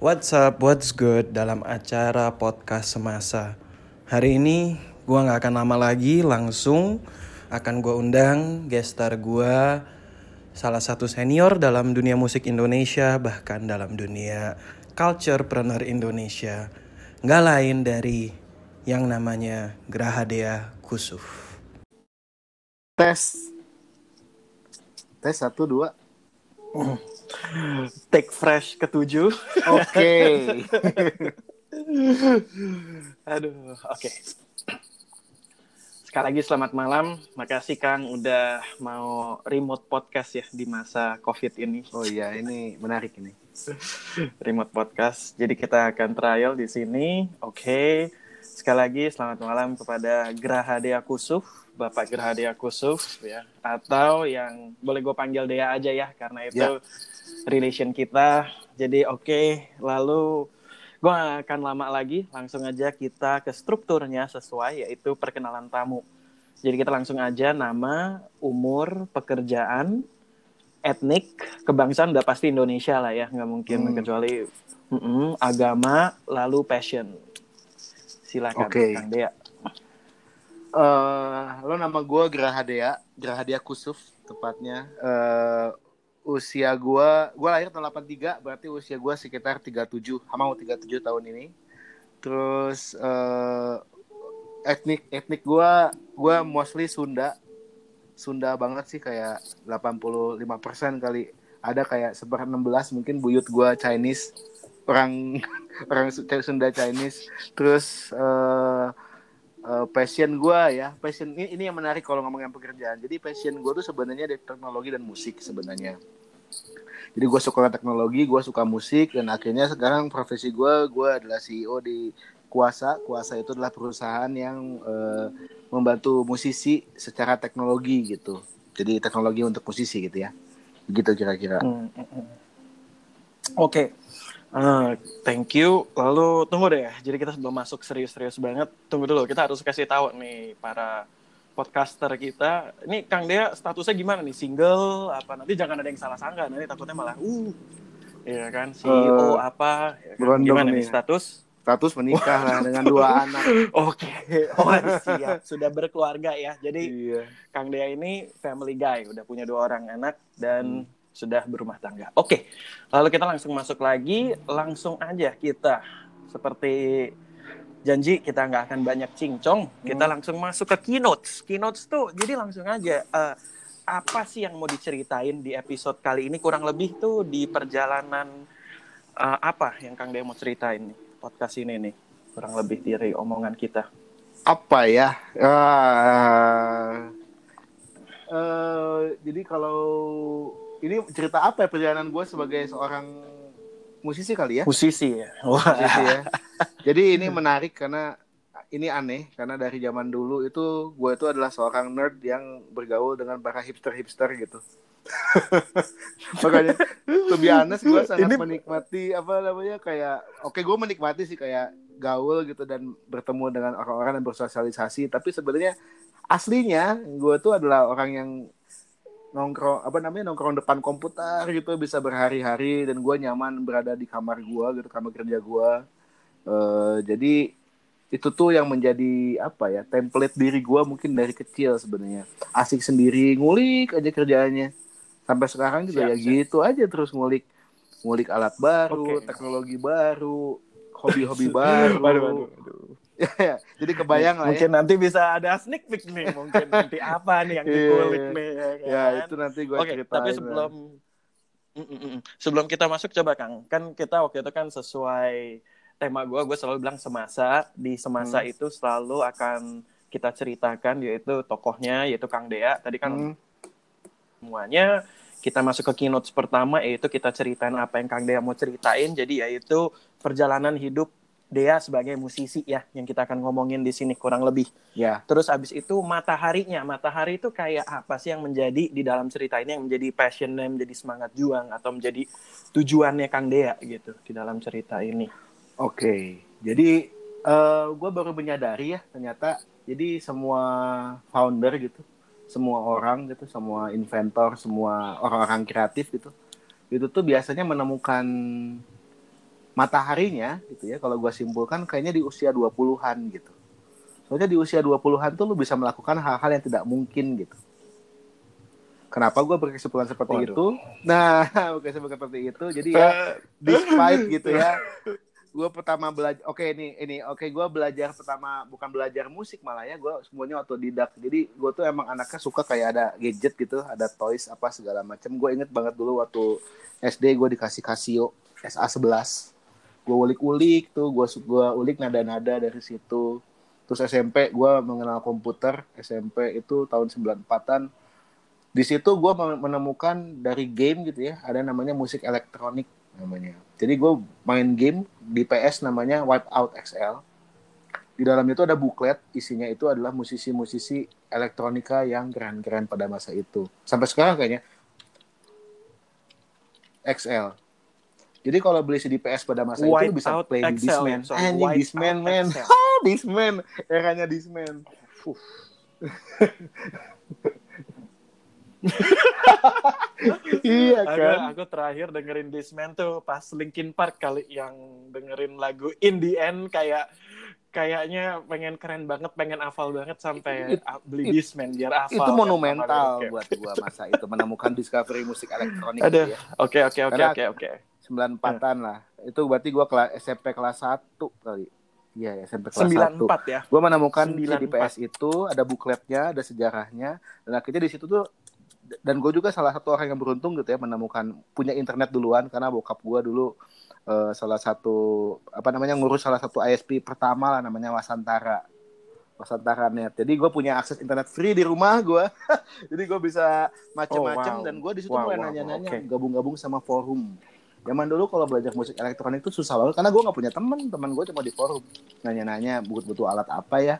What's up, what's good dalam acara podcast semasa Hari ini gua nggak akan lama lagi langsung akan gua undang guest star gua Salah satu senior dalam dunia musik Indonesia bahkan dalam dunia culturepreneur Indonesia Nggak lain dari yang namanya Grahadea Kusuf Tes. Tes satu dua. Take fresh ketujuh Oke. Aduh, oke. Sekali lagi selamat malam. Makasih Kang udah mau remote podcast ya di masa COVID ini. oh iya, ini menarik ini. Remote podcast. Jadi kita akan trial di sini. Oke. Sekali lagi selamat malam kepada Grahadea Kusuf, Bapak Grahadea Kusuf ya. Atau yang boleh gue panggil Dea aja ya karena itu Ya. Relation kita. Jadi oke, lalu gue gak akan lama lagi, langsung aja kita ke strukturnya sesuai yaitu perkenalan tamu. Jadi kita langsung aja nama, umur, pekerjaan, etnik, kebangsaan udah pasti Indonesia lah ya, nggak mungkin Hmm. kecuali mm-mm, agama, lalu passion. Silakan, Oke. Kang Dea. Eh, lo nama gue Grahadea, Grahadea Kusuf tepatnya. Eh, usia gue, gue lahir tahun 83, berarti usia gue sekitar 37, mau 37 tahun ini. Terus eh, etnik etnik gue, gue mostly Sunda, Sunda banget sih kayak 85% kali. Ada kayak seper 16 mungkin buyut gue Chinese, orang orang Sunda Chinese. Terus eh eh, passion gue ya passion ini, ini yang menarik kalau ngomongin pekerjaan jadi passion gue tuh sebenarnya dari teknologi dan musik sebenarnya jadi gue suka teknologi gue suka musik dan akhirnya sekarang profesi gue gue adalah CEO di Kuasa Kuasa itu adalah perusahaan yang eh, membantu musisi secara teknologi gitu jadi teknologi untuk musisi gitu ya begitu kira-kira Hmm, hmm, hmm. Oke, Eh, thank you. Lalu tunggu deh ya. Jadi kita sebelum masuk serius-serius banget, tunggu dulu. Kita harus kasih tahu nih para podcaster kita. Ini Kang Dea statusnya gimana nih? Single apa? Nanti jangan ada yang salah sangka. Nanti takutnya malah uh, ya kan CEO Eh, apa? Ya kan? Gimana nih. status? status menikah lah dengan dua anak Oke, oh siap. Sudah berkeluarga ya. Jadi iya Kang Dea ini family guy, udah punya dua orang anak dan sudah berumah tangga. Oke, lalu kita langsung masuk lagi, langsung aja kita seperti janji kita nggak akan banyak cincong, kita langsung masuk ke keynotes. Keynotes tuh jadi langsung aja eh, apa sih yang mau diceritain di episode kali ini kurang lebih tuh di perjalanan eh, apa yang Kang Dea mau ceritain nih podcast ini nih kurang lebih dari omongan kita. apa ya Ah, eh, jadi kalau ini cerita apa ya perjalanan gue sebagai seorang musisi kali ya Musisi ya. Wah. musisi ya jadi ini menarik karena ini aneh karena dari zaman dulu itu gue itu adalah seorang nerd yang bergaul dengan para hipster hipster gitu makanya be honest gue sangat Ini- menikmati apa namanya kayak oke gue menikmati sih kayak gaul gitu dan bertemu dengan orang-orang dan bersosialisasi tapi sebenarnya aslinya gue tuh adalah orang yang nongkrong apa namanya nongkrong depan komputer gitu bisa berhari-hari dan gue nyaman berada di kamar gue gitu kamar kerja gue Eh, jadi itu tuh yang menjadi apa ya template diri gue mungkin dari kecil sebenarnya asik sendiri ngulik aja kerjaannya sampai sekarang juga Siap, ya siap. gitu aja terus ngulik ngulik alat baru Oke. teknologi baru hobi-hobi baru Waduh, waduh, waduh. Ya, jadi kebayang lah ya Mungkin nanti bisa ada sneak peek nih, mungkin nanti apa nih yang Iya, dikulik iya. nih ya kan? ya itu nanti gue Oke, ceritain tapi sebelum mm, mm. sebelum kita masuk coba Kang, kan kita waktu itu kan sesuai tema gue, gue selalu bilang semasa di semasa Hmm. itu selalu akan kita ceritakan yaitu tokohnya yaitu Kang Dea. Tadi kan Hmm, semuanya kita masuk ke keynote pertama yaitu kita ceritain apa yang Kang Dea mau ceritain. Jadi yaitu perjalanan hidup Dea sebagai musisi ya yang kita akan ngomongin di sini kurang lebih. Ya. Terus abis itu mataharinya, matahari itu kayak apa sih yang menjadi di dalam cerita ini yang menjadi passionnya, menjadi semangat juang atau menjadi tujuannya Kang Dea gitu di dalam cerita ini. Oke. Jadi eh gue baru menyadari ya ternyata jadi semua founder gitu, semua orang gitu, semua inventor, semua orang-orang kreatif gitu, itu tuh biasanya menemukan mataharinya gitu ya. Kalau gue simpulkan kayaknya di usia 20-an gitu. Soalnya di usia 20-an tuh lu bisa melakukan hal-hal yang tidak mungkin gitu. Kenapa gue berkesimpulan seperti Waduh. itu? Nah, berkesimpulan seperti itu. Jadi ya, despite gitu ya, gue pertama belajar. Oke ini ini oke gue belajar pertama bukan belajar musik malah ya gue semuanya otodidak. Jadi gue tuh emang anaknya suka kayak ada gadget gitu, ada toys apa segala macam. Gue inget banget dulu waktu SD gue dikasih Casio SA 11 gue ulik-ulik tuh gue gua ulik nada-nada dari situ. Terus SMP gue mengenal komputer SMP itu tahun 94an di situ gue menemukan dari game gitu ya ada namanya musik elektronik namanya. Jadi gue main game di PS namanya Wipeout XL di dalam itu ada buklet isinya itu adalah musisi-musisi elektronika yang keren-keren pada masa itu. Sampai sekarang kayaknya XL jadi kalau beli CD PS pada masa itu lu bisa play XL, Discman. sorry, Anjing Discman man. Ah, Discman. Eranya Discman. Iya Aku, kan? aku terakhir dengerin Discman tuh pas Linkin Park kali yang dengerin lagu In The End kayak kayaknya pengen keren banget, pengen hafal banget sampai It- beli it- Discman biar hafal. Itu monumental buat gua masa itu menemukan discovery musik elektronik Aduh, gitu ya. oke oke oke oke oke. 94-an lah. Itu berarti gua kelas SMP kelas 1 kali. Iya, ya, SMP kelas 1. 94 ya. gue menemukan 94. CD PS itu ada bukletnya ada sejarahnya dan akhirnya di situ tuh dan gue juga salah satu orang yang beruntung gitu ya menemukan punya internet duluan karena bokap gue dulu eh, salah satu apa namanya ngurus salah satu ISP pertama lah namanya Wasantara Wasantara Net jadi gue punya akses internet free di rumah gue jadi gue bisa macem-macem Oh, wow. dan gue di situ Wow, mulai wow, nanya-nanya oke. gabung-gabung sama forum zaman dulu kalau belajar musik elektronik itu susah banget karena gue nggak punya teman teman gue cuma di forum nanya-nanya butuh-butuh alat apa ya.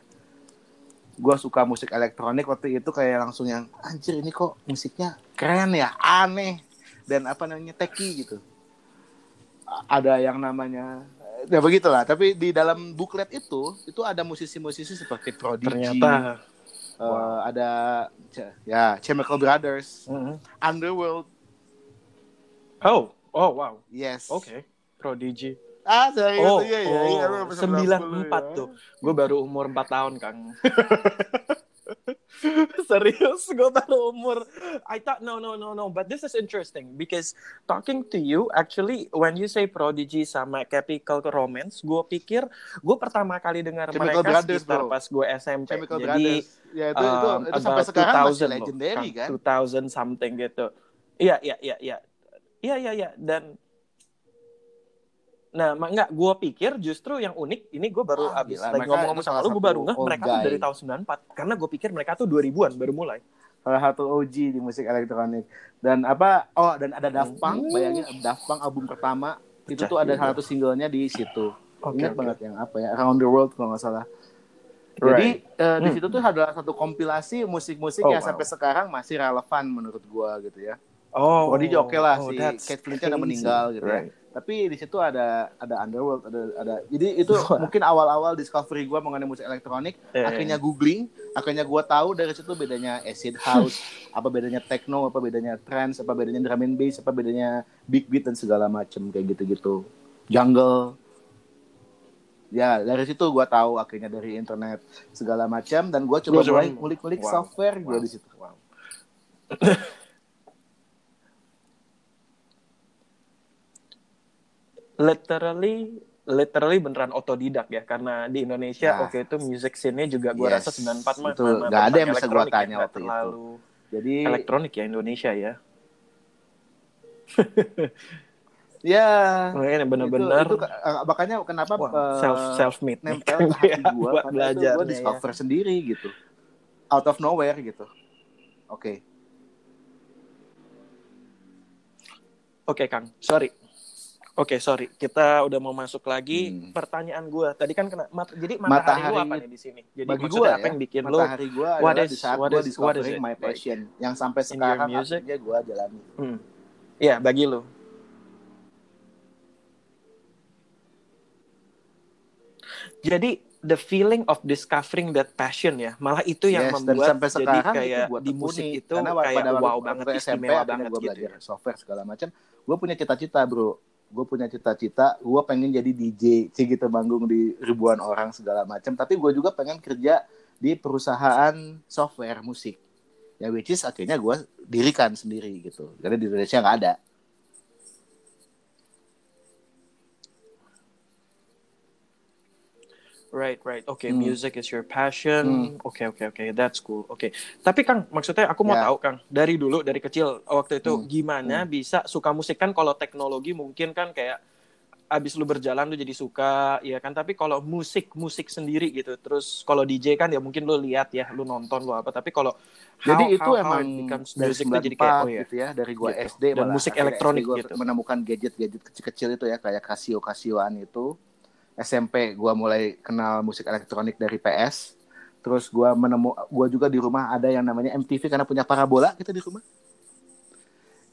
Gue suka musik elektronik waktu itu kayak langsung yang anjir ini kok musiknya keren ya aneh. Dan apa namanya teki gitu. Ada yang namanya ya begitulah. Tapi di dalam buklet itu itu ada musisi-musisi seperti Prodigy Ternyata. eh, ada C- ya Chemical Brothers Mhm. Underworld. Oh, oh wow. yes Oke. Prodigy. ah serius Oh, iya iya iya oh, lu 94 ya. tuh. Gue baru umur 4 tahun, Kang. Serius, gue baru umur. I thought no, no, no, no. But this is interesting because talking to you, actually, when you say Prodigy sama Chemical Romance, gue pikir gue pertama kali dengar Chemical mereka Brothers, sekitar bro. pas gue SMP. Chemical Jadi Brothers ya itu itu, um, itu sampai sekarang masih 2000 loh, legendary kan 2000 something gitu. Iya, iya, iya, iya. Iya, iya, iya. Dan Nah, enggak, gue pikir justru yang unik, ini gue baru Ah, abis gila, lagi ngomong-ngomong itu sama lu, gue baru ngeh old mereka tuh dari tahun 94. Karena gue pikir mereka tuh 2000-an baru mulai. salah satu OG di musik elektronik dan apa oh dan ada Daft Punk bayangin Daft Punk album pertama itu Pecah tuh ada salah satu singlenya di situ Oke, ingat oke. banget yang apa ya Around the World kalau nggak salah jadi eh, di Hmm. situ tuh adalah satu kompilasi musik-musik Oh, yang wow. sampai sekarang masih relevan menurut gua gitu ya Oh, Prodigy oke lah oh, si Kate Flintnya udah meninggal gitu ya Right. tapi di situ ada ada Underworld ada ada jadi itu mungkin awal-awal discovery gua mengenai musik elektronik Eh. akhirnya googling akhirnya gua tahu dari situ bedanya acid house apa bedanya techno apa bedanya trance apa bedanya drum and bass apa bedanya big beat dan segala macem kayak gitu-gitu jungle ya dari situ gua tahu akhirnya dari internet segala macam dan gua coba mulai ngulik-ngulik Wow. software gua Wow. di situ Wow. literally literally beneran otodidak ya karena di Indonesia Nah. oke itu music scene-nya juga gua Yes, rasa 94 mah itu nggak ada yang bisa gua elektronik ya, tanya nggak waktu itu. terlalu jadi elektronik ya Indonesia ya ya makanya bener-bener itu, itu eh, makanya kenapa eh, self self made nempel ke hati gue buat belajar itu gue discover sendiri gitu out of nowhere gitu oke Oke, Kang. Sorry. Oke, sorry. Kita udah mau masuk lagi. Hmm. Pertanyaan gue tadi kan kena mat- jadi matahari, lu Matahari apa nih di sini? Jadi bagi gue apa ya, yang bikin lu matahari gue adalah is- di saat gue discovering my Like, passion yang sampai sekarang akhirnya gue jalani. Hmm. Ya, bagi lu. Jadi the feeling of discovering that passion ya, malah itu yang Yes, membuat sampai jadi sekarang kayak itu di musik itu Karena kayak pada wow banget, SMP istimewa banget gue gitu belajar ya. software segala macam. Gue punya cita-cita bro, gue punya cita-cita, gue pengen jadi DJ, sih gitu manggung di ribuan orang segala macam. Tapi gue juga pengen kerja di perusahaan software musik. Ya which is akhirnya gue dirikan sendiri gitu. Karena di Indonesia nggak ada. Right, right. Oke, Hmm. music is your passion. Oke, oke, oke. That's cool. Oke. Tapi Kang, maksudnya aku mau Ya. tahu Kang, dari dulu dari kecil waktu itu Hmm. gimana bisa suka musik kan kalau teknologi mungkin kan kayak abis lu berjalan lu jadi suka ya kan tapi kalau musik musik sendiri gitu terus kalau DJ kan ya mungkin lu lihat ya lu nonton lu apa tapi kalau Jadi how- itu how- how emang becomes dari music tuh jadi kayak 94 oh ya gitu ya, dari gua Gitu. SD Dan malah. musik elektronik SD gua gitu. menemukan gadget-gadget kecil-kecil itu ya kayak Casio Casioan itu. SMP gua mulai kenal musik elektronik dari PS. Terus gua menemu gua juga di rumah ada yang namanya MTV karena punya parabola kita di rumah.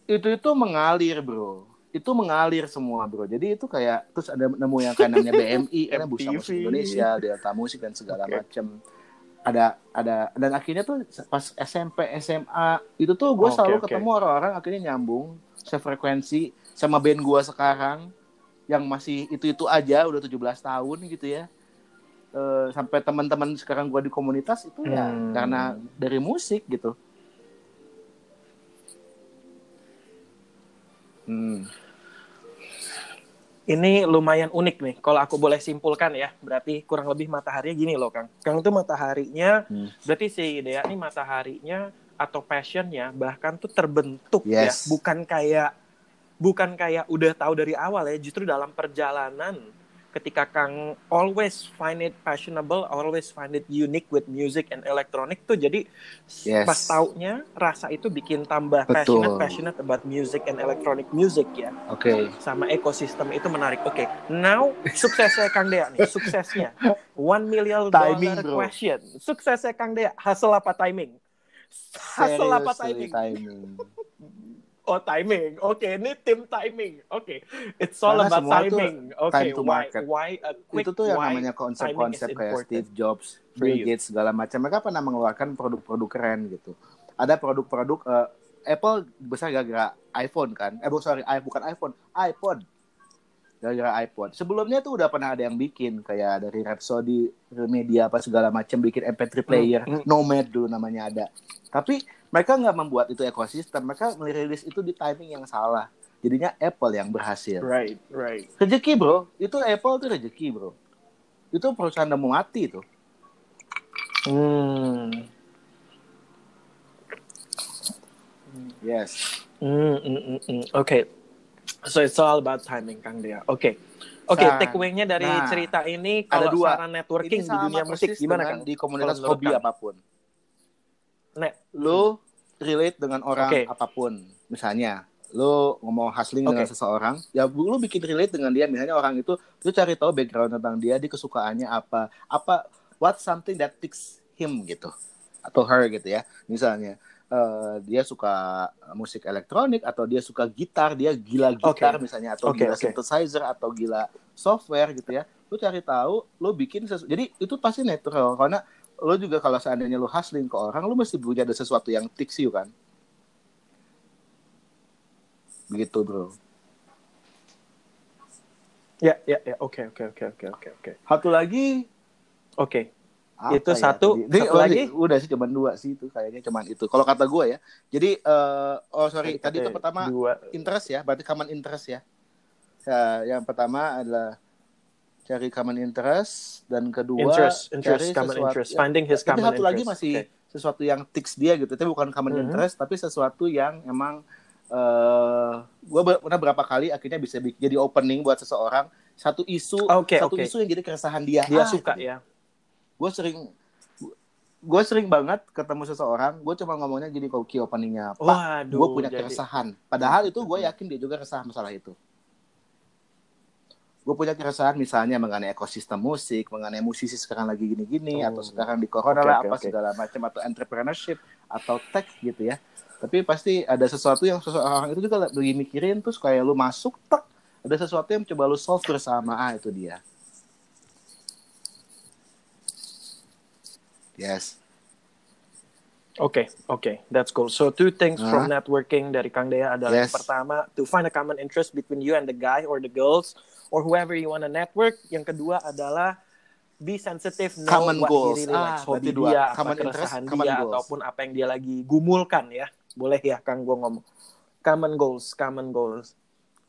Itu itu mengalir, Bro. Itu mengalir semua, Bro. Jadi itu kayak terus ada nemu yang kayak namanya BMI, karena Bursa Musik. Indonesia, Delta Musik dan segala Oke. macam ada ada dan akhirnya tuh pas SMP SMA itu tuh gue Oke, selalu oke. ketemu orang-orang akhirnya nyambung sefrekuensi sama band gue sekarang yang masih itu itu aja udah 17 tahun gitu ya Eh, sampai teman-teman sekarang gue di komunitas itu ya Hmm. karena dari musik gitu hmm. Ini lumayan unik nih. Kalau aku boleh simpulkan ya, berarti kurang lebih mataharinya gini loh, Kang. Kang itu mataharinya, Hmm. berarti si Dea ini mataharinya atau passionnya bahkan tuh terbentuk Yes. ya, bukan kayak bukan kayak udah tahu dari awal ya, justru dalam perjalanan ketika Kang always find it fashionable, always find it unique with music and electronic tuh jadi Yes. pas taunya rasa itu bikin tambah Betul. passionate passionate about music and electronic music ya oke sama ekosistem itu menarik. Oke, now suksesnya Kang Dea nih, suksesnya one million Timing, dollar bro. question. Suksesnya Kang Dea, hasil apa timing? Hasil apa timing? timing Oh timing. Oke, ini tim timing. Oke, it's all Karena about timing. Oke, time to why market. why a quick itu tuh yang why namanya konsep-konsep kayak important Steve Jobs, Bill? Gates segala macam. Mereka pernah mengeluarkan produk-produk keren gitu. Ada produk-produk eh, Apple besar gara-gara iPhone kan? Eh sorry, i- bukan iPhone, iPod. Gara-gara iPod. Sebelumnya tuh udah pernah ada yang bikin kayak dari Rhapsody, media apa segala macam bikin MP3 player, hmm. Nomad dulu namanya ada. Tapi mereka nggak membuat itu ekosistem, mereka merilis itu di timing yang salah. Jadinya Apple yang berhasil. Right, right. Rezeki bro, itu Apple tuh rezeki bro. Itu perusahaan udah mau mati tuh. Hmm. Yes. Mm, mm, mm, mm. Oke, so it's all about timing, Kang Dea. Oke, oke. Nah, takeaway-nya dari nah, cerita ini ada kalau dua. saran networking Ini di dunia musik gimana, Kang? Di komunitas hobi apa pun. Lu relate dengan orang Oke. apa pun. Misalnya, lu ngomong hustling dengan Oke. seseorang, ya lu bikin relate dengan dia. Misalnya orang itu, lu cari tahu background tentang dia, dia kesukaannya apa, apa, what something that ticks him gitu, atau her gitu ya. Misalnya, eh, dia suka musik elektronik atau dia suka gitar, dia gila gitar Oke. misalnya, atau Oke, gila oke. synthesizer atau gila software gitu ya. Lu cari tahu, lu bikin sesu- jadi itu pasti natural karena lu juga kalau seandainya lu hustling ke orang, lu mesti punya ada sesuatu yang ticks you kan. Begitu, Bro. Ya, ya, ya. Oke, oke, oke, oke, oke, oke. Satu lagi Oke. apa Itu ya satu? Ini, satu lagi? udah sih cuman dua sih itu kayaknya cuman itu. Kalau kata gue ya. Jadi eh, oh sorry, tadi itu pertama dua. interest ya, berarti common interest ya. Ya, yang pertama adalah cari common interest dan kedua Interest, interest, cari common sesuatu- interest. ya, Finding his common satu lagi interest. masih Oke. sesuatu yang tics dia gitu tapi bukan common Mhm. interest tapi sesuatu yang emang eh gue pernah berapa kali akhirnya bisa jadi opening buat seseorang satu isu Oke, satu oke. isu yang jadi keresahan dia Dia Ah, suka gitu. ya. gue sering gue sering banget ketemu seseorang, gue cuma ngomongnya gini kalau key openingnya, Pak, gue punya jadi- keresahan. Padahal itu gue yakin dia juga resah masalah itu. Gue punya keresahan misalnya mengenai ekosistem musik, mengenai musisi sekarang lagi gini-gini, Oh. atau sekarang di corona Oke, lah, oke, apa oke. segala macam, atau entrepreneurship, atau tech gitu ya. Tapi pasti ada sesuatu yang seseorang itu juga lagi mikirin, terus kayak lu masuk, tak, ada sesuatu yang coba lu solve bersama, ah itu dia. Yes. Oke, oke, that's cool. So two things Hah? from networking dari Kang Dea adalah yang Yes. pertama, to find a common interest between you and the guy or the girls or whoever you wanna network. Yang kedua adalah be sensitive, know Common what goals. likes, Ah, hobi dua. dia, apa Common interest, keresahan common dia, goals. ataupun apa yang dia lagi gumulkan ya. Boleh ya, Kang, gue ngomong. Common goals, common goals.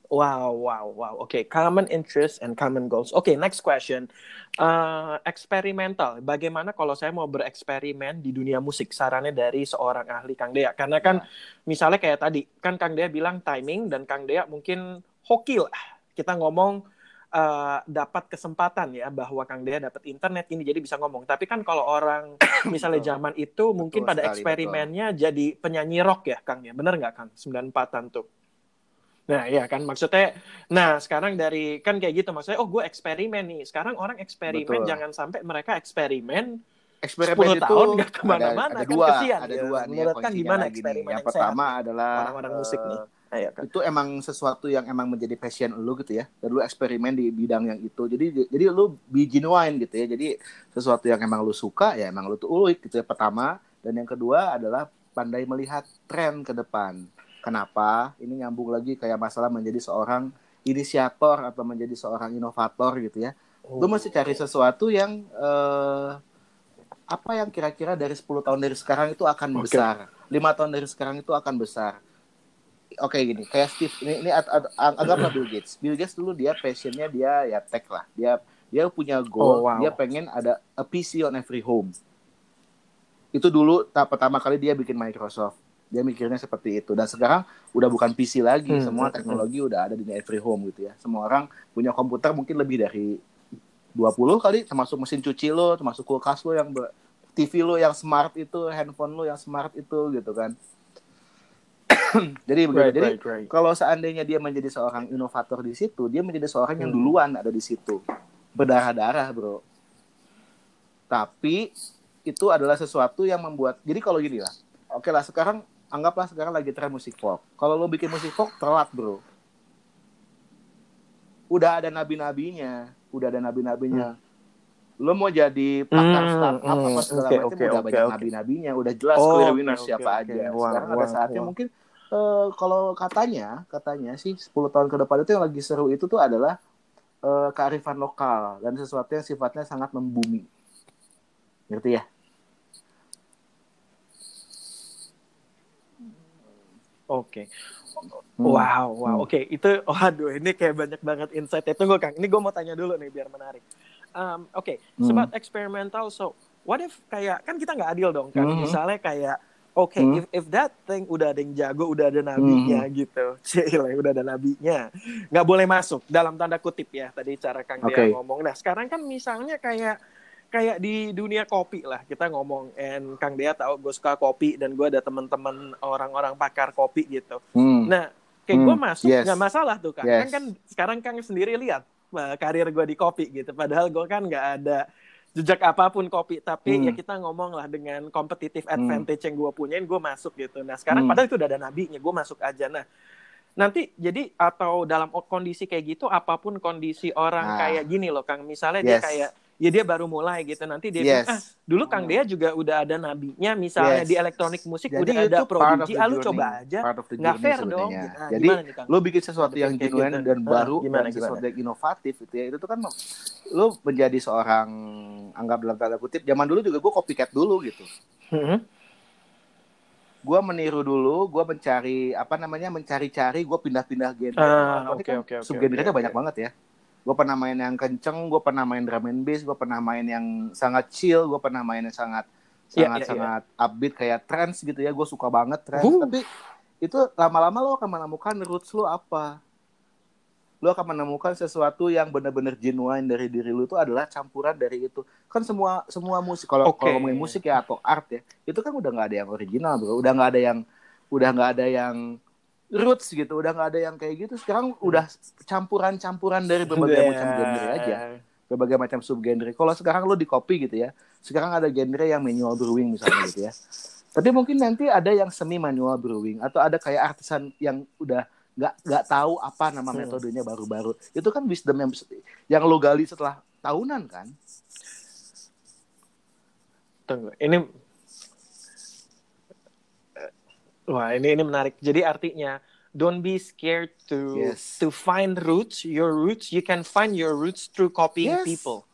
Wow, wow, wow. Oke, common interest and common goals. Oke, next question. Uh, eksperimental. Bagaimana kalau saya mau bereksperimen di dunia musik? Sarannya dari seorang ahli Kang Dea. Karena kan misalnya kayak tadi, kan Kang Dea bilang timing dan Kang Dea mungkin hoki lah. Kita ngomong uh, dapat kesempatan ya bahwa Kang Dea dapat internet ini jadi bisa ngomong. Tapi kan kalau orang misalnya Betul. zaman itu mungkin pada sekali, eksperimennya jadi penyanyi rock ya Kang ya. Bener nggak Kang? 94-an tuh. Nah, iya kan maksudnya nah sekarang dari kan kayak gitu maksudnya oh gue eksperimen nih. Sekarang orang eksperimen Betul. jangan sampai mereka eksperimen eksperimen 10 itu tahun nggak ke mana-mana, ada, ada kan dua, kesian, ada ya. dua nih Menurut ya, Kang kuncinya gimana nih. eksperimen Yang yang pertama adalah orang-orang musik eh, nih? Ayo kan. itu emang sesuatu yang emang menjadi passion lu gitu ya. Dan lu eksperimen di bidang yang itu. Jadi jadi lu be genuine gitu ya. Jadi sesuatu yang emang lu suka ya emang lu tuh ulik gitu ya pertama. Dan yang kedua adalah pandai melihat tren ke depan. Kenapa? Ini nyambung lagi kayak masalah menjadi seorang inisiator atau menjadi seorang inovator gitu ya. Lu mesti cari sesuatu yang eh, apa yang kira-kira dari 10 tahun dari sekarang itu akan Oke. besar. Lima tahun dari sekarang itu akan besar oke gini kayak Steve ini ini anggaplah Bill Gates. Bill Gates dulu dia passionnya dia ya tech lah. Dia dia punya goal Oh, wow. dia pengen ada a PC on every home. Itu dulu tahap pertama kali dia bikin Microsoft. Dia mikirnya seperti itu. Dan sekarang udah bukan PC lagi. Hmm, semua hmm, teknologi udah ada di every home gitu ya. Semua orang punya komputer mungkin lebih dari 20 kali. Termasuk mesin cuci lo termasuk kulkas lo yang TV lo yang smart itu handphone lo yang smart itu gitu kan jadi begitu Right, jadi right, right. kalau seandainya dia menjadi seorang inovator di situ, dia menjadi seorang yang Hmm. duluan ada di situ. Berdarah-darah, Bro. Tapi itu adalah sesuatu yang membuat jadi kalau gini lah. Oke lah, sekarang anggaplah sekarang lagi tren musik folk. Kalau lo bikin musik folk telat, Bro. Udah ada nabi-nabinya, udah ada nabi-nabinya. Lo mau jadi pakar Hmm, startup apa hmm, segala oke, macam oke, udah oke, banyak oke. nabi-nabinya, udah jelas Oh, clear winner oke, siapa oke. aja. Wow, Sekarang ada wow, saatnya wow. mungkin eh, kalau katanya, katanya sih 10 tahun ke depan itu yang lagi seru itu tuh adalah eh, kearifan lokal dan sesuatu yang sifatnya sangat membumi. Ngerti ya? Oke. Hmm. Wow, wow. Hmm. Oke, itu waduh ini kayak banyak banget insight. Ya, Tunggu Kang, ini gue mau tanya dulu nih biar menarik. Um, Oke, Hmm. sebab eksperimental. So, what if kayak kan kita nggak adil dong kan? Mhm. Misalnya kayak Oke, Hmm. if if that thing udah ada yang jago, udah ada nabinya gitu, Cile, udah ada nabinya, nggak boleh masuk dalam tanda kutip ya tadi cara Kang Dea Oke. ngomong. Nah sekarang kan misalnya kayak kayak di dunia kopi lah kita ngomong, and Kang Dea tahu gue suka kopi dan gue ada teman-teman orang-orang pakar kopi gitu. Hmm. Nah, kayak Hmm, gue masuk yes. nggak masalah tuh kan. Yes. Kan kan sekarang Kang sendiri lihat eh, karir gue di kopi gitu. Padahal gue kan nggak ada jejak apa pun kopi, tapi Hmm. ya kita ngomong lah dengan competitive advantage yang gue punyain, gue masuk gitu. Nah sekarang Hmm. padahal itu udah ada nabinya, gue masuk aja. Nah nanti jadi atau dalam kondisi kayak gitu, apa pun kondisi orang Ah. kayak gini loh, Kang. Misalnya dia Yes. kayak ya dia baru mulai gitu, nanti dia Yes. bilang, ah dulu Kang Dea juga udah ada nabinya, misalnya Yes. di elektronik musik Jadi udah ada prodigy, ah lu coba aja, nggak fair dong. sebenarnya. Gitu. Ah, Jadi nih Kang? lo bikin sesuatu yang kayak genuine gitu. dan Ah, baru gimana, dan sesuatu gimana? yang inovatif gitu ya itu tuh kan lo menjadi seorang anggap dalam tanda kutip zaman dulu juga gue copycat dulu gitu Mhm. gue meniru dulu gue mencari apa namanya mencari-cari gue pindah-pindah genre Ah, oke, kan oke, oke, subgenrenya oke, banyak banget ya gue pernah main yang kenceng gue pernah main drum and bass gue pernah main yang sangat chill gue pernah main yang sangat Iya, sangat iya, iya. sangat upbeat kayak trance gitu ya gue suka banget trance Uh. tapi itu lama-lama lo akan menemukan roots lo apa lu akan menemukan sesuatu yang benar-benar genuine dari diri lu itu adalah campuran dari itu. Kan semua semua musik kalau Oke. kalau ngomongin musik ya atau art ya, itu kan udah nggak ada yang original, Bro. Udah nggak ada yang udah nggak ada yang roots gitu, udah nggak ada yang kayak gitu. Sekarang udah campuran-campuran dari berbagai macam genre aja berbagai macam subgenre. Kalau sekarang lo di copy gitu ya, sekarang ada genre yang manual brewing misalnya gitu ya. Tapi mungkin nanti ada yang semi manual brewing atau ada kayak artisan yang udah nggak nggak tahu apa nama Hmm. metodenya baru-baru. Itu kan wisdom yang, yang lo gali setelah tahunan kan. Tunggu, ini Wah, ini ini menarik. Jadi artinya don't be scared to Yes. to find roots, your roots. You can find your roots through copying Yes. people.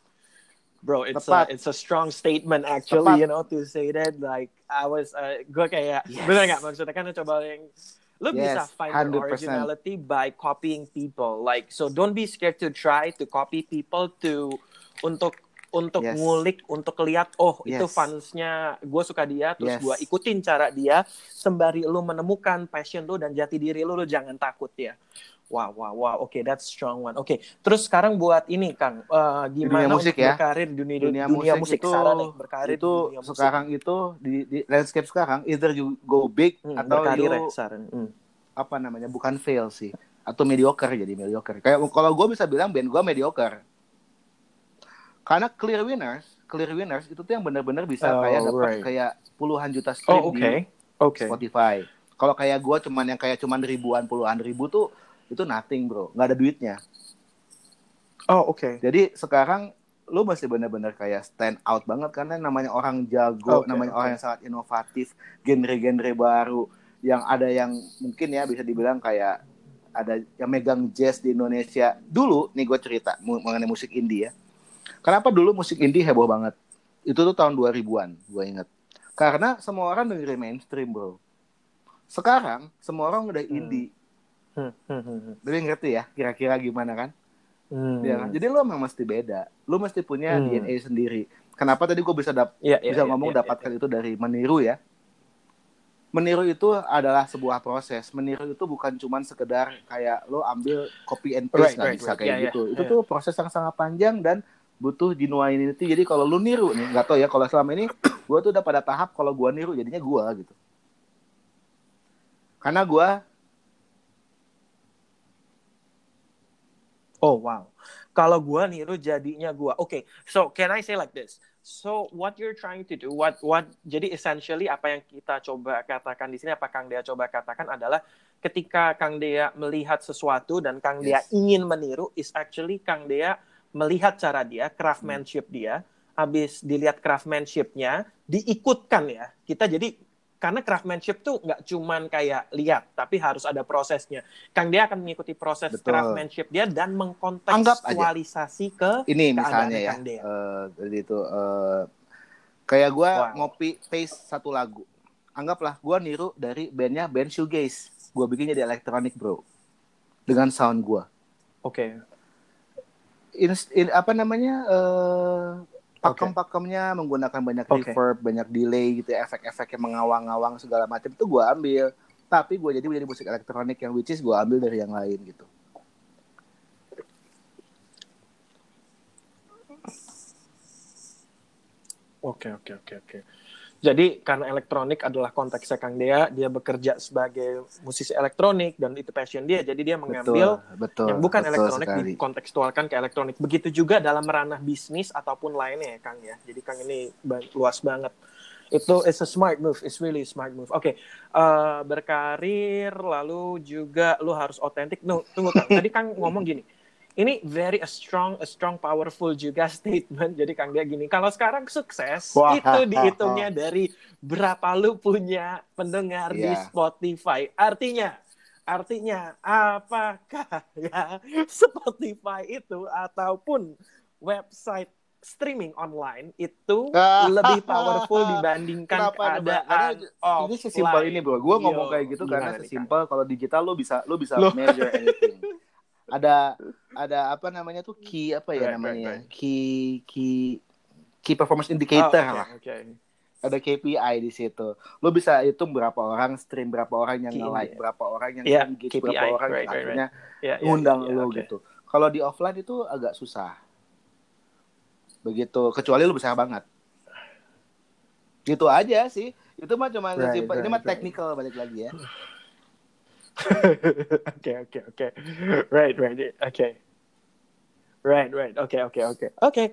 Bro, it's Tepat. a it's a strong statement actually, Tepat. you know, to say that like I was uh, gue kayak Yes. bener nggak maksudnya kan coba yang lu Yes, bisa find your 100%. originality by copying people. Like so don't be scared to try to copy people to untuk untuk Yes. ngulik untuk lihat oh itu Yes. fansnya gue suka dia terus Yes. gue ikutin cara dia sembari lu menemukan passion lu dan jati diri lu lu jangan takut ya wow wow wow oke that's strong one oke terus sekarang buat ini kang eh, gimana dunia musik ya. berkarir di dunia, Dunia, dunia musik, itu Sarah nih berkarir itu dunia musik sekarang itu di, di landscape sekarang either you go big Hmm, atau berkarir ya you Sarah Hmm. apa namanya bukan fail sih atau mediocre jadi mediocre kayak kalau gue bisa bilang band gue mediocre karena clear winners clear winners itu tuh yang benar-benar bisa Oh, kayak dapat right. kayak puluhan juta stream oh oke di oke. Spotify. Kalau kayak gue cuman yang kayak cuman ribuan puluhan ribu tuh itu nothing bro. Nggak ada duitnya. Oh oke. Jadi sekarang lu masih benar-benar kayak stand out banget karena namanya orang jago Oke, namanya oke. orang yang sangat inovatif genre-genre baru yang ada yang mungkin ya bisa dibilang kayak ada yang megang jazz di Indonesia. Dulu nih gue cerita mengenai musik indie ya kenapa dulu musik indie heboh banget itu tuh tahun 2000-an gue inget karena semua orang dengerin mainstream bro sekarang semua orang udah indie Hmm, hmm, hmm, hmm. Tapi ngerti ya kira-kira gimana kan Hmm. Ya kan? Jadi lo memang mesti beda. Lo mesti punya Hmm. DNA sendiri. Kenapa tadi gue bisa dap Iya, iya, bisa iya, ngomong iya, dapatkan itu dari meniru ya? Meniru itu adalah sebuah proses. Meniru itu bukan cuman sekedar kayak lo ambil copy and Right, paste nggak right, bisa right. kayak Iya, iya, gitu. Itu iya. tuh proses yang sangat panjang dan butuh genuinity. Jadi kalau lu niru nih, nggak tahu ya kalau selama ini gue tuh udah pada tahap kalau gue niru jadinya gue gitu. Karena gue Oh wow. Kalau gua niru jadinya gua. Oke, so can I say like this? So what you're trying to do, what what jadi essentially apa yang kita coba katakan di sini, apa Kang Dea coba katakan adalah ketika Kang Dea melihat sesuatu dan Kang Dea Yes. ingin meniru, is actually Kang Dea melihat cara dia, craftsmanship dia, habis dilihat craftsmanship-nya, diikutkan ya. Kita jadi karena craftsmanship tuh nggak cuman kayak lihat, tapi harus ada prosesnya. Kang Dea akan mengikuti proses Betul. craftsmanship dia dan mengkontekstualisasi ke ini misalnya ya Kang Dea. eh, jadi itu eh, kayak gue Wow. ngopi paste satu lagu anggaplah gue niru dari bandnya band shoegaze gue bikin jadi elektronik bro dengan sound gue Oke. In- in- apa namanya eh, pakem-pakemnya menggunakan banyak Oke. reverb banyak delay gitu efek-efek yang mengawang-awang segala macam itu gue ambil tapi gue jadi menjadi musik elektronik yang which is gue ambil dari yang lain gitu Oke, oke, oke, oke. Jadi karena elektronik adalah konteksnya Kang Dea, dia bekerja sebagai musisi elektronik dan itu passion dia, jadi dia mengambil betul betul yang bukan betul elektronik sekali. dikontekstualkan ke elektronik. Begitu juga dalam ranah bisnis ataupun lainnya ya Kang ya. Jadi Kang ini luas banget. Itu is a smart move, it's really a smart move. Oke, eh, berkarir lalu juga lu harus otentik. No, tunggu Kang. Tadi Kang ngomong gini. Ini very a strong, a strong, powerful juga statement. Jadi Kang dia gini, kalau sekarang sukses Wah. itu dihitungnya dari berapa lu punya pendengar di Iya. Spotify. Artinya, artinya apakah ya Spotify itu ataupun website streaming online itu lebih powerful dibandingkan Kenapa? keadaan Karena ini sesimpel ini bro. Gue ngomong kayak gitu karena sesimpel kalau digital lo bisa lo bisa Loh. measure anything. Ada ada apa namanya tuh key apa ya Right, namanya right, right. key key key performance Oh, indicator oke, lah. oke. ada KPI di situ. Lo bisa hitung berapa orang stream, berapa orang yang Key, nge-like, berapa orang yang Iya, engage, KPI, berapa orang right, yang right, akhirnya Ya, ya, ngundang ya, lo oke. gitu. Kalau di offline itu agak susah. Begitu, kecuali lo besar banget. Gitu aja sih. Itu mah cuma Right, simpel. Ini right, mah right. technical balik lagi ya. Oke oke oke. Right right oke. Right right oke oke oke. Oke.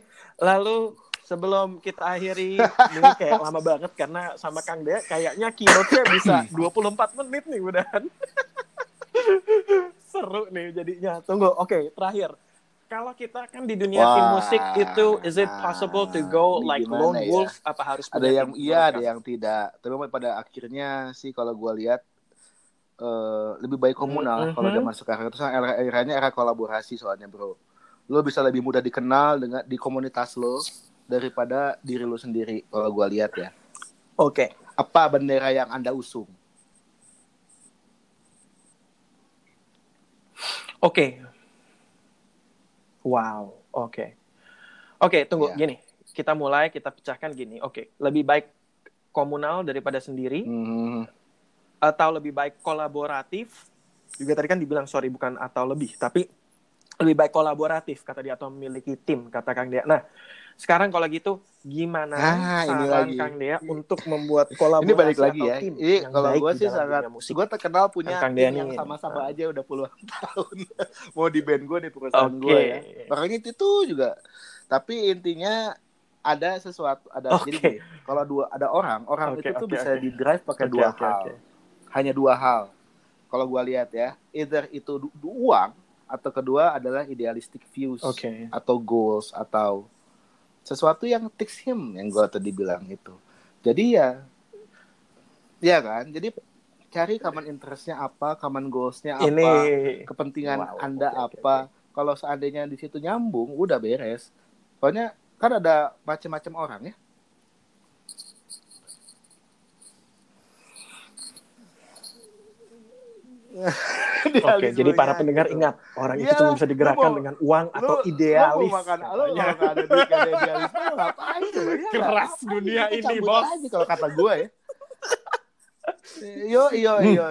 Lalu sebelum kita akhiri ini kayak lama banget karena sama Kang Dea kayaknya keynote-nya bisa 24 menit nih udahan. Seru nih jadinya. Tunggu. Oke, terakhir. Kalau kita kan di dunia Wah, film musik itu is it possible to go like lone ya? wolf apa harus Ada yang iya, ada yang tidak. Tapi pada akhirnya sih kalau gua lihat eh, lebih baik komunal Mhm. kalau zaman sekarang itu era eranya era kolaborasi soalnya bro. Lo bisa lebih mudah dikenal dengan di komunitas lo daripada diri lo sendiri kalau gua lihat ya. Oke. Apa bendera yang anda usung? Oke. Wow, oke. Oke, tunggu Ya. gini. Kita mulai kita pecahkan gini. Oke, lebih baik komunal daripada sendiri Hmm, atau lebih baik kolaboratif? Juga tadi kan dibilang sorry bukan atau lebih, tapi lebih baik kolaboratif kata dia atau memiliki tim kata Kang Dea. Nah, sekarang kalau gitu gimana Ah, ini saran lagi. Kang Dea untuk membuat kolaborasi ini balik lagi ya. tim Ini yang kalau di sih sangat, gua terkenal punya Kang Dea tim yang sama-sama Ah. aja udah puluhan tahun. Mau di band gue di perusahaan Oke. gue ya. Makanya itu juga. Tapi intinya ada sesuatu ada Oke. jadi kalau dua ada orang orang Oke, itu tuh oke, bisa di drive pakai Oke, dua oke, hal oke. Hanya dua hal. Kalau gua lihat ya either itu uang atau kedua adalah idealistic views Oke. atau goals atau sesuatu yang takes him yang gua tadi bilang itu. Jadi ya ya kan? Jadi cari common interestnya apa common goalsnya apa Ini kepentingan Wow, anda oke, apa. Kalau seandainya di situ nyambung udah beres. Soalnya kan ada macam-macam orang ya Oke, jadi para pendengar gitu. ingat orang itu Iya, cuma bisa digerakkan mau- dengan uang atau Lu- idealis. lu mau makan lu kalau nggak ada duit ada idealisme ngapain ya? Keras Ngapain? dunia ini, cabut bos. aja kalau kata gue ya yo yo yo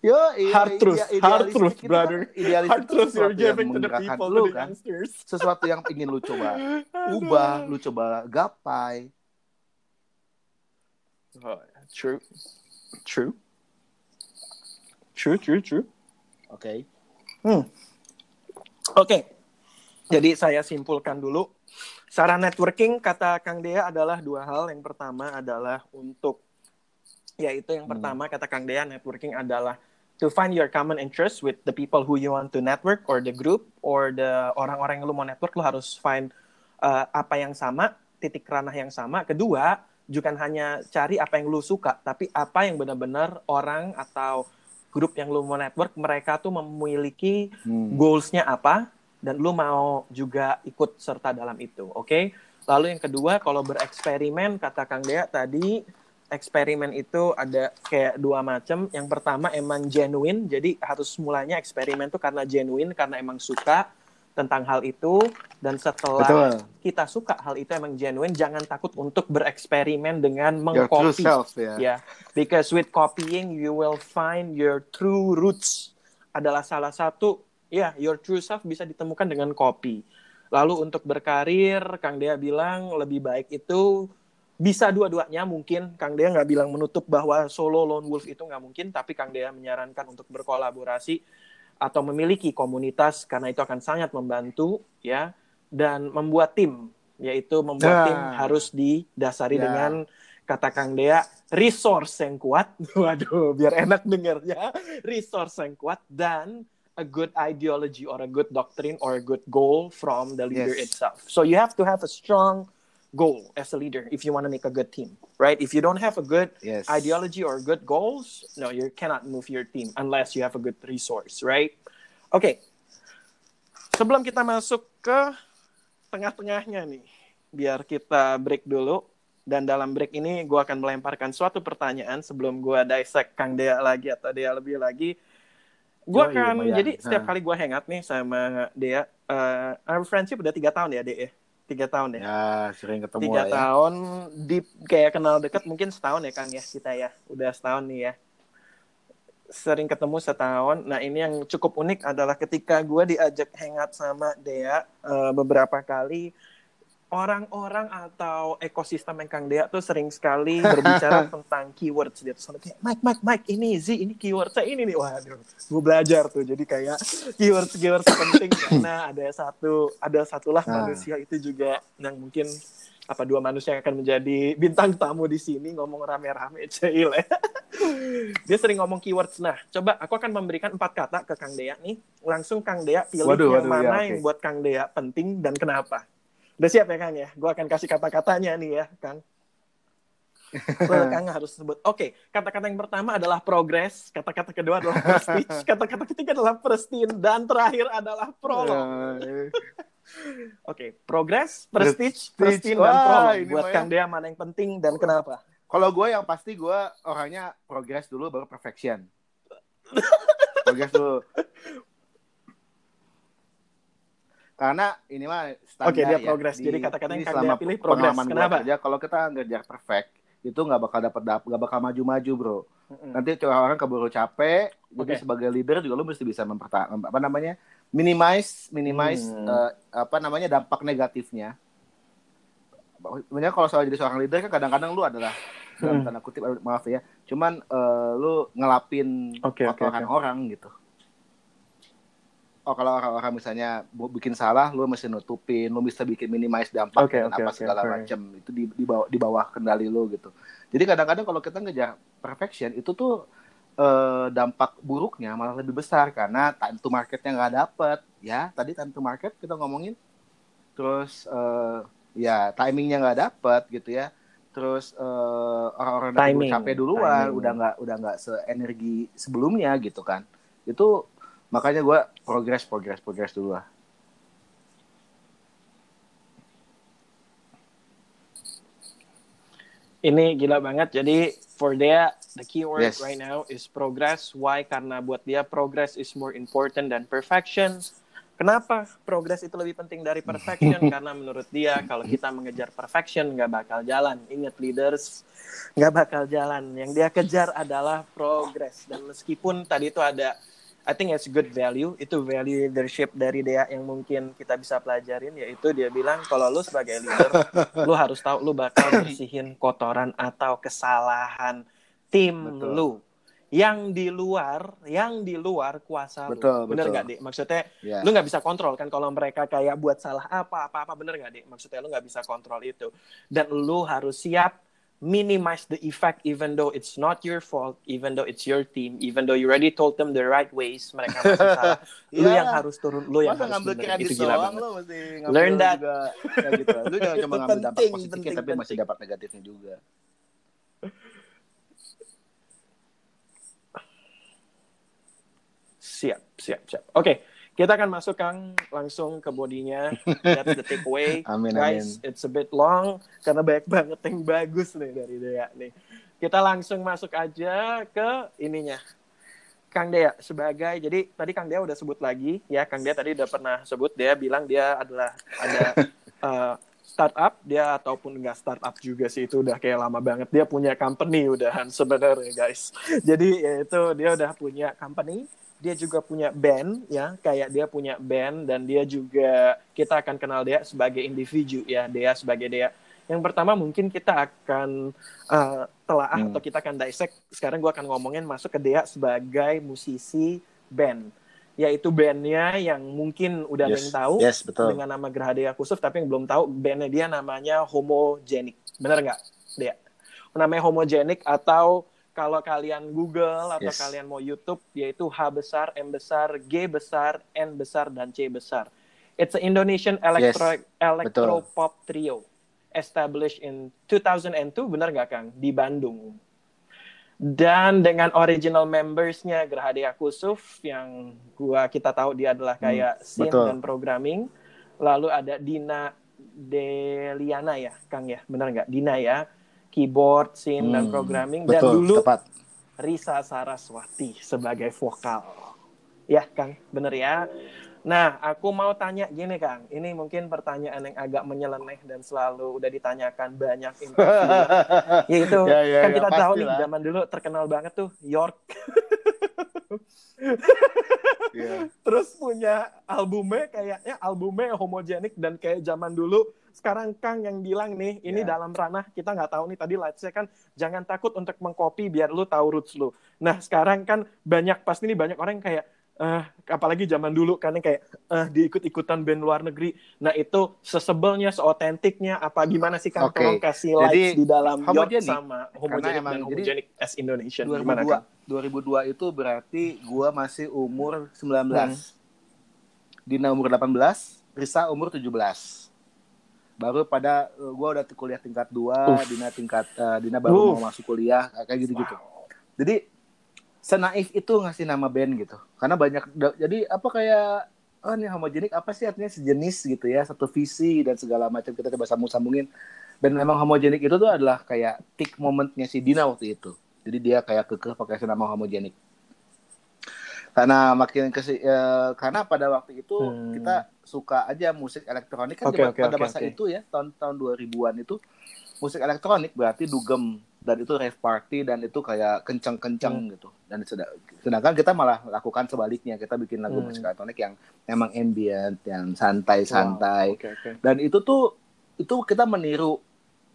yo iya, Hard truth, iya, hard truth, kan- brother. idealistik Hard truth you're giving to the people, lu to the kan youngsters. sesuatu yang ingin lu coba ubah lu coba gapai Oh, true. True. True, true, true. oke Oke. Jadi saya simpulkan dulu. Saran networking kata Kang Dea adalah dua hal. Yang pertama adalah untuk yaitu yang Hmm. pertama kata Kang Dea networking adalah to find your common interest with the people who you want to network or the group or the orang-orang yang lu mau network lu harus find uh, apa yang sama, titik ranah yang sama. Kedua, bukan hanya cari apa yang lu suka, tapi apa yang benar-benar orang atau grup yang lu mau network mereka tuh memiliki Hmm. goals-nya apa dan lu mau juga ikut serta dalam itu, oke? Lalu yang kedua, kalau bereksperimen kata Kang Dea tadi eksperimen itu ada kayak dua macam. Yang pertama emang genuine, jadi harus mulanya eksperimen tuh karena genuine karena emang suka tentang hal itu dan setelah betul kita suka hal itu emang genuine, jangan takut untuk bereksperimen dengan mengcopy. self ya Yeah, because with copying you will find your true roots adalah salah satu ya your true self bisa ditemukan dengan copy. Lalu untuk berkarir, Kang Dea bilang lebih baik itu bisa dua-duanya mungkin. Kang Dea nggak bilang menutup bahwa solo lone wolf itu nggak mungkin, tapi Kang Dea menyarankan untuk berkolaborasi atau memiliki komunitas karena itu akan sangat membantu ya dan membuat tim yaitu membuat Nah. tim harus didasari Ya. dengan kata Kang Dea resource yang kuat waduh biar enak dengarnya resource yang kuat dan a good ideology or a good doctrine or a good goal from the leader Yes. itself so you have to have a strong goal as a leader if you want to make a good team right if you don't have a good yes ideology or good goals, no, you cannot move your team unless you have a good resource, right? Oke. Sebelum kita masuk ke tengah-tengahnya nih, biar kita break dulu. Dan dalam break ini gue akan melemparkan suatu pertanyaan sebelum gue dissect Kang Dea lagi atau Dea lebih lagi. Gue akan, lumayan. jadi setiap kali gue hangout nih sama Dea, uh, our friendship udah tiga tahun ya, Dea? Tiga tahun ya. Ya, sering ketemu tiga ya. tahun di kayak kenal dekat mungkin setahun ya Kang ya kita ya udah setahun nih ya sering ketemu setahun nah ini yang cukup unik adalah ketika gue diajak hangout sama Dea eh, beberapa kali orang-orang atau ekosistem yang Kang Dea tuh sering sekali berbicara tentang keywords dia tuh selalu kayak Mike Mike Mike ini Z ini keyword saya ini nih waduh gue belajar tuh jadi kayak keywords keywords penting karena ada satu ada satulah Nah. manusia itu juga yang mungkin apa dua manusia yang akan menjadi bintang tamu di sini ngomong rame-rame cil ya. Dia sering ngomong keywords. Nah, coba aku akan memberikan empat kata ke Kang Dea nih. Langsung Kang Dea pilih Waduh, yang waduh, mana ya, yang oke. buat Kang Dea penting dan kenapa. Udah siap ya Kang ya? Gue akan kasih kata-katanya nih ya, Kang. Well, Kang harus sebut. Oke, kata-kata yang pertama adalah progress, kata-kata kedua adalah prestige, kata-kata ketiga adalah pristine, dan terakhir adalah prolog. Oke, progress, prestige, Prestige. pristine, dan prolog. Buat. Kang Dea mana yang penting dan kenapa? Kalau gue yang pasti gue orangnya progress dulu baru perfection. progress dulu. Karena ini mah standar Oke, dia ya. progress. Di- Jadi kata-kata yang selama pilih gua Kenapa? kerja, kalau kita ngejar perfect, itu nggak bakal dapat dap- nggak bakal maju-maju bro. Mm-mm. Nanti coba orang keburu capek. Jadi Oke. sebagai leader juga lu mesti bisa mempertahankan apa namanya minimize minimize Hmm. eh, apa namanya dampak negatifnya. Sebenarnya kalau soal jadi seorang leader kan kadang-kadang lu adalah dalam Hmm. tanda kutip maaf ya, cuman eh, lu ngelapin Oke, oke, kotoran orang gitu. Oh kalau orang-orang misalnya bikin salah, lu mesti nutupin, lu bisa bikin minimize dampak Oke, dan oke, apa oke, segala oke. macam itu di, di bawah di bawah kendali lu gitu. Jadi kadang-kadang kalau kita ngejar perfection itu tuh eh, dampak buruknya malah lebih besar karena time to marketnya nggak dapet ya tadi time to market kita ngomongin terus eh, ya timingnya nggak dapet gitu ya terus eh, orang-orang udah capek duluan timing. udah nggak udah nggak seenergi sebelumnya gitu kan itu makanya gue progress progress progress dulu lah Ini gila banget. Jadi for Dea, the keyword Yes. right now is progress. Why? Karena buat dia progress is more important than perfection. Kenapa progress itu lebih penting dari perfection? Karena menurut dia kalau kita mengejar perfection nggak bakal jalan. Ingat leaders, nggak bakal jalan. Yang dia kejar adalah progress. Dan meskipun tadi itu ada I think it's good value. Itu value leadership dari Dea yang mungkin kita bisa pelajarin yaitu dia bilang kalau lu sebagai leader lu harus tahu lu bakal bersihin kotoran atau kesalahan tim Betul. lu. Yang di luar yang di luar kuasa Betul, lu bener nggak dek maksudnya ya lu nggak bisa kontrol kan kalau mereka kayak buat salah apa apa apa. Bener nggak dek maksudnya lu nggak bisa kontrol itu. Dan lu harus siap minimize the effect even though it's not your fault even though it's your team even though you already told them the right ways mereka masih salah lu Iya. yang harus turun lu yang Masa harus ngambil bener itu gila banget lo mesti Learn that. juga kayak gitu. Lu jangan cuma ngambil dampak penting, positifnya penting, tapi masih penting. dapat negatifnya juga. Siap, siap, siap. Oke, kita akan masuk Kang langsung ke bodinya. That's the takeaway. Amin, Guys, amin. it's a bit long karena banyak banget yang bagus nih dari Dea nih. Kita langsung masuk aja ke ininya. Kang Dea sebagai jadi tadi Kang Dea udah sebut lagi ya Kang Dea tadi udah pernah sebut dia bilang dia adalah ada uh, startup dia ataupun enggak startup juga sih itu udah kayak lama banget dia punya company udahan sebenarnya guys jadi ya itu dia udah punya company dia juga punya band ya. Kayak dia punya band dan dia juga kita akan kenal dia sebagai individu ya. Dia sebagai dia yang pertama mungkin kita akan uh, telaah Hmm. atau kita akan dissect. Sekarang gue akan ngomongin masuk ke Dea sebagai musisi band. Yaitu bandnya yang mungkin udah ada yang tahu Yes, betul. dengan nama Gerhadea Kusuf tapi yang belum tahu bandnya dia namanya Homogenic. Bener nggak Dea? Namanya Homogenic atau kalau kalian Google atau Yes. kalian mau YouTube yaitu H besar M besar G besar N besar dan C besar. It's an Indonesian electro electro pop trio established in 2002 bener nggak Kang? Di Bandung. Dan dengan original membersnya Gerhadea Kusuf yang gua kita tahu dia adalah kayak scene betul. dan programming. Lalu ada Dina Deliana ya Kang ya? Benar nggak? Dina ya keyboard scene dan Hmm, programming. Dan Betul, dulu tepat. Risa Saraswati sebagai vokal. Ya Kang bener ya Nah, aku mau tanya gini Kang, ini mungkin pertanyaan yang agak menyeleneh dan selalu udah ditanyakan banyak interview. Yaitu Ya, ya, kan ya, kita tahu nih zaman dulu terkenal banget tuh York. Iya. Terus punya albumnya kayaknya albumnya homogenik dan kayak zaman dulu. Sekarang Kang yang bilang nih, ini Ya. dalam ranah kita nggak tahu nih tadi Lightsnya kan jangan takut untuk mengcopy biar lu tahu roots lu. Nah sekarang kan banyak pasti nih banyak orang yang kayak eh apalagi zaman dulu kan yang kayak eh diikut-ikutan band luar negeri. Nah itu sesebelnya, seotentiknya apa gimana sih? Oke. Tolong kasih Jadi, di dalam homogenik. sama homogenik emang- dan jadi, homogenik as Indonesian. Gimana 2002 Kang? 2002 itu berarti gua masih umur 19. Hmm. Dina umur 18, Risa umur 17. Baru pada eh, gua udah kuliah tingkat 2, Uff. Dina tingkat eh, Dina baru Uff. mau masuk kuliah kayak gitu-gitu. Jadi senaif itu ngasih nama band gitu. Karena banyak jadi apa kayak oh ini homogenik apa sih artinya sejenis gitu ya, satu visi dan segala macam kita coba sambung-sambungin. Dan memang homogenik itu tuh adalah kayak tick momentnya si Dina waktu itu. Jadi dia kayak kekeh pakai nama homogenik. Karena makin ke karena pada waktu itu Hmm. kita suka aja musik elektronik kan zaman- oke, pada oke, masa oke. itu ya tahun tahun 2000-an itu musik elektronik berarti dugem dan itu rave party dan itu kayak kenceng-kenceng Hmm. gitu. Dan sed- sedangkan kita malah lakukan sebaliknya, kita bikin lagu Hmm. musik elektronik yang emang ambient, yang santai-santai. Oke, oke. Dan itu tuh itu kita meniru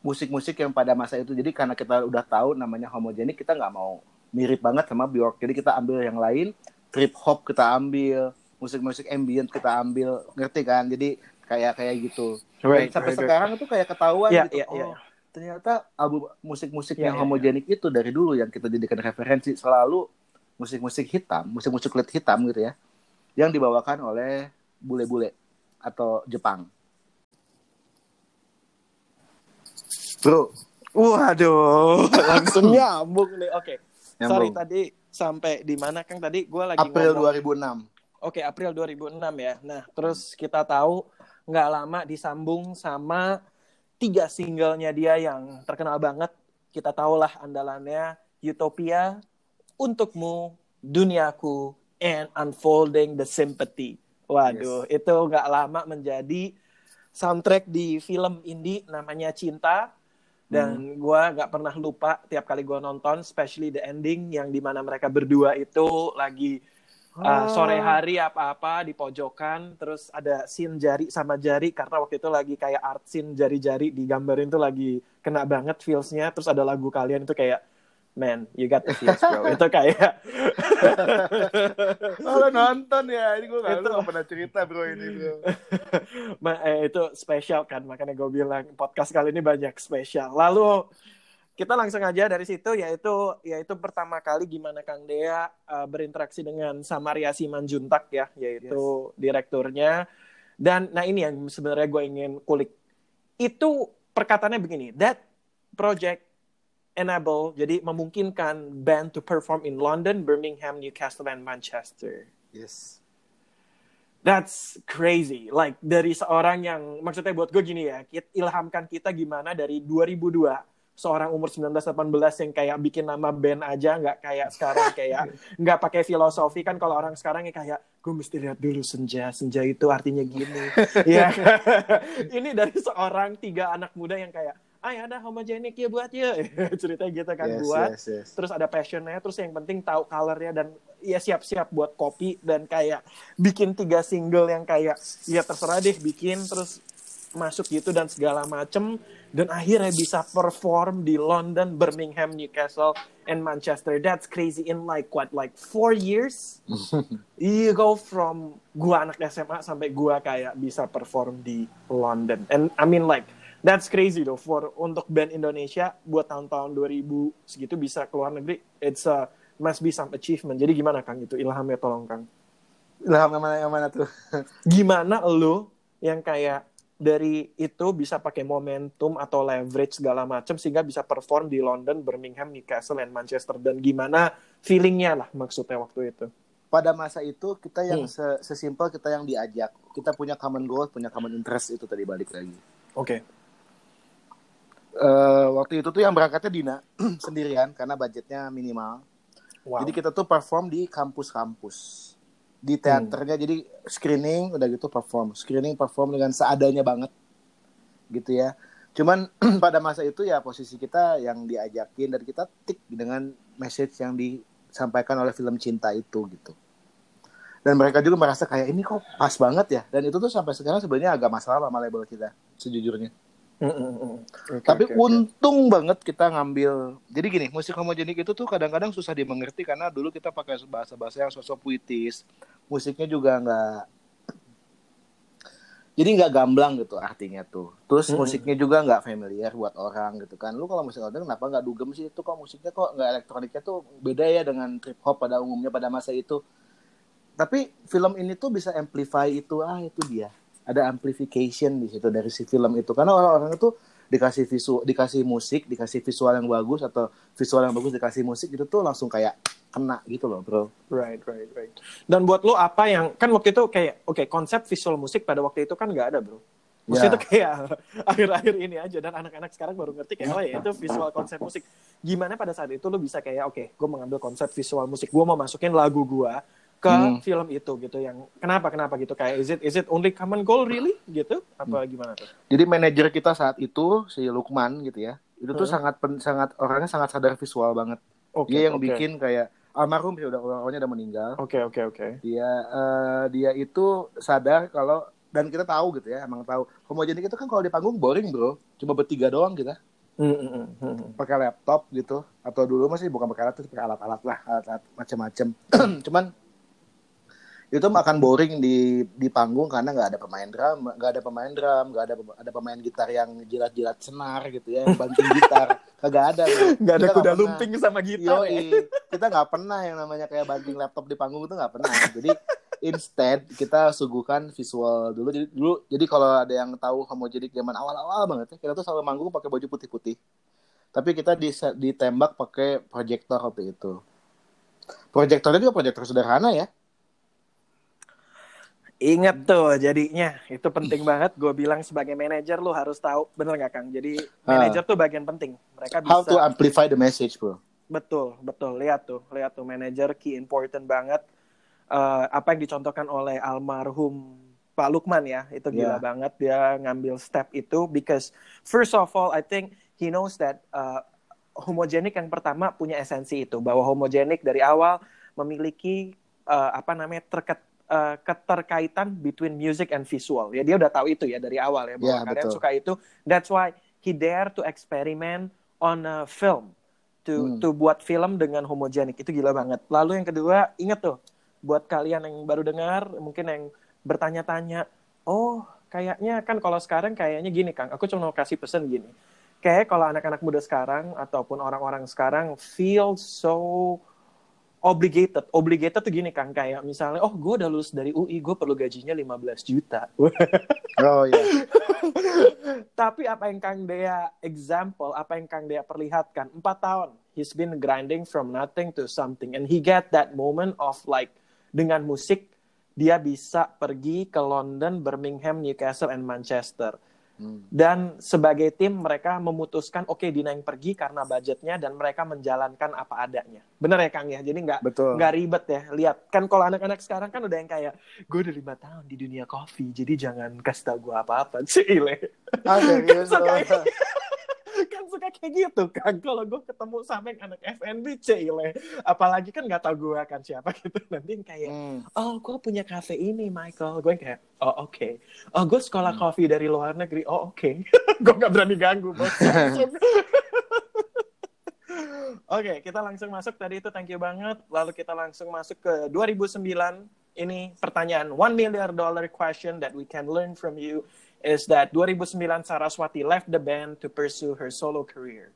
musik-musik yang pada masa itu. Jadi karena kita udah tahu namanya homogenik, kita nggak mau mirip banget sama Bjork. Jadi kita ambil yang lain, trip hop kita ambil, musik-musik ambient kita ambil, ngerti kan? Jadi kayak kayak gitu. Dan Right, sampai right, right. sekarang itu kayak ketahuan Iya, gitu. iya, iya. oh, ternyata album musik-musik Iya, yang iya, homogenik itu dari dulu yang kita jadikan referensi selalu musik-musik hitam, musik-musik kulit hitam gitu ya, yang dibawakan oleh bule-bule atau Jepang. Bro, Waduh, langsung nyambung nih. Oke. Nyambung. Sorry tadi sampai di mana Kang tadi gue lagi April ngomong. 2006. Oke, April 2006 ya. Nah, terus kita tahu nggak lama disambung sama tiga singlenya dia yang terkenal banget. Kita tahulah andalannya Utopia, Untukmu, Duniaku, and Unfolding the Sympathy. Waduh, itu nggak lama menjadi soundtrack di film indie namanya Cinta. Dan gua nggak pernah lupa tiap kali gua nonton, especially the ending yang di mana mereka berdua itu lagi uh, sore hari apa-apa di pojokan, terus ada scene jari sama jari karena waktu itu lagi kayak art scene jari-jari digambarin tuh lagi kena banget feels-nya, terus ada lagu kalian itu kayak man, you got the feels bro. itu kayak Oh, lo nonton ya? Ini gue gak, Itu. gak pernah cerita bro ini bro. Ma- eh, itu spesial kan makanya gue bilang podcast kali ini banyak spesial lalu kita langsung aja dari situ yaitu yaitu pertama kali gimana Kang Dea uh, berinteraksi dengan Samaria Simanjuntak ya yaitu direkturnya dan nah ini yang sebenarnya gue ingin kulik itu perkataannya begini that project enable jadi memungkinkan band to perform in London, Birmingham, Newcastle, and Manchester. Yes. That's crazy. Like dari seorang yang maksudnya buat gue gini ya, ilhamkan kita gimana dari 2002 seorang umur 19-18 yang kayak bikin nama band aja nggak kayak sekarang kayak nggak pakai filosofi. Kan kalau orang sekarang yang kayak gue mesti lihat dulu senja senja itu artinya gini. Ya. Ini dari seorang tiga anak muda yang kayak ah ya ada homogenik ya buat ya. Ceritanya gitu kan yes, buat. yes, yes. terus ada passionnya terus yang penting tahu colornya dan ya siap-siap buat kopi dan kayak bikin tiga single yang kayak ya terserah deh bikin terus masuk gitu dan segala macem dan akhirnya bisa perform di London, Birmingham, Newcastle, and Manchester. That's crazy in like what like four years. you go from gua anak SMA sampai gua kayak bisa perform di London. And I mean like that's crazy though for untuk band Indonesia buat tahun-tahun 2000 segitu bisa keluar negeri. It's a must be some achievement. Jadi gimana Kang itu ilhamnya tolong Kang. Ilham yang mana yang mana tuh? Gimana lo yang kayak dari itu bisa pakai momentum atau leverage segala macam sehingga bisa perform di London, Birmingham, Newcastle, and Manchester dan gimana feelingnya lah maksudnya waktu itu. Pada masa itu kita yang Hmm. se- sesimpel kita yang diajak. Kita punya common goal, punya common interest itu tadi balik lagi. Oke. Eh, waktu itu tuh yang berangkatnya Dina sendirian karena budgetnya minimal. Wow. Jadi kita tuh perform di kampus-kampus di teaternya jadi screening udah gitu perform. Screening perform dengan seadanya banget gitu ya. Cuman pada masa itu ya posisi kita yang diajakin dan kita tik dengan message yang disampaikan oleh film cinta itu gitu. Dan mereka juga merasa kayak ini kok pas banget ya? Dan itu tuh sampai sekarang sebenarnya agak masalah sama label kita sejujurnya Mm, mm, mm. Oke, tapi oke. untung banget kita ngambil. Jadi gini, musik homogenik itu tuh kadang-kadang susah dimengerti karena dulu kita pakai bahasa-bahasa yang sosok puitis. Musiknya juga nggak jadi nggak gamblang gitu artinya tuh. Terus Hmm. musiknya juga nggak familiar buat orang gitu kan. Lu kalau musik modern kenapa nggak dugem sih itu kok musiknya kok nggak elektroniknya tuh beda ya dengan trip hop pada umumnya pada masa itu. Tapi film ini tuh bisa amplify itu ah itu dia. Ada amplification di situ dari si film itu karena orang-orang itu dikasih visual dikasih musik dikasih visual yang bagus atau visual yang bagus dikasih musik itu tuh langsung kayak kena gitu loh bro Right, right, right. Dan buat lo apa yang kan waktu itu kayak oke konsep visual musik pada waktu itu kan nggak ada bro. Maksudnya Ya. itu kayak akhir-akhir ini aja dan anak-anak sekarang baru ngerti kayak oh ya itu visual konsep musik. Gimana pada saat itu lo bisa kayak oke gue mengambil konsep visual musik gue mau masukin lagu gue ke Hmm. film itu gitu yang kenapa kenapa gitu kayak is it is it only common goal really gitu apa gimana tuh? Jadi manajer kita saat itu si Lukman gitu ya, itu tuh Hmm. sangat pen- sangat orangnya sangat sadar visual banget. Oke. dia yang oke. bikin kayak almarhum sih udah orangnya udah meninggal. Oke oke oke. Dia eh, dia itu sadar kalau dan kita tahu gitu ya, emang tahu homogenik itu kan kalau di panggung boring bro, cuma bertiga doang kita Hmm, hmm, hmm, hmm. pakai laptop gitu atau dulu masih bukan pakai terus pakai alat-alat lah alat-alat macam-macam. Cuman itu akan boring di di panggung karena nggak ada pemain drum, nggak ada pemain drum, nggak ada ada pemain gitar yang jilat-jilat senar gitu ya, yang banting gitar, kagak ada. Nggak ada kuda lumping sama gitar. ya? Yoi, kita nggak pernah yang namanya kayak banting laptop di panggung itu nggak pernah. Jadi instead kita suguhkan visual dulu. Jadi dulu jadi kalau ada yang tahu homogenik zaman awal-awal banget ya, kita tuh selalu manggung pakai baju putih-putih. Tapi kita di, ditembak pakai proyektor waktu itu. Proyektornya juga proyektor sederhana ya. Ingat tuh jadinya. Itu penting banget. Gue bilang sebagai manajer lu harus tahu. Bener nggak Kang? Jadi Ah. manajer tuh bagian penting. Mereka How to bisa amplify the message, bro. betul betul. Lihat tuh lihat tuh manajer key important banget. Eh, apa yang dicontohkan oleh almarhum Pak Lukman ya itu gila Yeah. banget. Dia ngambil step itu because first of all I think he knows that uh, homogenik yang pertama punya esensi itu. Bahwa homogenik dari awal memiliki uh, apa namanya terket uh, keterkaitan between music and visual. Ya dia udah tahu itu ya dari awal ya bahwa Ya, kalian betul. suka itu. That's why he dare to experiment on a film. To Hmm. to buat film dengan homogenik. Itu gila banget. Lalu yang kedua inget tuh buat kalian yang baru dengar mungkin yang bertanya-tanya oh kayaknya kan kalau sekarang kayaknya gini Kang. Aku cuma mau kasih pesan gini. Kayak kalau anak-anak muda sekarang ataupun orang-orang sekarang feel so obligated. Obligated tuh gini Kang. Kayak misalnya oh gue udah lulus dari UI gue perlu gajinya 15 juta. Oh iya. Tapi apa yang Kang Dea example, apa yang Kang Dea perlihatkan, empat tahun, he's been grinding from nothing to something, and he get that moment of like dengan musik dia bisa pergi ke London, Birmingham, Newcastle, and Manchester. Hmm. Dan sebagai tim mereka memutuskan oke Dina yang pergi karena budgetnya dan mereka menjalankan apa adanya. Bener ya Kang ya? Jadi nggak nggak ribet ya. Lihat kan kalau anak-anak sekarang kan udah yang kayak gue udah lima tahun di dunia coffee, jadi jangan kasih tau gue apa-apa. Cile. Ah, serius, Suka kan kayak gitu kan. Kalau gue ketemu sama yang anak FNB cile. Apalagi kan nggak tahu gue akan siapa gitu. Nanti kayak Hmm. oh gue punya cafe ini Michael. Gue yang kayak oh oke. Oh gue sekolah kopi dari luar negeri. Oh oke. Gue nggak berani ganggu bos. Oke, kita langsung masuk. Tadi itu thank you banget. Lalu kita langsung masuk ke 2009. Ini pertanyaan one million dollar question that we can learn from you is that 2009 Saraswati left the band to pursue her solo career.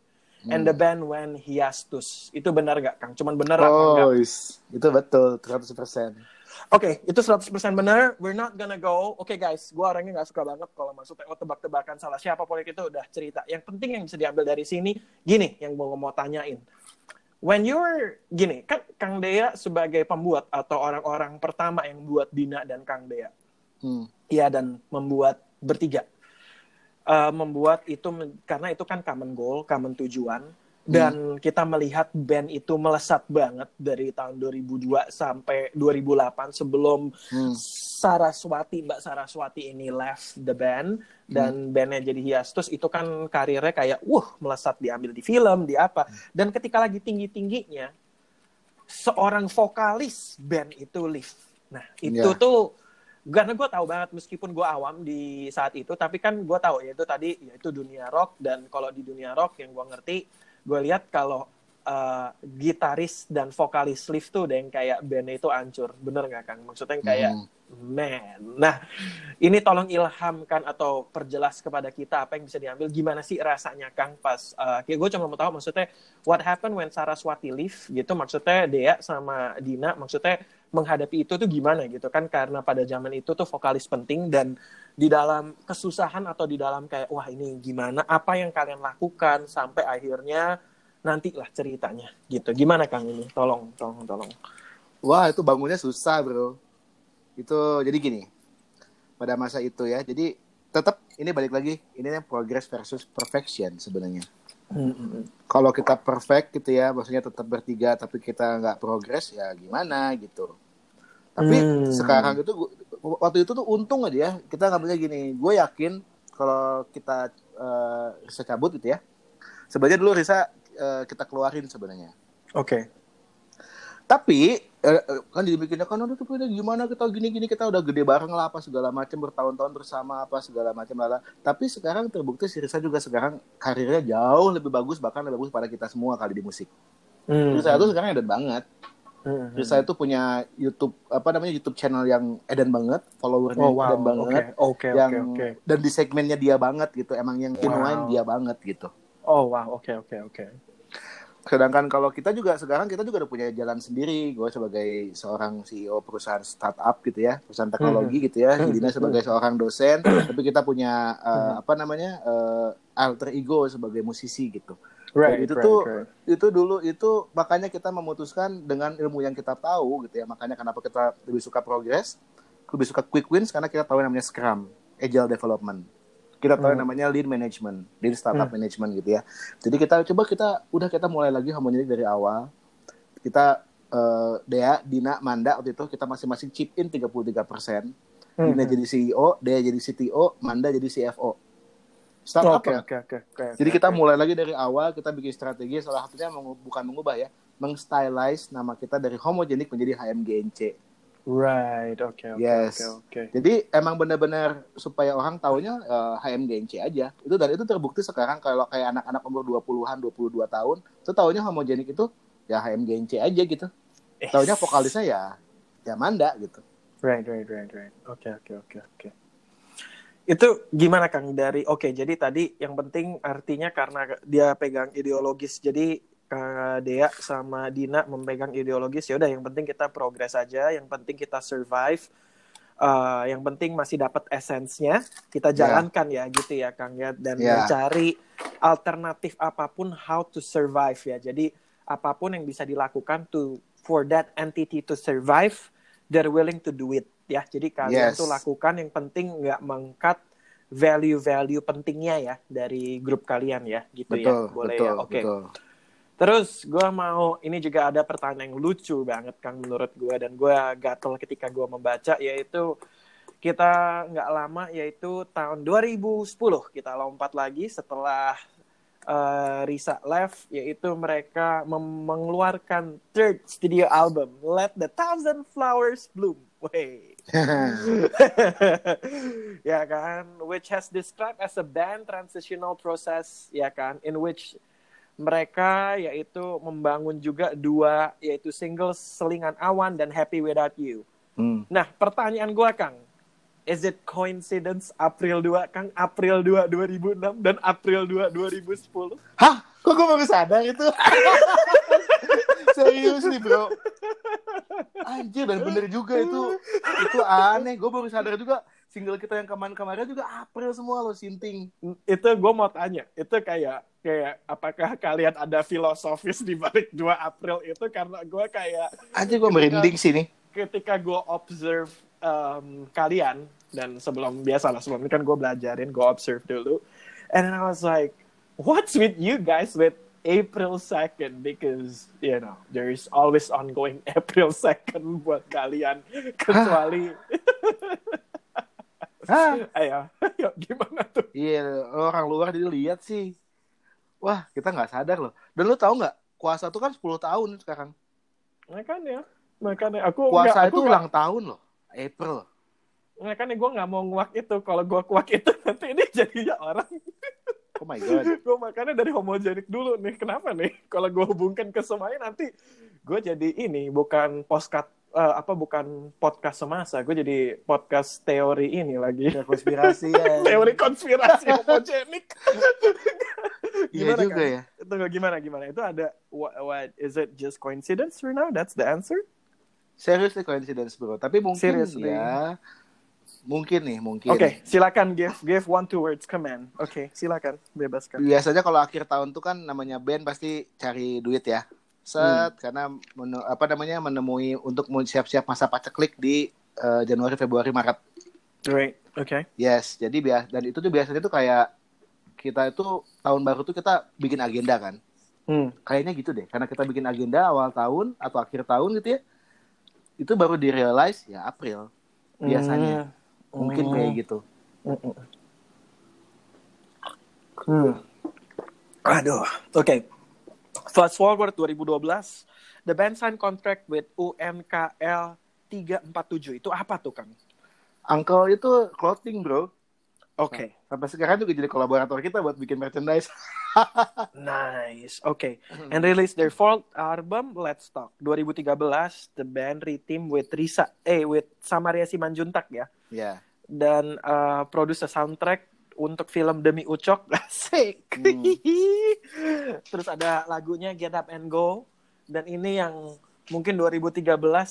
And the band went hiatus. Itu benar gak, Kang? Cuman benar apa enggak? Oh, is- itu betul 100%. Oke, itu 100% benar. We're not gonna go. Oke guys, gue orangnya nggak suka banget kalau masuk TO tebak-tebakan salah siapa politik itu udah cerita. Yang penting yang bisa diambil dari sini, gini yang mau mau tanyain. When you're gini, kan Kang Dea sebagai pembuat atau orang-orang pertama yang buat Dina dan Kang Dea, Hmm. Iya dan membuat bertiga. Eh, membuat itu karena itu kan common goal, common tujuan. dan kita melihat band itu melesat banget dari tahun 2002 sampai 2008 sebelum Hmm. Saraswati Mbak Saraswati ini left the band dan bandnya jadi hiatus itu kan karirnya kayak wah melesat diambil di film di apa dan ketika lagi tinggi tingginya seorang vokalis band itu live nah itu Ya. tuh karena gue tahu banget meskipun gue awam di saat itu tapi kan gue tahu ya itu tadi yaitu dunia rock dan kalau di dunia rock yang gue ngerti gue lihat kalau uh, gitaris dan vokalis live tuh yang kayak bandnya itu hancur bener nggak kang maksudnya yang kayak Hmm. Man, nah ini tolong ilhamkan atau perjelas kepada kita apa yang bisa diambil. Gimana sih rasanya Kang pas? Uh, kayak gue cuma mau tahu maksudnya what happened when Saraswati leave gitu. Maksudnya Dea sama Dina maksudnya menghadapi itu tuh gimana gitu kan? Karena pada zaman itu tuh vokalis penting dan di dalam kesusahan atau di dalam kayak wah ini gimana? Apa yang kalian lakukan sampai akhirnya nantilah ceritanya gitu. Gimana Kang ini? Tolong, tolong, tolong. Wah itu bangunnya susah bro. Itu jadi gini. Pada masa itu ya. Jadi tetap ini balik lagi. Ini yang progress versus perfection sebenarnya. Hmm. Kalau kita perfect gitu ya, maksudnya tetap bertiga tapi kita nggak progress ya gimana gitu. Tapi Hmm. sekarang itu gua- waktu itu tuh untung aja ya. Kita ngambilnya gini. Gue yakin kalau kita eh, Risa cabut gitu ya. Sebenarnya dulu Risa eh, kita keluarin sebenarnya. Oke. Tapi eh, eh, kan dibikinnya kan udah tuh gimana kita gini-gini kita udah gede bareng lah apa segala macam bertahun-tahun bersama apa segala macam lah. Tapi sekarang terbukti si Risa juga sekarang karirnya jauh lebih bagus bahkan lebih bagus pada kita semua kali di musik. Hmm. Risa itu sekarang edan banget. Hmm. Risa itu punya YouTube apa namanya YouTube channel yang edan banget, followernya Oh wow, edan banget. oke, oke, yang oke, oke. dan di segmennya dia banget gitu. Emang yang Wow. dia banget gitu. Oh wow, oke, oke, oke. Sedangkan kalau kita juga sekarang kita juga udah punya jalan sendiri. Gue sebagai seorang CEO perusahaan startup gitu ya, perusahaan teknologi gitu ya. Hmm. Jadinya sebagai seorang dosen, tapi kita punya eh, apa namanya eh, alter ego sebagai musisi gitu. Right, itu right, tuh right. itu dulu itu makanya kita memutuskan dengan ilmu yang kita tahu gitu ya. Makanya kenapa kita lebih suka progress, lebih suka quick wins karena kita tahu yang namanya Scrum, Agile Development. Kita tahu yang Hmm. namanya lean management, lean startup Hmm. management gitu ya. Jadi kita coba kita udah kita mulai lagi harmonic dari awal. Kita eh, Dea, Dina, Manda waktu itu kita masing-masing chip in 33%. Hmm. Dina jadi CEO, Dea jadi CTO, Manda jadi CFO. Startup Oke, lah. oke, oke, oke. Jadi kita oke. mulai lagi dari awal, kita bikin strategi, salah satunya mengu- bukan mengubah ya, mengstylize nama kita dari homogenik menjadi HMGNC. Right, oke, oke, Yes. oke, oke. Jadi emang benar-benar supaya orang taunya eh, HMGNC aja. Itu dan itu terbukti sekarang kalau kayak anak-anak umur 20-an, 22 tahun, itu taunya homogenik itu ya HMGNC aja gitu. Taunya vokalisnya ya ya Manda gitu. Right, right, right, right. Oke, oke, oke, oke. Itu gimana Kang dari oke, jadi tadi yang penting artinya karena dia pegang ideologis. Jadi Kang Dea sama Dina memegang ideologis ya udah yang penting kita progres aja, yang penting kita survive. Eh, yang penting masih dapat esensnya, kita Ya. jalankan ya gitu ya Kang ya dan Ya. mencari alternatif apa pun how to survive ya. Jadi apa pun yang bisa dilakukan to for that entity to survive, they're willing to do it ya. Jadi kalian Yes. tuh lakukan yang penting nggak mengkat value-value pentingnya ya dari grup kalian ya gitu ya. Betul, Boleh betul, ya. Oke. betul. Terus gue mau ini juga ada pertanyaan yang lucu banget Kang menurut gue dan gue gatel ketika gue membaca yaitu kita nggak lama yaitu tahun 2010 kita lompat lagi setelah eh, Risa left yaitu mereka mengeluarkan third studio album Let the Thousand Flowers Bloom. Wey. ya kan, which has described as a band transitional process, ya kan, in which mereka yaitu membangun juga dua yaitu single Selingan Awan dan Happy Without You. Hmm. Nah, pertanyaan gua Kang, is it coincidence April 2 Kang April 2 2006 dan April 2 2010? Hah? Kok gue baru sadar itu? Serius nih bro. Anjir dan bener juga itu. Itu aneh. Gue baru sadar juga single kita yang kemarin-kemarin juga April semua lo sinting. Itu gue mau tanya, itu kayak kayak apakah kalian ada filosofis di balik 2 April itu karena gua kayak Anjir gue merinding sih nih. ketika gue observe um, kalian dan sebelum biasa lah sebelum ini kan gue belajarin gue observe dulu and then I was like what's with you guys with April 2nd because you know there's always ongoing April 2nd buat kalian kecuali Hah? ayo gimana tuh Iya, orang luar jadi lihat sih. Wah, kita nggak sadar loh. Dan lu tahu nggak, kuasa tuh kan 10 tahun sekarang. makanya makanya aku Kuasa nggak- aku itu ulang tahun loh. April. makanya gue nggak mau nguak itu kalau gue kuak itu nanti ini jadinya orang Oh my god. gue makanya dari homogenik dulu nih kenapa nih kalau gue hubungkan ke semuanya nanti gue jadi ini bukan postcard eh, apa bukan podcast semasa gue jadi podcast teori ini lagi Ya, konspirasi ya. teori konspirasi homogenik Iya juga Kang? ya. itu nggak gimana gimana itu ada what, what is it just coincidence for now that's the answer Seriously coincidence bro. Tapi mungkin Seriously. ya. Mungkin nih, mungkin. oke silakan give give one two words command oke silakan bebaskan Biasanya kalau akhir tahun tuh kan namanya band pasti cari duit ya. Set karena mene- apa namanya menemui untuk siap-siap masa paceklik di eh, Januari, Februari, Maret. great oke Yes, jadi bias dan itu tuh biasanya tuh kayak kita itu tahun baru tuh kita bikin agenda kan. hmm. Kayaknya gitu deh, karena kita bikin agenda awal tahun atau akhir tahun gitu ya. Itu baru di realize ya April biasanya. Mungkin Hmm. kayak gitu. Hmm. Aduh, oke. Fast forward 2012, the band sign contract with UMKL 347. Itu apa tuh, Kang? Uncle itu clothing, Bro. Oke. Sampai sekarang juga jadi kolaborator kita buat bikin merchandise. Nice. Oke. And release their fourth album, Let's Talk. 2013, the band reteam with Risa, eh, with Samaria Simanjuntak ya. ya. Dan uh, produce a soundtrack untuk film Demi Ucok. Asik. Hmm. Terus ada lagunya Get Up and Go. Dan ini yang mungkin 2013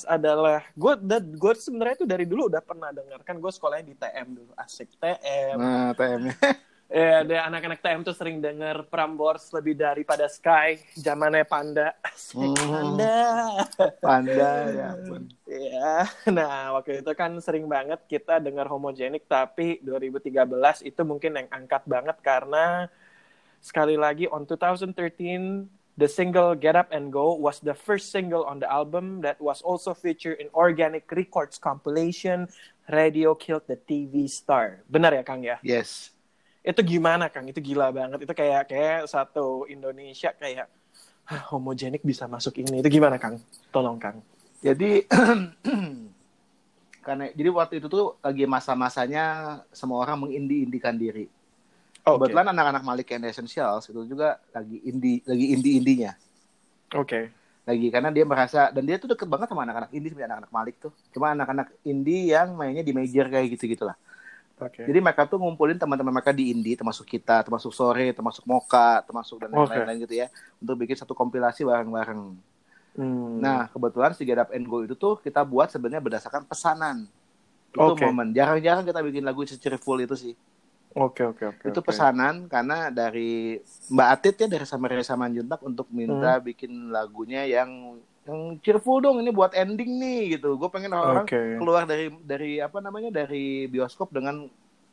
adalah gue gue sebenarnya itu dari dulu udah pernah dengar kan gue sekolahnya di TM dulu asik TM Nah, TM-nya. ya ada anak-anak TM tuh sering denger Prambors lebih daripada Sky zamannya Panda asik Hmm. Panda Panda ya. ampun. ya nah waktu itu kan sering banget kita dengar homogenik tapi 2013 itu mungkin yang angkat banget karena sekali lagi on 2013 the single Get Up and Go was the first single on the album that was also featured in Organic Records compilation Radio Killed the TV Star. Benar ya Kang ya? Yes. itu gimana Kang? Itu gila banget. Itu kayak kayak satu Indonesia kayak "Hah, homogenik bisa masuk ini. Itu gimana Kang? Tolong Kang. Jadi karena jadi waktu itu tuh lagi masa-masanya semua orang mengindi-indikan diri. Oke. Kebetulan anak-anak Malik and Essentials itu juga lagi indie lagi indie-indinya. Oke. Lagi karena dia merasa dan dia tuh deket banget sama anak-anak indie sebenarnya anak-anak Malik tuh. Cuma anak-anak indie yang mainnya di major kayak gitu-gitu lah. Oke. Jadi mereka tuh ngumpulin teman-teman mereka di indie termasuk kita, termasuk Sore, termasuk Moka, termasuk dan lain-lain gitu ya untuk bikin satu kompilasi bareng-bareng. Hmm. Nah, kebetulan si Get Up and Go itu tuh kita buat sebenarnya berdasarkan pesanan. Itu Oke. momen. Jarang-jarang kita bikin lagu full itu sih. Oke oke oke. itu pesanan karena dari Mbak Atit ya dari Samaria Samanjuntak untuk minta Hmm. bikin lagunya yang yang cheerful dong ini buat ending nih gitu. Gue pengen orang Oke. keluar dari dari apa namanya dari bioskop dengan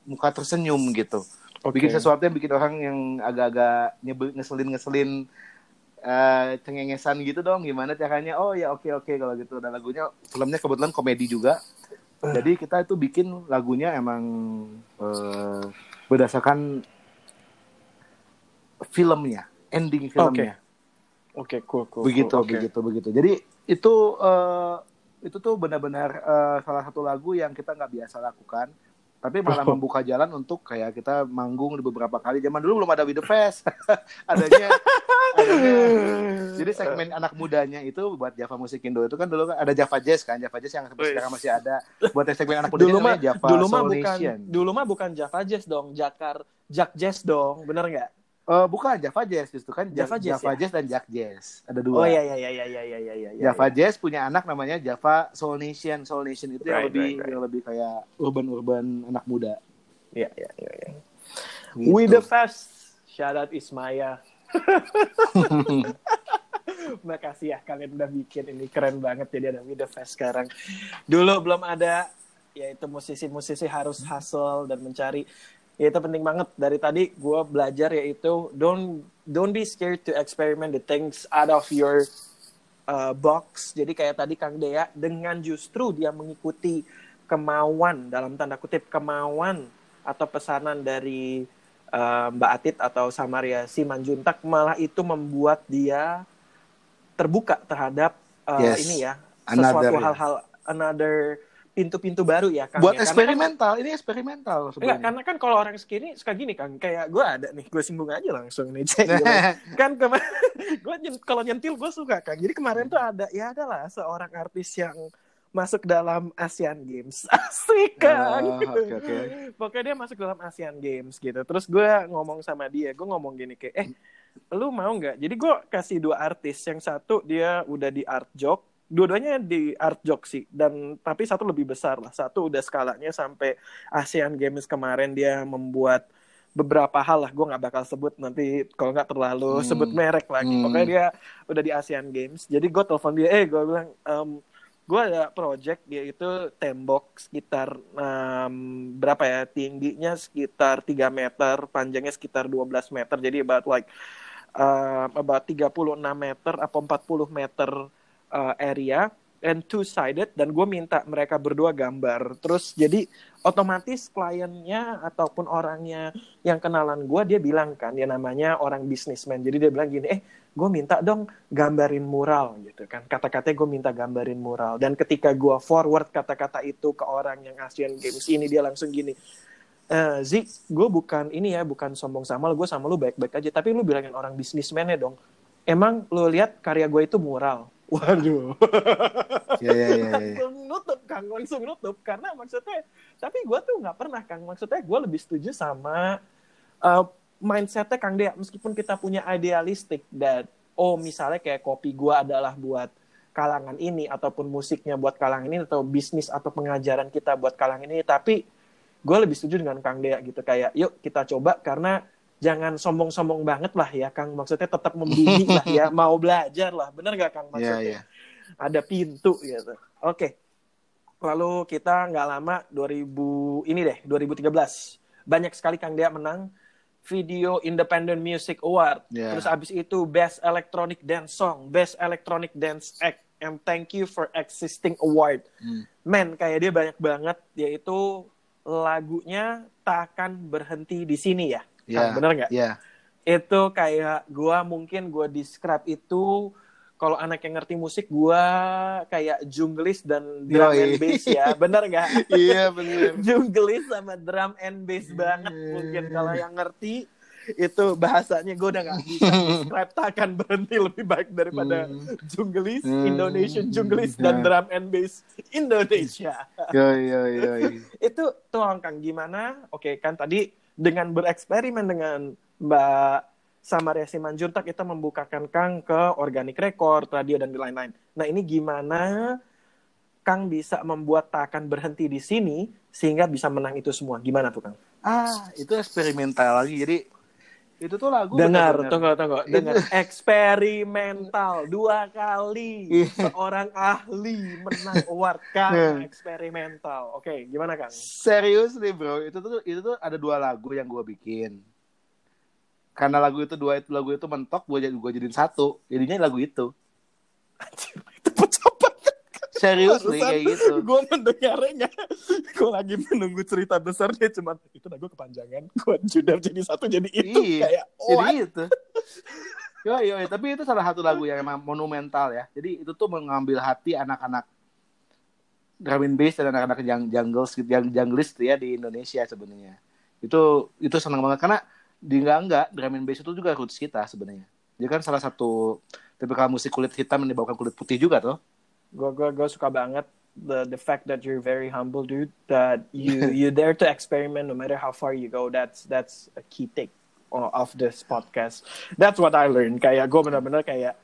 muka tersenyum gitu. Oke. Bikin sesuatu yang bikin orang yang agak-agak nyebel ngeselin-ngeselin eh cengengesan gitu dong gimana caranya oh ya oke oke kalau gitu dan lagunya filmnya kebetulan komedi juga jadi kita itu bikin lagunya emang eh, berdasarkan filmnya ending filmnya Oke cool cool. begitu cool. Oke. begitu begitu jadi itu eh, itu tuh benar-benar eh, salah satu lagu yang kita nggak biasa lakukan tapi malah Oh. membuka jalan untuk kayak kita manggung di beberapa kali. Zaman dulu belum ada With the Fest adanya adanya. Jadi segmen anak mudanya itu buat Java Musik Indo itu kan dulu kan ada Java Jazz kan? Java Jazz yang sampai sekarang masih ada. Buat yang segmen anak mudanya Dulu mah Java dulu mah bukan dulu mah bukan Java Jazz dong, Jakar Jack Jazz dong, bener nggak? Eh, bukan Java Jazz justru kan Java Java, Jazz, Java ya? Jazz dan Jack Jazz ada dua Oh iya iya iya iya iya iya iya. iya, Java iya. Jazz punya anak namanya Java Soul Nation. Soul Nation itu yang Right, lebih right, right. yang lebih kayak urban-urban anak muda. Iya iya iya. iya. Gitu. We the Fest. Shout out Ismaya. Makasih ya kalian udah bikin ini keren banget jadi ada We the Fest sekarang. Dulu belum ada yaitu musisi-musisi harus hustle dan mencari Ya itu penting banget dari tadi gue belajar yaitu don't don't be scared to experiment the things out of your uh, box. Jadi kayak tadi Kang Dea dengan justru dia mengikuti kemauan dalam tanda kutip kemauan atau pesanan dari uh, Mbak Atit atau Samaria Simanjuntak malah itu membuat dia terbuka terhadap uh, Yes. ini ya Another, sesuatu hal-hal another pintu-pintu baru ya Kang. Buat ya. Kan- eksperimental, ini eksperimental Enggak, sebenarnya. karena kan kalau orang segini suka gini Kang, kayak gue ada nih, gue singgung aja langsung nih, kan kemarin, gue kalau nyentil gue suka Kang. Jadi kemarin tuh ada, ya adalah seorang artis yang masuk dalam Asian Games. Asik Kang. Oh, oke, oke. Pokoknya dia masuk dalam Asian Games gitu. Terus gue ngomong sama dia, gue ngomong gini kayak, eh lu mau nggak? Jadi gue kasih dua artis, yang satu dia udah di art joke, dua-duanya di art joke sih, dan tapi satu lebih besar lah. Satu udah skalanya sampai Asian Games kemarin dia membuat beberapa hal lah, gue nggak bakal sebut nanti kalau nggak terlalu Hmm. sebut merek lagi. Hmm. Pokoknya dia udah di Asian Games. Jadi gue telepon dia, eh gue bilang, em, gue ada project dia itu tembok sekitar em, berapa ya tingginya sekitar 3 meter panjangnya sekitar 12 meter jadi about like um, about 36 meter atau 40 meter uh, area and two sided dan gue minta mereka berdua gambar terus jadi otomatis kliennya ataupun orangnya yang kenalan gue dia bilang kan dia namanya orang businessman jadi dia bilang gini eh gue minta dong gambarin mural gitu kan kata-katanya gue minta gambarin mural dan ketika gue forward kata-kata itu ke orang yang Asian Games ini dia langsung gini eh Zik, gue bukan ini ya, bukan sombong sama lu, gue sama lu baik-baik aja. Tapi lu bilangin orang bisnismen ya dong. Emang lu lihat karya gue itu mural? Waduh. Ya, ya, ya, ya. langsung nutup, Kang. Langsung nutup. Karena maksudnya, tapi gue tuh nggak pernah, Kang. Maksudnya gue lebih setuju sama uh, mindsetnya Kang Dea. Meskipun kita punya idealistik that, oh misalnya kayak kopi gue adalah buat kalangan ini, ataupun musiknya buat kalangan ini, atau bisnis atau pengajaran kita buat kalangan ini. Tapi gue lebih setuju dengan Kang Dea gitu kayak yuk kita coba karena jangan sombong-sombong banget lah ya Kang. Maksudnya tetap membumi lah ya. Mau belajar lah. Bener gak Kang Iya, maksudnya? iya. ada pintu gitu. Oke. Lalu kita nggak lama 2000 ini deh 2013 banyak sekali Kang Dea menang Video Independent Music Award. Iya. terus abis itu Best Electronic Dance Song Best Electronic Dance Act and Thank You for Existing Award. Hmm. men kayak dia banyak banget yaitu lagunya tak akan berhenti di sini ya Iya. Kang, bener nggak Iya. itu kayak gua mungkin gua describe itu kalau anak yang ngerti musik gua kayak junglis dan drum Yoi. and bass ya bener nggak Iya, bener. junglis sama drum and bass banget mungkin kalau yang ngerti itu bahasanya gue udah nggak bisa describe tak akan berhenti lebih baik daripada junglis Hmm. Indonesian junglis dan Ya. drum and bass Indonesia Yoi, yoi, yoi. itu tolong Kang gimana? Oke kan tadi dengan bereksperimen dengan Mbak Samaria Simanjuntak kita membukakan Kang ke organic record, radio dan lain-lain. Nah ini gimana Kang bisa membuat tak akan berhenti di sini sehingga bisa menang itu semua? Gimana tuh Kang? Ah, itu eksperimental lagi. Jadi itu tuh lagu Dengar, tunggu, tunggu, dengar. Eksperimental dua kali Iya. seorang ahli menang award Kang eksperimental. Oke, gimana Kang? Serius nih bro, itu tuh itu tuh ada dua lagu yang gue bikin. Karena lagu itu dua itu lagu itu mentok, gue jadi gue jadiin satu. Jadinya lagu itu. Anjir. Serius nih kayak gitu. Gue mendengarnya, gue lagi menunggu cerita besarnya cuma itu lagu kepanjangan. Gue judar jadi satu jadi itu Iya, kayak Jadi what? itu. Yo, yo, yo, tapi itu salah satu lagu yang emang monumental ya. Jadi itu tuh mengambil hati anak-anak drum and bass dan anak-anak yang jungle yang junglis tuh ya di Indonesia sebenarnya. Itu itu senang banget karena di enggak enggak drum and bass itu juga roots kita sebenarnya. Dia kan salah satu tipikal musik kulit hitam yang dibawakan kulit putih juga tuh. Gue gue gue suka banget the the fact that you're very humble dude that you you dare to experiment no matter how far you go. That's that's a key take of this podcast. That's what I learned. Kayak gue benar-benar kayak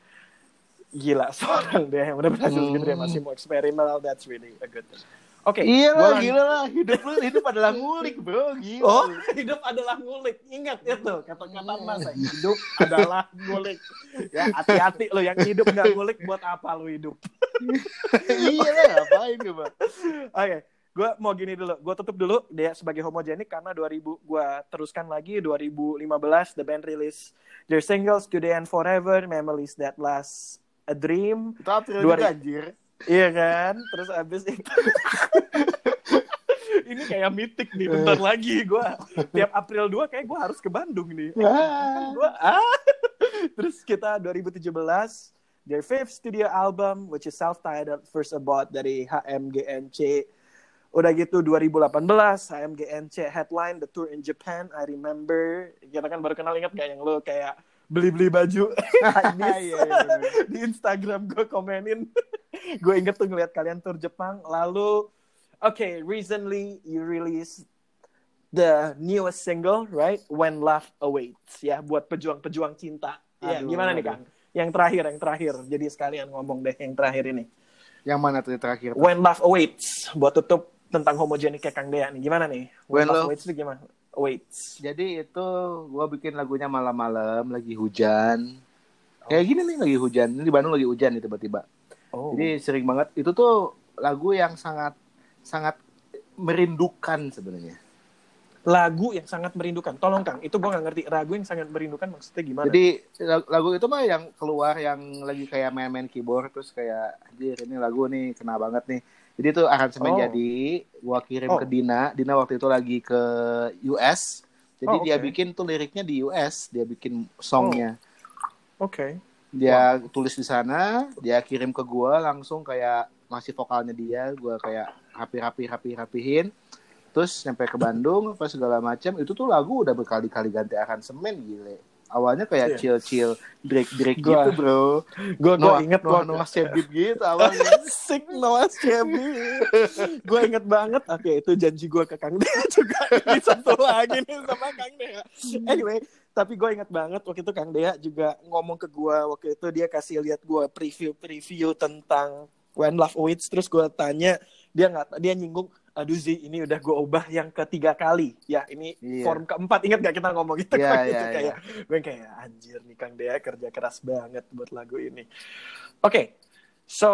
gila seorang dia yang berhasil Hmm. gitu dia masih mau eksperimental that's really a good thing oke Iya gua lah, gila lah. Hidup lu hidup adalah ngulik, bro. Gila. Oh, hidup adalah ngulik. Ingat itu kata-kata mas. Hidup adalah ngulik. Ya, hati-hati lo yang hidup nggak ngulik buat apa lo hidup? iya lah, ngapain coba? Oke, gue mau gini dulu. Gue tutup dulu dia sebagai homogenik karena 2000 gue teruskan lagi 2015 the band release their single Today and Forever, Memories That Last a Dream. Itu April Dua juga ribu- anjir. Iya kan? Terus abis itu ini kayak mitik nih bentar lagi gue tiap April 2 kayak gue harus ke Bandung nih. Kan gua ah. Terus kita 2017 their fifth studio album which is self-titled First About dari HMGNC udah gitu 2018 HMGNC headline the tour in Japan I remember. Kita kan baru kenal ingat gak yang lo kayak beli-beli baju. Iya, iya, bener. di Instagram gue komenin. Gue inget tuh ngeliat kalian tour Jepang lalu okay recently you release the newest single right? When Love Awaits ya buat pejuang-pejuang cinta. Ya Aduh, gimana nih aduh. Kang yang terakhir yang terakhir. Jadi sekalian ngomong deh yang terakhir ini. Yang mana tuh yang terakhir? When Love Awaits buat tutup tentang homogenik kayak Kang Dea nih. Gimana nih? When, When Love Love- Awaits itu gimana Awaits Jadi itu gua bikin lagunya malam-malam lagi hujan. Kayak gini nih lagi hujan. Ini di Bandung lagi hujan nih tiba-tiba. oh Jadi sering banget itu tuh lagu yang sangat sangat merindukan sebenarnya. lagu yang sangat merindukan tolong Kang itu gue nggak ngerti lagu yang sangat merindukan maksudnya gimana Jadi lag- lagu itu mah yang keluar yang lagi kayak main-main keyboard terus kayak anjir ini lagu nih kena banget nih. Jadi itu aransemen Oh. jadi gua kirim Oh. ke Dina. Dina waktu itu lagi ke US. Jadi Oh, dia oke. bikin tuh liriknya di US, dia bikin songnya. oke Dia tulis di sana, dia kirim ke gua langsung kayak masih vokalnya dia, gua kayak rapi-rapi rapi-rapihin. Terus sampai ke Bandung apa segala macam, itu tuh lagu udah berkali-kali ganti aransemen gile. Awalnya kayak Iya. chill-chill, break-break Gua- gitu, Bro. gue gue inget Noah, Noah Sebib gitu awalnya. Sick Noah Shelby. gue inget banget. Oke, itu janji gue ke Kang Dea juga. Ini satu lagi nih sama Kang Dea. Anyway, tapi gue inget banget waktu itu Kang Dea juga ngomong ke gue. Waktu itu dia kasih lihat gue preview-preview tentang When Love Awaits. Terus gue tanya, dia nggak dia nyinggung, aduh Zi, ini udah gue ubah yang ketiga kali. Ya, ini Iya. form keempat. Ingat gak kita ngomong gitu? Iya, Gua iya, gitu, iya. kayak, gue kayak, anjir nih Kang Dea kerja keras banget buat lagu ini. Oke, so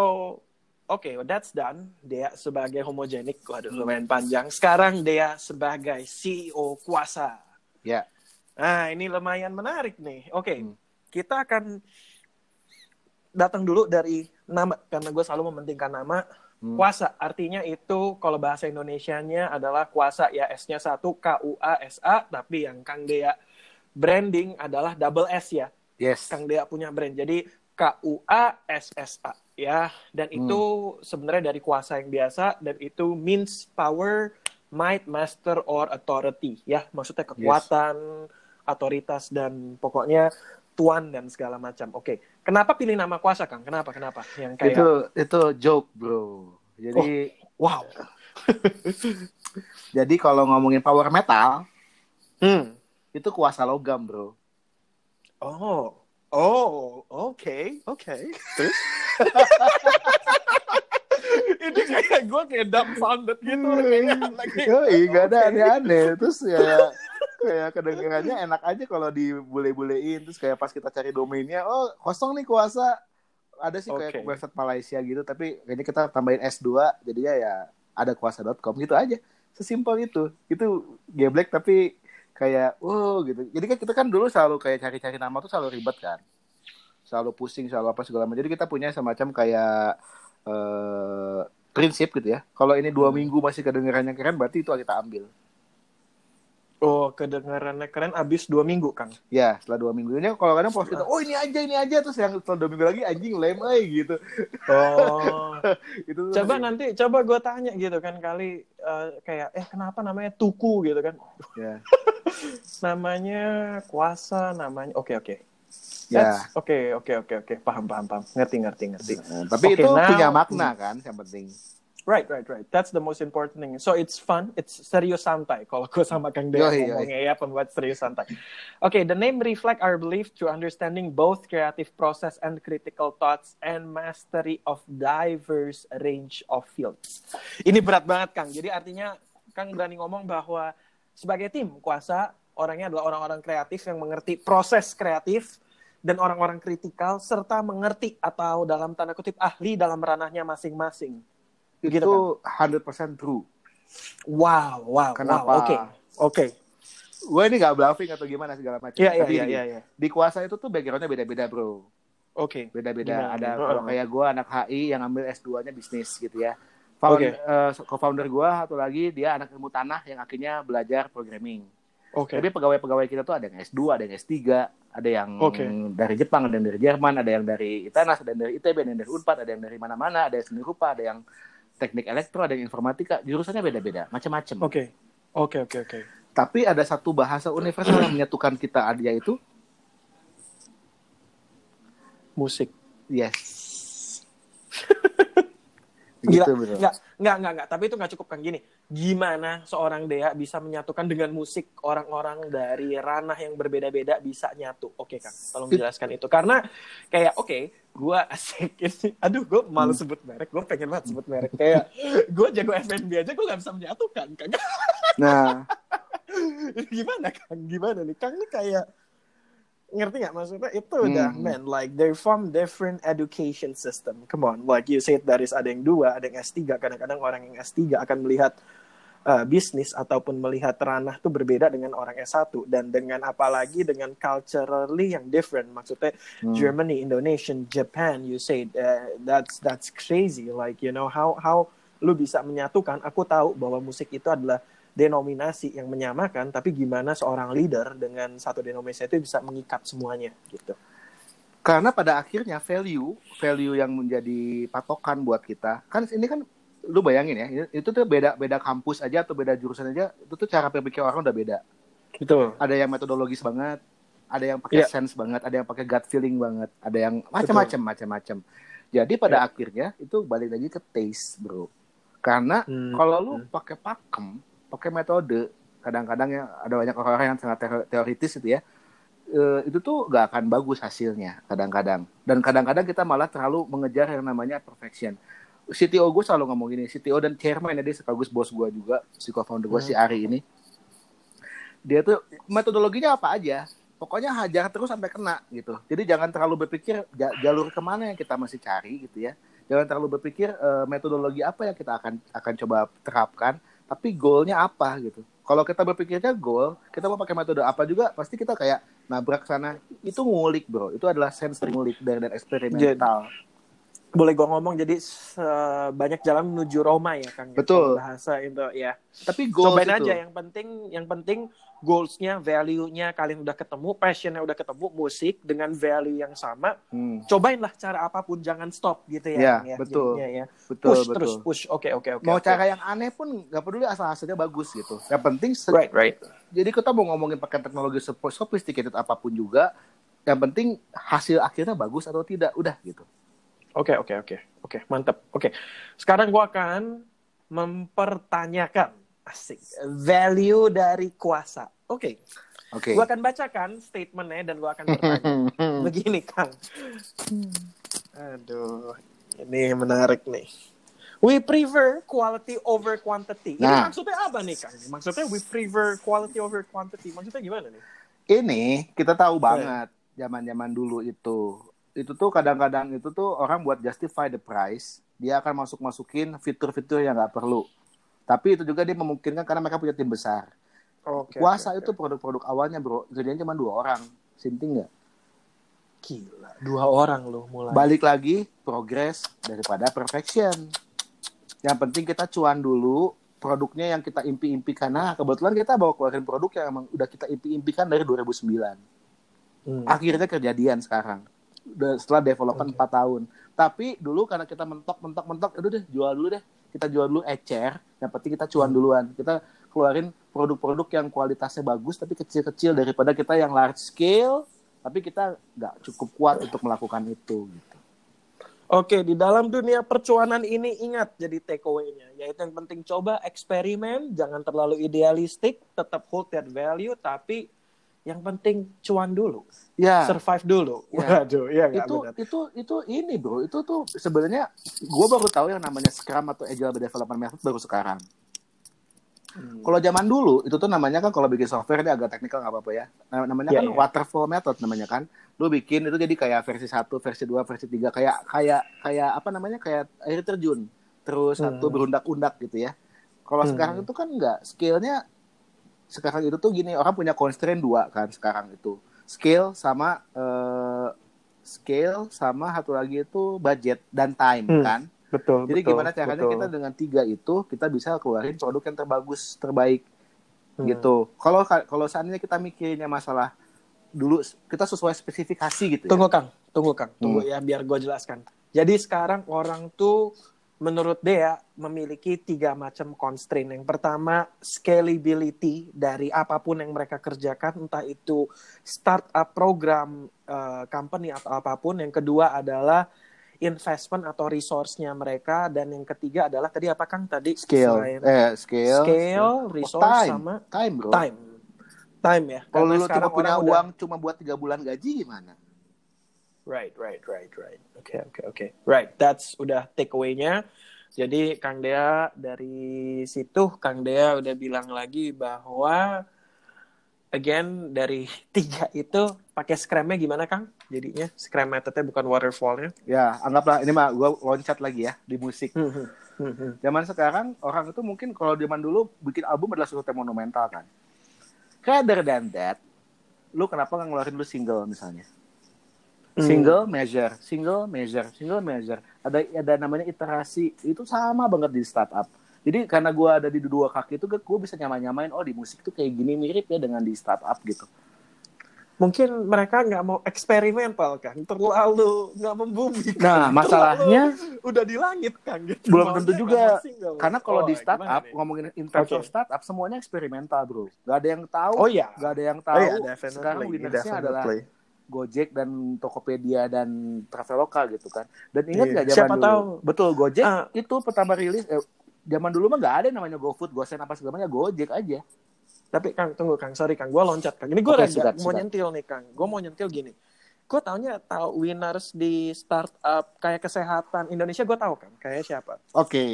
oke, that's done. Dea sebagai homogenik, waduh lumayan panjang. Sekarang Dea sebagai CEO kuasa. Ya. Nah, ini lumayan menarik nih. Oke, Hmm. kita akan datang dulu dari nama karena gue selalu mementingkan nama. Hmm. Kuasa artinya itu kalau bahasa Indonesianya adalah kuasa ya S-nya satu K U A S A tapi yang Kang Dea branding adalah double S ya. Yes. Kang Dea punya brand. Jadi K U A S S A ya. Dan itu sebenarnya dari kuasa yang biasa dan itu means power, might, master or authority ya. Maksudnya kekuatan, otoritas dan pokoknya tuan dan segala macam. Oke. Kenapa pilih nama kuasa, Kang? Kenapa? Kenapa? Yang kayak Itu itu joke, Bro. Jadi wow. jadi kalau ngomongin power metal, Hmm. itu kuasa logam, Bro. Oh. Oh, oke, oke. Terus? Ini kayak gue kayak dumbfounded gitu. Kayak. Yoi, gak ada Oke. aneh-aneh. Terus ya kayak kedengarannya enak aja kalau dibule-bulein. Terus kayak pas kita cari domainnya, oh kosong nih kuasa. Ada sih kayak Oke. website Malaysia gitu, tapi kayaknya kita tambahin S2, jadinya ya ada kuasa.com gitu aja. Sesimpel itu. Itu geblek tapi kayak, wow gitu. Jadi kan kita kan dulu selalu kayak cari-cari nama tuh selalu ribet kan. Selalu pusing, selalu apa segala macam. Jadi kita punya semacam kayak eh prinsip gitu ya. Kalau ini dua Hmm. minggu masih kedengarannya keren, berarti itu kita ambil. Oh, kedengarannya keren abis dua minggu, Kang. Ya, setelah dua minggu ini kalau kadang post kita, oh ini aja, ini aja, terus yang setelah dua minggu lagi anjing lem eh gitu. Oh. itu coba masih- nanti, coba gue tanya gitu kan kali eh, kayak, eh kenapa namanya Tuku gitu kan? ya. Namanya Kuasa, namanya. Oke oke. Ya. That's- Oke oke oke oke. Paham paham paham. Ngerti ngerti ngerti. Nah, tapi Oke, itu now- punya makna kan, yang penting. Right, right, right. That's the most important thing. So it's fun, it's serius santai. Kalau gue sama Kang Dea ngomongnya ya pembuat serius santai. Okay, the name reflect our belief to understanding both creative process and critical thoughts and mastery of diverse range of fields. Ini berat banget Kang. Jadi artinya Kang berani ngomong bahwa sebagai tim kuasa orangnya adalah orang-orang kreatif yang mengerti proses kreatif dan orang-orang kritikal serta mengerti atau dalam tanda kutip ahli dalam ranahnya masing-masing. Itu Gitu 100% true. Wow, wow, Kenapa? wow. Oke, oke. Gue ini gak bluffing atau gimana segala macam. Iya, iya, iya, iya, iya. Di kuasa itu tuh backgroundnya beda-beda bro. Oke. Beda-beda. Gimana? Ada kalau kayak gue anak HI yang ambil S2-nya bisnis gitu ya. Found, Oke. eh, co-founder gue satu lagi dia anak ilmu tanah yang akhirnya belajar programming. Oke. Tapi pegawai-pegawai kita tuh ada yang S2, ada yang S3, ada yang Oke. dari Jepang, ada yang dari Jerman, ada yang dari ITANAS, ada yang dari ITB, ada yang dari Unpad, ada yang dari mana-mana, ada yang seni rupa, ada yang teknik elektro, ada yang informatika, jurusannya beda-beda, macam-macam. Oke. Oke, oke, oke. Tapi ada satu bahasa universal yang menyatukan kita yaitu Musik. yes. Gila. Gitu, bro. Enggak, enggak, enggak, enggak. Tapi itu enggak cukup kan gini. Gimana seorang Dea bisa menyatukan dengan musik orang-orang dari ranah yang berbeda-beda bisa nyatu? Oke, Kang. Tolong jelaskan itu. Karena kayak oke, gua asik ini. Aduh, gue malu Hmm. sebut merek. Gue pengen banget sebut merek. Kayak gue jago FNB aja gue gak bisa menyatukan, Kang. Nah, gimana Kang? Gimana nih? Kang ini kayak ngerti nggak maksudnya? Itu udah Hmm. man like they're from different education system. Come on like you said there is ada yang dua ada yang S3 kadang-kadang orang yang S3 akan melihat uh, bisnis ataupun melihat ranah tuh berbeda dengan orang S1 dan dengan apalagi dengan culturally yang different. Maksudnya Hmm. Germany Indonesia Japan you said uh, that's that's crazy. Like you know how how lu bisa menyatukan? Aku tahu bahwa musik itu adalah denominasi yang menyamakan tapi gimana seorang leader dengan satu denominasi itu bisa mengikat semuanya gitu karena pada akhirnya value, value yang menjadi patokan buat kita, kan ini kan lu bayangin ya, itu tuh beda beda kampus aja atau beda jurusan aja, itu tuh cara berpikir orang udah beda. betul ada yang metodologis banget, ada yang pakai Iya. sense banget, ada yang pakai gut feeling banget, ada yang macam-macam macam-macam. Jadi pada Iya. akhirnya itu balik lagi ke taste, bro. Karena Hmm. kalau lu pakai pakem, pakai metode, kadang-kadang ya ada banyak orang yang sangat teo- teoritis itu ya, eh, itu tuh gak akan bagus hasilnya kadang-kadang. Dan kadang-kadang kita malah terlalu mengejar yang namanya perfection. CTO gue selalu ngomong gini, CTO dan chairman ya dia sekaligus bos gue juga, si co-founder gue si Ari ini. Dia tuh metodologinya apa aja, pokoknya hajar terus sampai kena gitu. Jadi jangan terlalu berpikir ja- jalur ke mana yang kita masih cari gitu ya. Jangan terlalu berpikir eh, metodologi apa yang kita akan akan coba terapkan, tapi goalnya apa gitu. Kalau kita berpikirnya goal, kita mau pakai metode apa juga, pasti kita kayak nabrak sana. Itu ngulik bro, itu adalah sense ngulik dan, dan eksperimental. boleh gue ngomong jadi banyak jalan menuju Roma ya Kang ya? Betul. bahasa itu ya Tapi goal cobain itu, aja yang penting yang penting goalsnya value-nya kalian udah ketemu passionnya udah ketemu musik dengan value yang sama Hmm, cobainlah cara apa pun jangan stop gitu ya, Ya, Kang, ya betul. jadinya ya. betul push betul. terus push oke oke oke mau oke. cara yang aneh pun nggak peduli asal hasilnya bagus gitu. Yang penting right right jadi kita mau ngomongin pakai teknologi sop- sophisticated apa pun juga, yang penting hasil akhirnya bagus atau tidak, udah gitu. Oke oke oke oke mantap. Oke sekarang gua akan mempertanyakan asik value dari kuasa. Oke, Oke. gua akan bacakan statementnya dan gua akan bertanya. Begini Kang. Aduh, ini menarik nih. We prefer quality over quantity. Ini Nah. maksudnya apa nih Kang? Maksudnya we prefer quality over quantity. Maksudnya gimana nih? Ini kita tahu banget zaman-zaman dulu itu. Itu tuh kadang-kadang itu tuh orang buat justify the price, dia akan masuk-masukin fitur-fitur yang nggak perlu. Tapi itu juga dia memungkinkan karena mereka punya tim besar. Oke. Kuasa oke, itu produk-produk awalnya bro, kerjanya cuma dua orang. Sinting nggak? gila. Dua orang loh mulai. Balik lagi, progress daripada perfection. Yang penting kita cuan dulu, produknya yang kita impi-impikan. Nah, kebetulan kita bawa keluarin produk yang emang udah kita impi-impikan dari 2009. Hmm. Akhirnya kejadian sekarang. Setelah development 4 tahun. Tapi dulu karena kita mentok, mentok, mentok, udah deh jual dulu deh. Kita jual dulu ecer, yang penting kita cuan duluan. Kita keluarin produk-produk yang kualitasnya bagus tapi kecil-kecil daripada kita yang large scale tapi kita nggak cukup kuat untuk melakukan itu gitu. Oke, di dalam dunia percuanan ini ingat jadi takeaway-nya, yaitu yang penting coba eksperimen, jangan terlalu idealistik, tetap hold that value, tapi yang penting cuan dulu, Ya, survive dulu. Ya. Waduh, nggak itu benar. itu itu ini bro, itu tuh sebenarnya gue baru tahu yang namanya Scrum atau Agile Development Method baru sekarang. Hmm. Kalau zaman dulu itu tuh namanya kan kalau bikin software ini agak teknikal nggak apa-apa ya. Nam- Namanya Iya, kan iya. waterfall method namanya kan. Lu bikin itu jadi kayak versi 1, versi 2, versi 3 kayak kayak kayak apa namanya kayak air terjun. Terus satu Hmm. berundak-undak gitu ya. Kalau Hmm. sekarang itu kan enggak, skillnya sekarang itu tuh gini, orang punya constraint dua kan sekarang itu. Skill sama eh, scale sama satu lagi itu budget dan time Hmm. kan. Betul. Jadi betul, gimana caranya betul. kita dengan tiga itu kita bisa keluarin produk yang terbagus, terbaik Hmm. gitu. Kalau kalau seandainya kita mikirinnya masalah dulu kita sesuai spesifikasi gitu ya. Tunggu Kang, tunggu Kang, tunggu Hmm. ya biar gue jelaskan. Jadi sekarang orang tuh menurut Dea memiliki tiga macam constraint. Yang pertama scalability dari apa pun yang mereka kerjakan, entah itu startup program eh, company atau apa pun. Yang kedua adalah investment atau resource-nya mereka dan yang ketiga adalah tadi apa Kang tadi Scale, eh scale, scale, Oh, resource time, sama time bro. time. Time ya. Kalau lu cuma punya orang udah- uang cuma buat tiga bulan gaji gimana? Right, right, right, right. Oke, oke, oke. Right, that's udah take away-nya. Jadi Kang Dea dari situ Kang Dea udah bilang lagi bahwa again dari tiga itu pakai scrum-nya gimana Kang? Jadinya scrum methodnya bukan waterfall-nya. Ya, anggaplah ini mah gua loncat lagi ya di musik. Hmm, hmm, hmm. Zaman sekarang orang itu mungkin kalau zaman dulu bikin album adalah sesuatu yang monumental kan. Rather than that, lu kenapa nggak ngeluarin lu single misalnya? Hmm. Single measure, single measure, single measure. Ada ada namanya iterasi. Itu sama banget di startup. Jadi karena gua ada di dua kaki itu, gue bisa nyamain-nyamain. Oh di musik tuh kayak gini mirip ya dengan di startup gitu. Mungkin mereka nggak mau eksperimental kan, terlalu nggak membumi. Nah masalahnya udah di langit kan gitu. belum tentu juga. karena kalau Oh, di startup ngomongin in terms of Oke. startup semuanya eksperimental bro. Gak ada yang tahu. Oh iya. Gak ada yang Oh tahu. iya, definitely, Sekarang winnersnya adalah. Gojek dan Tokopedia dan Traveloka gitu kan. Dan ingat Iya. nggak zaman Siapa dulu? tahu. Betul Gojek Ah. itu pertama rilis. Eh, zaman dulu mah nggak ada namanya GoFood, GoSend apa segala macam Gojek aja. Tapi Kang, tunggu Kang, sorry Kang, gue loncat Kang. Ini gue rada sikat, mau nyentil nih Kang. Gue mau nyentil gini. Gue taunya tahu winners di startup kayak kesehatan Indonesia gue tahu kan. Kayak siapa? Oke.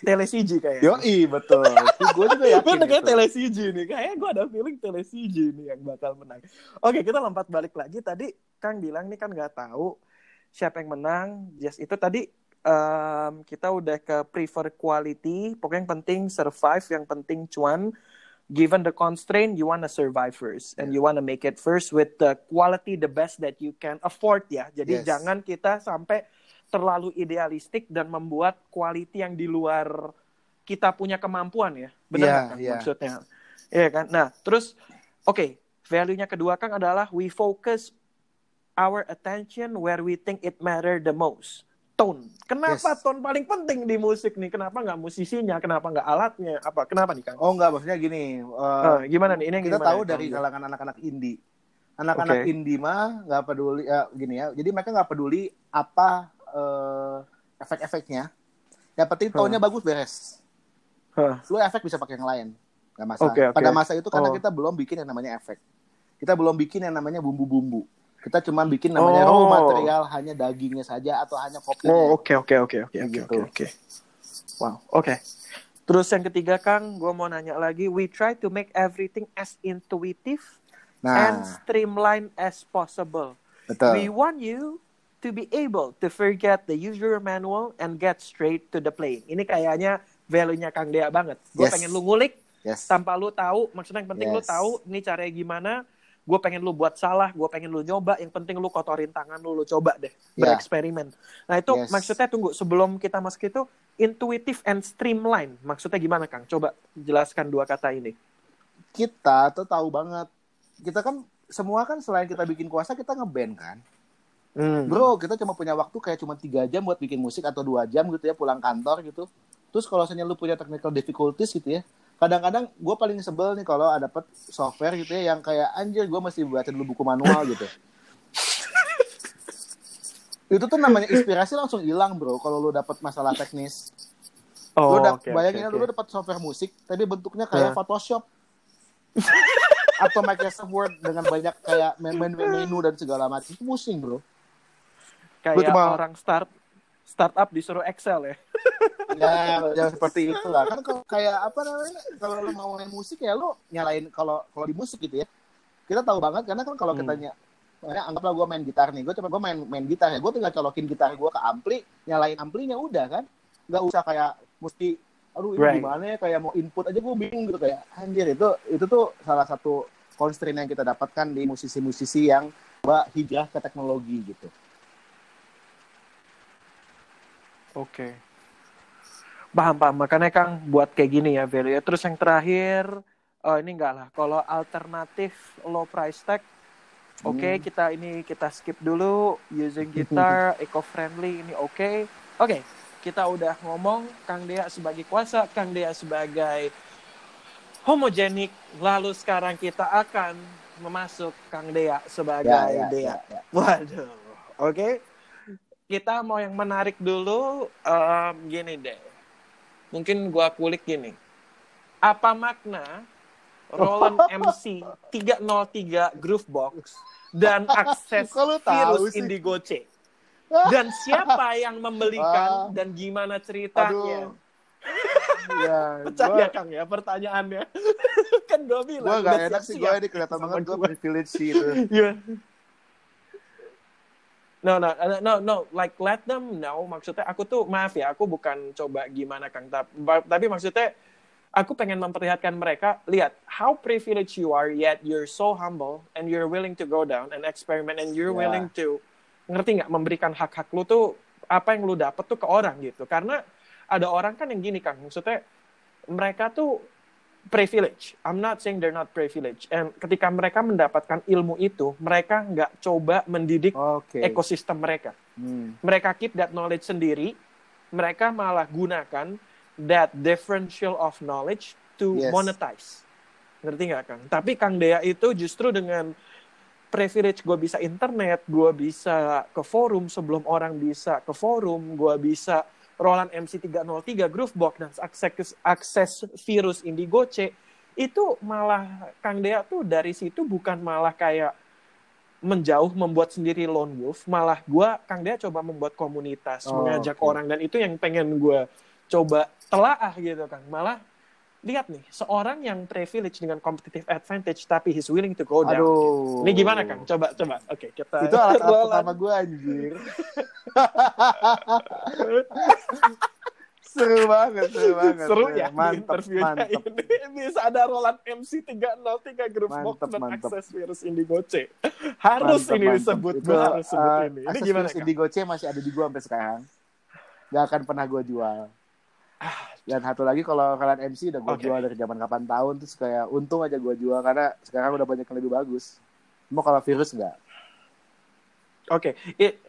Telesiji kayak. Yo betul. gue juga Gue yakin. kayak. Telesiji nih. Kayaknya gue ada feeling Telesiji nih yang bakal menang. Oke, kita lompat balik lagi. Tadi Kang bilang nih kan nggak tahu siapa yang menang. Just itu tadi em, kita udah ke prefer quality. Pokoknya yang penting survive, yang penting cuan. Given the constraint, you wanna survive first, and you wanna make it first with the quality the best that you can afford ya. Jadi Yes. jangan kita sampai terlalu idealistik dan membuat quality yang di luar kita punya kemampuan ya. Benar Iya, nggak, Kang, iya. maksudnya? Iya kan? Nah, terus oke, value-nya kedua Kang adalah we focus our attention where we think it matter the most. Tone. Kenapa Yes. tone paling penting di musik nih? Kenapa nggak musisinya? Kenapa nggak alatnya? Apa? Kenapa nih Kang? Oh enggak, maksudnya gini. eh, Eh, gimana nih? Ini yang kita gimana tahu nih, dari kalangan anak-anak indie. Anak-anak Oke. indie mah nggak peduli ya gini ya. Jadi mereka nggak peduli apa eh, efek-efeknya. Yang penting tone-nya bagus beres. Hah. Lu efek bisa pakai yang lain. Nggak masalah. Oke, oke. Pada masa itu karena Oh. kita belum bikin yang namanya efek. Kita belum bikin yang namanya bumbu-bumbu. Kita cuma bikin namanya Oh. raw material hanya dagingnya saja atau hanya kopinya. Oh, oke oke oke oke oke Gitu. oke oke. Wow, oke. Terus yang ketiga Kang, gue mau nanya lagi, we try to make everything as intuitive and Nah, streamlined as possible. betul. We want you to be able to forget the user manual and get straight to the plane. Ini kayaknya value-nya Kang Dea banget. Gue Yes. pengen lu ngulik Yes. tanpa lu tahu, maksudnya yang penting lu Yes. tahu ini caranya gimana. Gue pengen lu buat salah, gue pengen lu nyoba. Yang penting lu kotorin tangan lu, lu coba deh Ya. bereksperimen. Nah itu Yes. maksudnya tunggu sebelum kita masuk itu intuitive and streamline. Maksudnya gimana Kang? Coba jelaskan dua kata ini. Kita tuh tahu banget. Kita kan semua kan selain kita bikin kuasa kita ngeband kan. Hmm. Bro, kita cuma punya waktu kayak cuma tiga jam buat bikin musik atau dua jam gitu ya pulang kantor gitu. Terus kalau misalnya lu punya technical difficulties gitu ya, kadang-kadang gue paling sebel nih kalau ada dapet software gitu ya yang kayak anjir gue mesti baca dulu buku manual gitu. itu tuh namanya inspirasi langsung hilang bro kalau lu dapet masalah teknis. Oh, lu dap- oke, bayangin aja oke. lu dapet software musik tapi bentuknya kayak Hah. Photoshop. atau Microsoft Word dengan banyak kayak men- men- menu dan segala macam itu pusing bro. Kayak cuma- orang start startup disuruh Excel ya. ya, ya seperti itulah kan kalau kayak apa namanya kalau lu mau main musik ya lu nyalain kalau kalau di musik gitu ya kita tahu banget karena kan kalau kita Hmm. ny- ya, anggaplah gue main gitar nih gue coba gue main main gitar ya gue tinggal colokin gitar gue ke ampli nyalain amplinya udah kan nggak usah kayak mesti aduh ini Right. gimana ya kayak mau input aja gue bingung gitu kayak anjir itu itu tuh salah satu constraint yang kita dapatkan di musisi-musisi yang coba hijrah ke teknologi gitu. Oke. Paham, paham. Makanya Kang buat kayak gini ya value. Terus yang terakhir, oh ini enggak lah. Kalau alternatif low price tag, oke Hmm. kita ini kita skip dulu. Using guitar, eco-friendly ini oke. Oke, kita udah ngomong Kang Dea sebagai kuasa, Kang Dea sebagai homogenik. Lalu sekarang kita akan memasuk Kang Dea sebagai Ya, ya, Dea. ya, ya. Waduh, oke. Kita mau yang menarik dulu, em, gini deh. Mungkin gua kulik gini. Apa makna Roland MC 303 Groovebox dan akses virus sih? Indigo C? Dan siapa yang membelikan Ah. dan gimana ceritanya? Aduh. ya, Percaya gua, Kang ya pertanyaannya. kan gue bilang. gua gak enak sih gue ini kelihatan banget gue gua. privilege sih itu. Iya. No, no, no, no, no, like let them know. Maksudnya aku tuh maaf ya, aku bukan coba gimana Kang, tapi maksudnya aku pengen memperlihatkan mereka, lihat how privileged you are, yet you're so humble and you're willing to go down and experiment and you're Ya. willing to ngerti nggak memberikan hak-hak lu tuh apa yang lu dapet tuh ke orang gitu. Karena ada orang kan yang gini Kang, maksudnya mereka tuh privilege. I'm not saying they're not privileged. And ketika mereka mendapatkan ilmu itu, mereka nggak coba mendidik Oke. ekosistem mereka. Hmm. Mereka keep that knowledge sendiri. Mereka malah gunakan that differential of knowledge to Yes. monetize. Ngerti nggak Kang? Tapi Kang Dea itu justru dengan privilege gue bisa internet, gue bisa ke forum sebelum orang bisa ke forum, gue bisa Roland MC303 Groovebox dan akses akses virus Indigo C itu malah Kang Dea tuh dari situ bukan malah kayak menjauh membuat sendiri lone wolf, malah gua Kang Dea coba membuat komunitas, Oh, mengajak oke. orang dan itu yang pengen gua coba telaah gitu kan. Malah lihat nih, seorang yang privilege dengan competitive advantage tapi he's willing to go down. Aduh. Ini gimana Kang? Coba coba. Oke, kita Itu alat, pertama gue anjir. seru banget, seru banget. Seru ya interviewnya mantep. ini. Bisa ada Roland MC 303 Groovebox Mantep, dan mantep. akses virus Indigo C. Harus Mantep, ini mantep. disebut, Itu, gue harus sebut uh, ini. Ini gimana virus C masih ada di gua sampai sekarang. Gak akan pernah gua jual. Dan satu lagi kalau kalian MC udah gua Oke. jual dari zaman kapan tahun terus kayak untung aja gua jual karena sekarang udah banyak yang lebih bagus. Mau kalau virus enggak? Oke, It-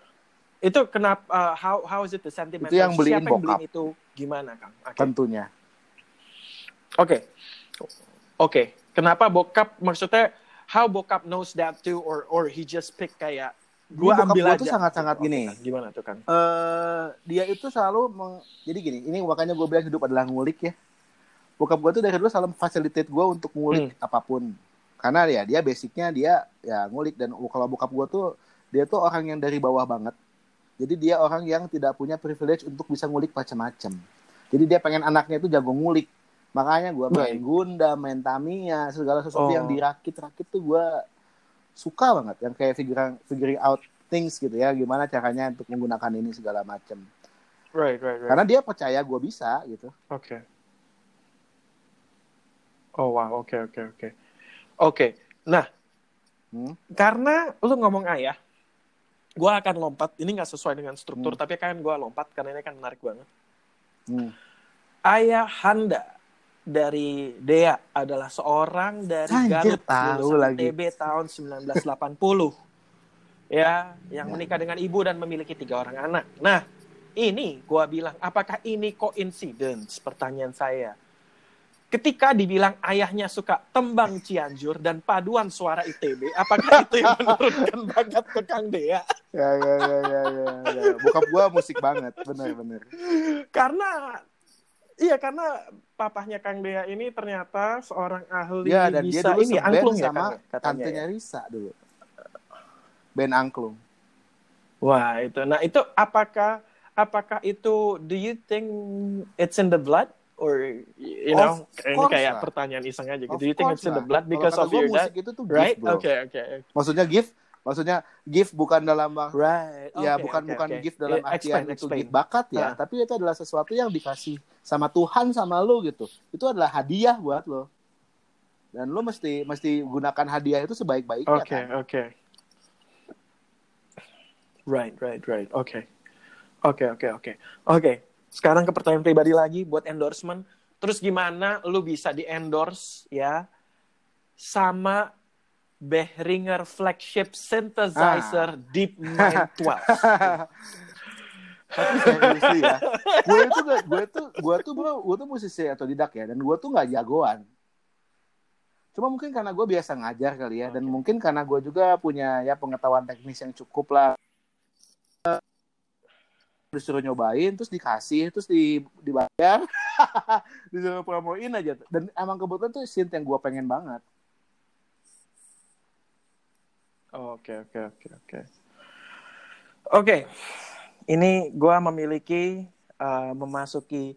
itu kenapa uh, how how is it the sentiment? Itu yang beliin Siapa yang beliin itu gimana, Kang? Oke. Tentunya. Oke. Oke. Kenapa bokap maksudnya how bokap knows that too or or he just pick kayak bokap ambil gua aja. tuh sangat-sangat gini. Gimana tuh, Kang? eh dia itu selalu meng- jadi gini ini makanya gue bilang hidup adalah ngulik ya bokap gue tuh dari dulu selalu facilitate gue untuk ngulik Hmm. apa pun karena ya dia basicnya dia ya ngulik dan kalau bokap gue tuh dia tuh orang yang dari bawah banget jadi dia orang yang tidak punya privilege untuk bisa ngulik macam-macam jadi dia pengen anaknya itu jago ngulik makanya gue main. Gundam main Tamiya segala sesuatu Oh. yang dirakit-rakit tuh gue suka banget yang kayak figuring figuring out things gitu ya gimana caranya untuk menggunakan ini segala macam Right, right, right. karena dia percaya gue bisa gitu Oke. Oh wow, oke oke oke. Oke. Nah, Hmm. karena lu ngomong ayah, gua akan lompat. Ini nggak sesuai dengan struktur, Hmm. tapi kan gua lompat karena ini kan menarik banget. Hmm. Ayah Handa dari Dea adalah seorang dari Anjir, Garut tahu lulusan lagi. TB tahun 1980. ya, yang menikah dengan ibu dan memiliki tiga orang anak. Nah, ini gua bilang, apakah ini coincidence? Pertanyaan saya. Ketika dibilang ayahnya suka tembang Cianjur dan paduan suara ITB, apakah itu yang menurunkan bakat ke Kang Dea? ya ya ya ya ya, ya. bokap gue musik banget bener karena iya karena papahnya Kang Dea ini ternyata seorang ahli ya dan dia bisa dulu ini angklung ya sama ya, katanya tantenya ya. Risa dulu band angklung Wah itu, nah itu apakah apakah itu do you think it's in the blood or you know Of ini kayak lah. pertanyaan iseng aja gitu. Of Do you think it's in the blood because of your dad? itu tuh Right? Oke oke. maksudnya gift Maksudnya gift bukan dalam bang Right. ya bukan oke, bukan oke. gift dalam Yeah, artian explain, itu explain. gift bakat ya, Ah. tapi itu adalah sesuatu yang dikasih sama Tuhan sama lu gitu. Itu adalah hadiah buat lo. Dan lu mesti mesti gunakan hadiah itu sebaik-baiknya Oke, kan. oke. Right, right, right. Oke. Oke, oke, oke. Oke. Sekarang ke pertanyaan pribadi lagi buat endorsement. Terus gimana lu bisa di-endorse ya sama Behringer flagship synthesizer Deep Mind 12. Tapi seriously ya, gue itu gak, gue tuh gue tuh bro, gue tuh musisi atau didak ya, dan gue tuh nggak jagoan. Cuma mungkin karena gue biasa ngajar kali ya, dan mungkin karena gue juga punya ya pengetahuan teknis yang cukup lah. Disuruh nyobain, terus dikasih, terus di, dibayar, disuruh promoin aja. Dan emang kebetulan tuh synth yang gue pengen banget. Oke, oke, oke, oke. Oke. Ini gua memiliki uh, memasuki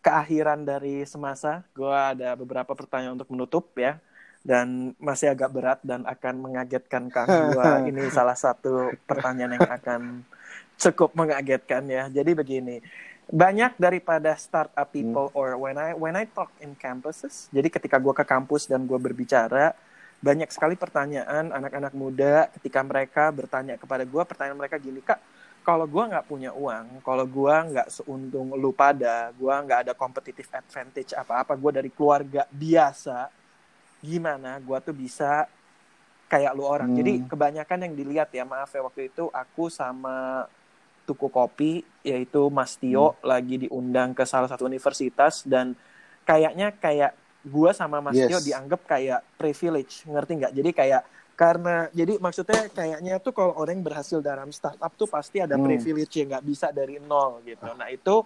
keakhiran dari semasa. Gua ada beberapa pertanyaan untuk menutup ya. Dan masih agak berat dan akan mengagetkan Kang gua. Ini salah satu pertanyaan yang akan cukup mengagetkan ya. Jadi begini, banyak daripada startup people or when I when I talk in campuses, jadi ketika gua ke kampus dan gua berbicara, banyak sekali pertanyaan anak-anak muda ketika mereka bertanya kepada gue pertanyaan mereka gini kak kalau gue nggak punya uang kalau gue nggak seuntung lu pada gue nggak ada competitive advantage apa-apa gue dari keluarga biasa gimana gue tuh bisa kayak lu orang Hmm. jadi kebanyakan yang dilihat ya maaf ya waktu itu aku sama tuku kopi yaitu Mas Tio lagi diundang ke salah satu universitas dan kayaknya kayak gua sama Mas Yes. Tio dianggap kayak privilege ngerti nggak jadi kayak karena jadi maksudnya kayaknya tuh kalau orang yang berhasil dalam startup tuh pasti ada Hmm. privilege yang nggak bisa dari nol gitu nah itu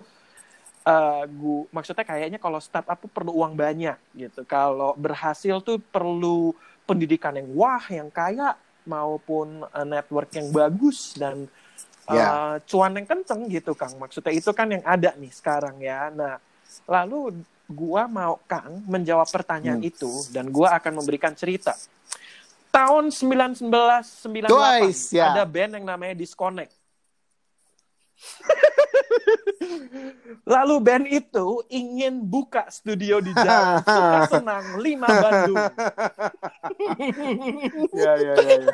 eh gua maksudnya kayaknya kalau startup tuh perlu uang banyak gitu kalau berhasil tuh perlu pendidikan yang wah yang kaya maupun eh, network yang bagus dan eh, Ya. cuan yang kenceng gitu Kang maksudnya itu kan yang ada nih sekarang ya nah lalu gua mau Kang menjawab pertanyaan Hmm. itu dan gua akan memberikan cerita tahun 1998 Twice, ya. ada band yang namanya Disconnect Lalu band itu ingin buka studio di Suka Senang 5 Bandung. Ya ya ya. ya.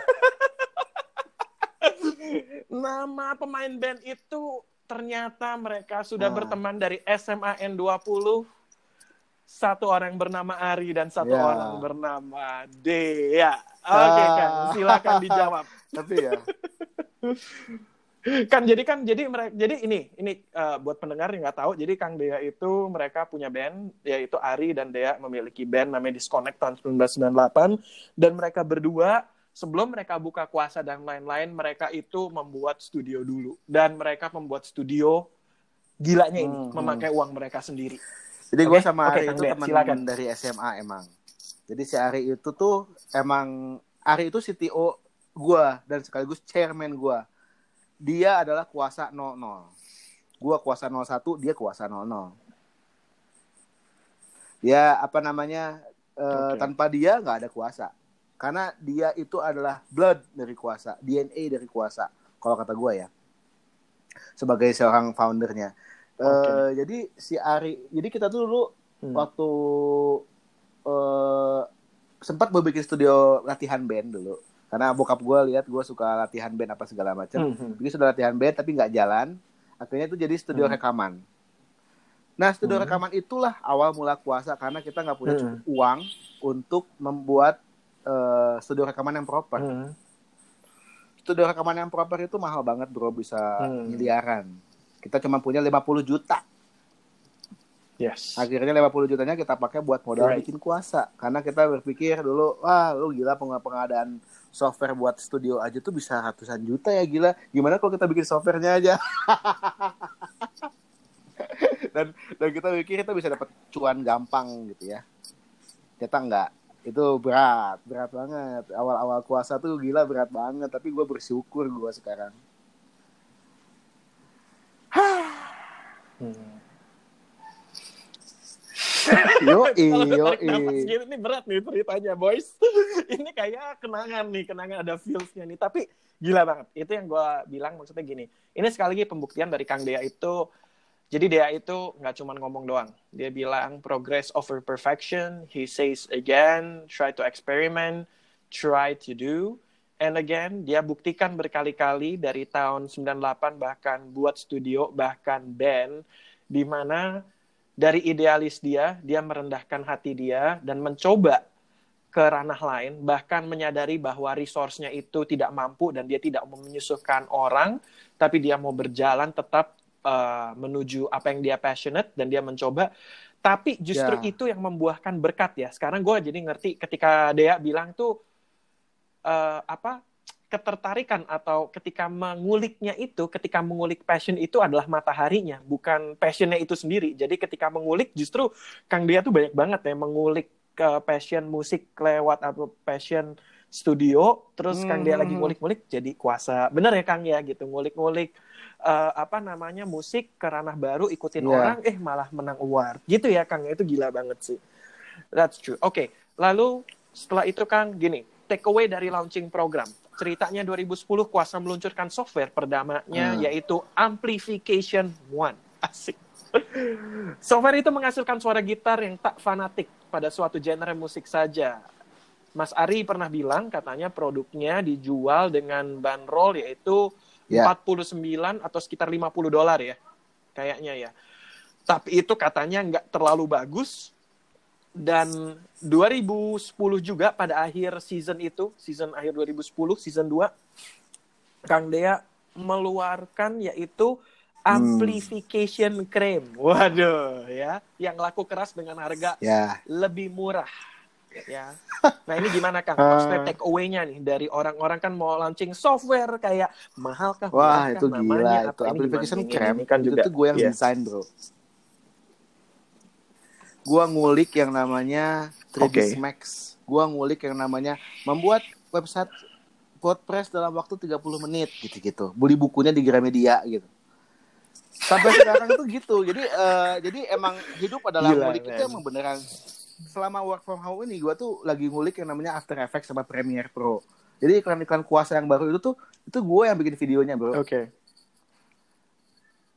Nama pemain band itu ternyata mereka sudah Ah. berteman dari SMA N20. Satu orang bernama Ari dan satu Ya. orang bernama Dea. Oke Ah. kan, silakan dijawab. Tapi ya. kan jadi kan jadi mereka jadi ini ini eh, buat pendengar yang nggak tahu jadi Kang Dea itu mereka punya band yaitu Ari dan Dea memiliki band namanya Disconnect tahun 1998 dan mereka berdua sebelum mereka buka kuasa dan lain-lain mereka itu membuat studio dulu dan mereka membuat studio gilanya ini Hmm, memakai uang mereka sendiri Jadi gue Oke, sama Ari Kang itu teman dari SMA emang. Jadi si Ari itu tuh emang Ari itu CTO gue dan sekaligus chairman gue. Dia adalah kuasa 00. Gue kuasa 01, dia kuasa 00. Dia apa namanya eh, Oke. tanpa dia nggak ada kuasa. Karena dia itu adalah blood dari kuasa, DNA dari kuasa. Kalau kata gue ya, sebagai seorang foundernya. Eh, Oke. jadi si Ari, jadi kita tuh dulu Hmm. waktu eh sempat gue bikin studio latihan band dulu karena bokap gue lihat gue suka latihan band apa segala macam Hmm. bikin sudah latihan band tapi nggak jalan akhirnya itu jadi studio Hmm. rekaman nah studio Hmm. rekaman itulah awal mula kuasa karena kita nggak punya Hmm. cukup uang untuk membuat eh, studio rekaman yang proper Hmm. studio rekaman yang proper itu mahal banget bro bisa Hmm. miliaran kita cuma punya 50 juta yes. Akhirnya 50 jutanya kita pakai buat modal Right. bikin kuasa karena kita berpikir dulu wah lu gila peng- pengadaan software buat studio aja tuh bisa ratusan juta ya gila. Gimana kalau kita bikin softwarenya aja? Dan dan kita pikir kita bisa dapat cuan gampang gitu ya. Kita enggak itu berat berat banget. Awal-awal kuasa tuh gila berat banget. Tapi gue bersyukur gue sekarang. Hmm. Yo yo gini ini berat nih ceritanya boys. ini kayak kenangan nih, kenangan ada feelsnya nih. Tapi gila banget. Itu yang gue bilang maksudnya gini. Ini sekali lagi pembuktian dari Kang Dea itu. Jadi Dea itu nggak cuma ngomong doang. Dia bilang progress over perfection. He says again, try to experiment, try to do. And again, dia buktikan berkali-kali dari tahun 98 bahkan buat studio, bahkan band, di mana dari idealis dia, dia merendahkan hati dia dan mencoba ke ranah lain, bahkan menyadari bahwa resource-nya itu tidak mampu dan dia tidak mau menyusuhkan orang, tapi dia mau berjalan tetap uh, menuju apa yang dia passionate dan dia mencoba. Tapi justru Ya. itu yang membuahkan berkat ya. Sekarang gue jadi ngerti ketika Dea bilang tuh eh, apa ketertarikan atau ketika menguliknya itu, ketika mengulik passion itu adalah mataharinya, bukan passionnya itu sendiri. Jadi ketika mengulik justru Kang Dia tuh banyak banget ya mengulik ke passion musik lewat atau passion studio, terus Kang Dia lagi Hmm. ngulik-ngulik jadi kuasa. Bener ya Kang ya gitu, ngulik-ngulik eh, apa namanya musik ke ranah baru ikutin Iya. orang, eh malah menang award. Gitu ya Kang, itu gila banget sih. That's true. Oke, lalu setelah itu Kang gini, take away dari launching program. Ceritanya 2010 Kuasa meluncurkan software perdamanya Hmm. yaitu Amplification One. Asik. software itu menghasilkan suara gitar yang tak fanatik pada suatu genre musik saja. Mas Ari pernah bilang katanya produknya dijual dengan bandrol yaitu Ya. 49 atau sekitar 50 dolar ya. Kayaknya ya. Tapi itu katanya nggak terlalu bagus dan 2010 juga pada akhir season itu, season akhir 2010, season 2, Kang Dea meluarkan yaitu amplification cream. Waduh, ya, yang laku keras dengan harga Ya. lebih murah. Ya. Nah, ini gimana Kang? Ah. Maksudnya take away-nya nih dari orang-orang kan mau launching software kayak mahal kah? Wah murah kah, itu gila namanya itu application gimana? cram Ini kan itu juga. tuh gue yang Iya. desain bro. Gue ngulik yang namanya 3ds Oke. Max. Gue ngulik yang namanya membuat website WordPress dalam waktu 30 menit gitu-gitu. Beli bukunya di Gramedia gitu. Sampai sekarang tuh gitu. Jadi eh, jadi emang hidup adalah Gila, ngulik itu men. emang beneran selama work from home ini gue tuh lagi ngulik yang namanya After Effects sama Premiere Pro. Jadi iklan-iklan kuasa yang baru itu tuh itu gue yang bikin videonya bro Oke.